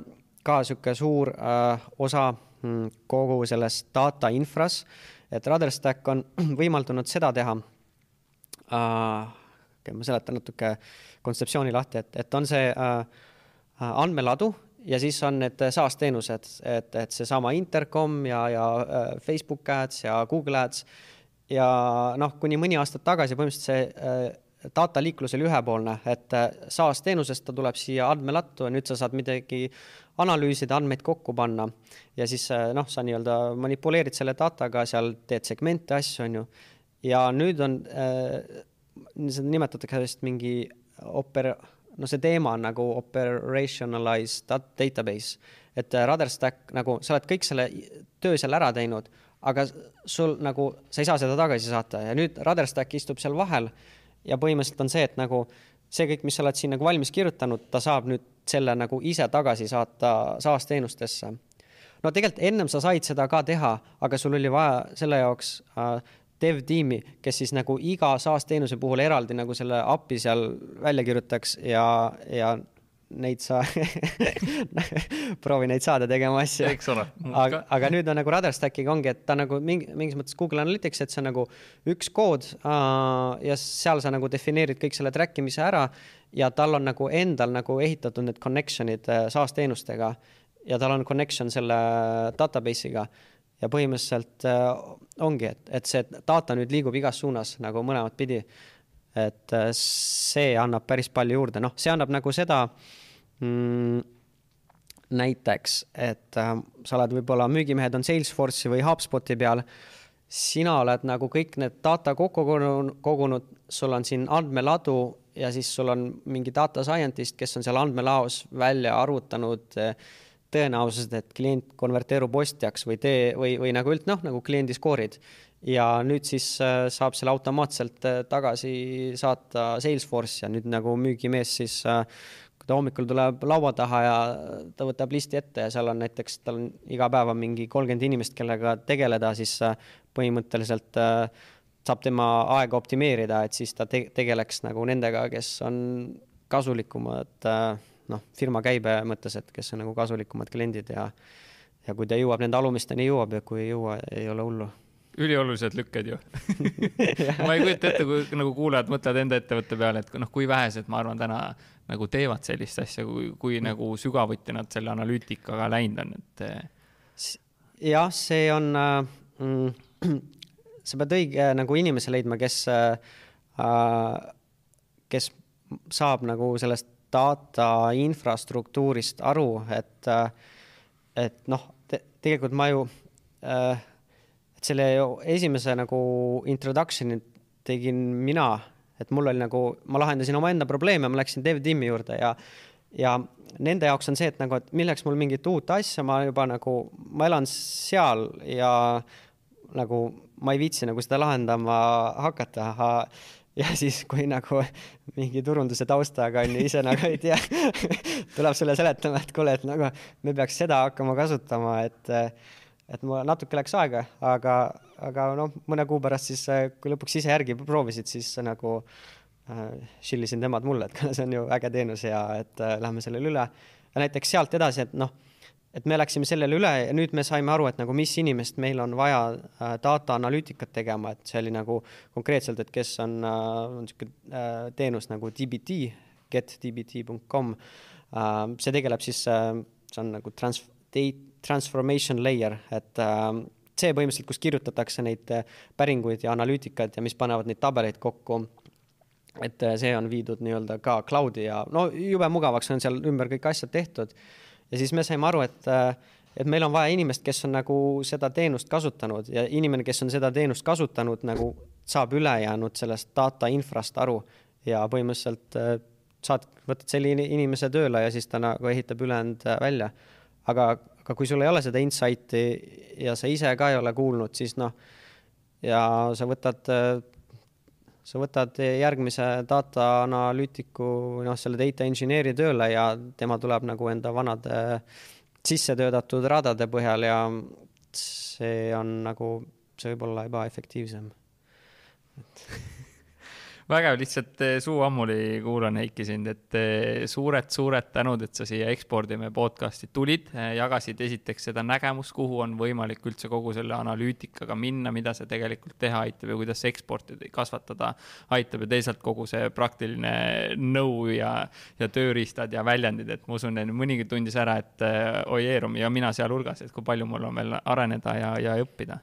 ka niisugune suur äh, osa mm, kogu sellest data infras, et Rudderstack on võimaldanud seda teha äh,, ma seletan natuke kontseptsiooni lahti, et, et on see äh, andmeladu ja siis on need SaaS teenused, et, et seesama Intercom ja, ja äh, Facebook Ads ja Google Ads ja noh, kuni mõni aasta tagasi põhimõtteliselt see äh, data liiklus oli ühepoolne, et äh, SaaS teenusest ta tuleb siia andmelattu ja nüüd sa saad midagi analüüsida, andmeid kokku panna ja siis noh, sa nii-öelda manipuleerid selle dataga, seal teed segmente, asju, on ju. ja nüüd on äh,, seda nimetatakse vist mingi oper-, no see teema on nagu operationalized database, et äh, Rudderstack nagu, sa oled kõik selle töö seal ära teinud, aga sul nagu, sa ei saa seda tagasi saata ja nüüd Rudderstack istub seal vahel ja põhimõtteliselt on see, et nagu see kõik, mis sa oled siin nagu valmis kirjutanud, ta saab nüüd selle nagu ise tagasi saata SaaS teenustesse. no tegelikult ennem sa said seda ka teha, aga sul oli vaja selle jaoks äh, dev-tiimi, kes siis nagu iga SaaS teenuse puhul eraldi nagu selle API seal välja kirjutaks ja, ja neid sa proovi neid saada tegema asju. eks ole. aga, aga nüüd on nagu Rudderstackiga ongi, et ta nagu mingi, mingis mõttes Google Analytics, et see on nagu üks kood uh, ja seal sa nagu defineerid kõik selle track imise ära ja tal on nagu endal nagu ehitatud need connection'id SaaS teenustega ja tal on connection selle database'iga ja põhimõtteliselt äh, ongi, et, et see data nüüd liigub igas suunas nagu mõlemat pidi. et äh, see annab päris palju juurde, noh, see annab nagu seda mm, näiteks, et äh, sa oled võib-olla, müügimehed on Salesforce'i või HubSpoti peal, sina oled nagu kõik need data kokku kogunud, sul on siin andmeladu ja siis sul on mingi data scientist, kes on seal andmelaos välja arvutanud äh, tõenäosused, et klient konverteerub ostjaks või tee või, või nagu üld-, noh, nagu kliendi skoorid. ja nüüd siis äh, saab selle automaatselt äh, tagasi saata Salesforce ja nüüd nagu müügimees siis äh, ta hommikul tuleb laua taha ja ta võtab listi ette ja seal on näiteks, tal on iga päev on mingi kolmkümmend inimest, kellega tegeleda, siis põhimõtteliselt saab tema aega optimeerida, et siis ta te tegeleks nagu nendega, kes on kasulikumad noh, firma käibe mõttes, et kes on nagu kasulikumad kliendid ja ja kui ta jõuab nende alumisteni, jõuab ja kui ei jõua, ei ole hullu üliolulised lükked ju ma ei kujuta ette, kui nagu kuulajad mõtlevad enda ettevõtte peale, et noh, kui vähesed, ma arvan, täna nagu teevad sellist asja, kui, kui mm. nagu sügavuti nad selle analüütikaga läinud on, et. Eh. jah, see on äh,, sa pead õige nagu inimese leidma, kes äh,, kes saab nagu sellest data infrastruktuurist aru, et, et noh te, tegelikult ma ju äh, et selle esimese nagu introduction'i tegin mina, et mul oli nagu, ma lahendasin omaenda probleeme, ma läksin dev tiimi juurde ja, ja nende jaoks on see, et nagu, et milleks mul mingit uut asja, ma juba nagu, ma elan seal ja nagu ma ei viitsi nagu seda lahendama hakata ja siis, kui nagu mingi turunduse taustaga on ju, ise nagu ei tea tuleb sulle seletama, et kuule, et nagu me peaks seda hakkama kasutama, et et mul natuke läks aega, aga, aga noh, mõne kuu pärast siis, kui lõpuks ise järgi proovisid, siis nagu äh, shillisin nemad mulle, et see on ju äge teenus ja et äh, lähme sellele üle. ja näiteks sealt edasi, et noh, et me läksime sellele üle ja nüüd me saime aru, et nagu mis inimest meil on vaja äh, data analüütikat tegema, et see oli nagu konkreetselt, et kes on äh,, on niisugune äh, teenus nagu dbt, getdbt.com see tegeleb siis see on nagu trans-, transformation layer, et see põhimõtteliselt, kus kirjutatakse neid päringuid ja analüütikat ja mis panevad neid tabeleid kokku. et see on viidud nii-öelda ka cloud'i ja no jube mugavaks on seal ümber kõik asjad tehtud. Ja siis me saime aru, et, et meil on vaja inimest, kes on nagu seda teenust kasutanud ja inimene, kes on seda teenust kasutanud, nagu saab ülejäänud sellest data infrast aru ja põhimõtteliselt saad, võtad selle inimese tööle ja siis ta nagu ehitab ülejäänud välja. aga aga kui sul ei ole seda insight'i ja sa ise ka ei ole kuulnud, siis noh, ja sa võtad, sa võtad järgmise data analüütiku, noh, selle data engineer'i tööle ja tema tuleb nagu enda vanade sisse töötatud radade põhjal ja see on nagu, see võib olla ebaefektiivsem vägev, lihtsalt eh, suu ammuli kuulan, Heiki, sind, et suured-suured eh, tänud, et sa siia Ekspordime podcast'i tulid, eh, jagasid esiteks seda nägemust, kuhu on võimalik üldse kogu selle analüütikaga minna, mida see tegelikult teha aitab ja kuidas eksporti kasvatada aitab ja teisalt kogu see praktiline nõu ja, ja tööriistad ja väljendid, et ma usun, et mõnigi tundis ära, et oi Eerum ja mina sealhulgas, et kui palju mul on veel areneda ja, ja õppida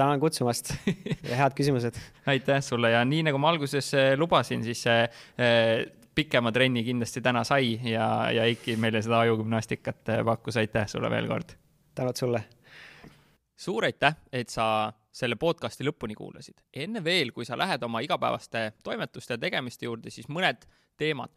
tänan kutsumast ja head küsimused. aitäh sulle ja nii nagu ma alguses eh, lubasin, siis see eh, pikema trenni kindlasti täna sai ja, ja Eiki meile seda ajugümnastikat eh, pakkus, aitäh sulle veel kord. tänud sulle. suur aitäh, et sa selle podcasti lõpuni kuulasid. enne veel, kui sa lähed oma igapäevaste toimetuste ja tegemiste juurde, siis mõned teemad.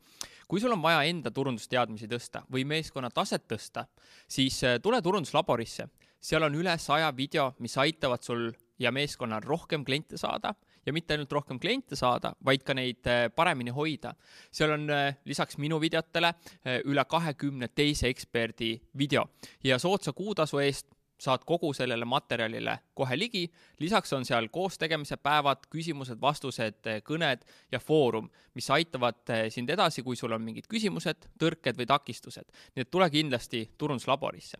kui sul on vaja enda turundusteadmisi tõsta või meeskonna taset tõsta, siis tule turunduslaborisse seal on üle saja video, mis aitavad sul ja meeskonnal rohkem kliente saada ja mitte ainult rohkem kliente saada, vaid ka neid äh, paremini hoida. seal on äh, lisaks minu videotele äh, üle kahekümne teise eksperdi video ja soodsa kuutasu eest saad kogu sellele materjalile kohe ligi. lisaks on seal koostegemise päevad, küsimused-vastused, kõned ja foorum, mis aitavad sind edasi, kui sul on mingid küsimused, tõrked või takistused. nii et tule kindlasti turunduslaborisse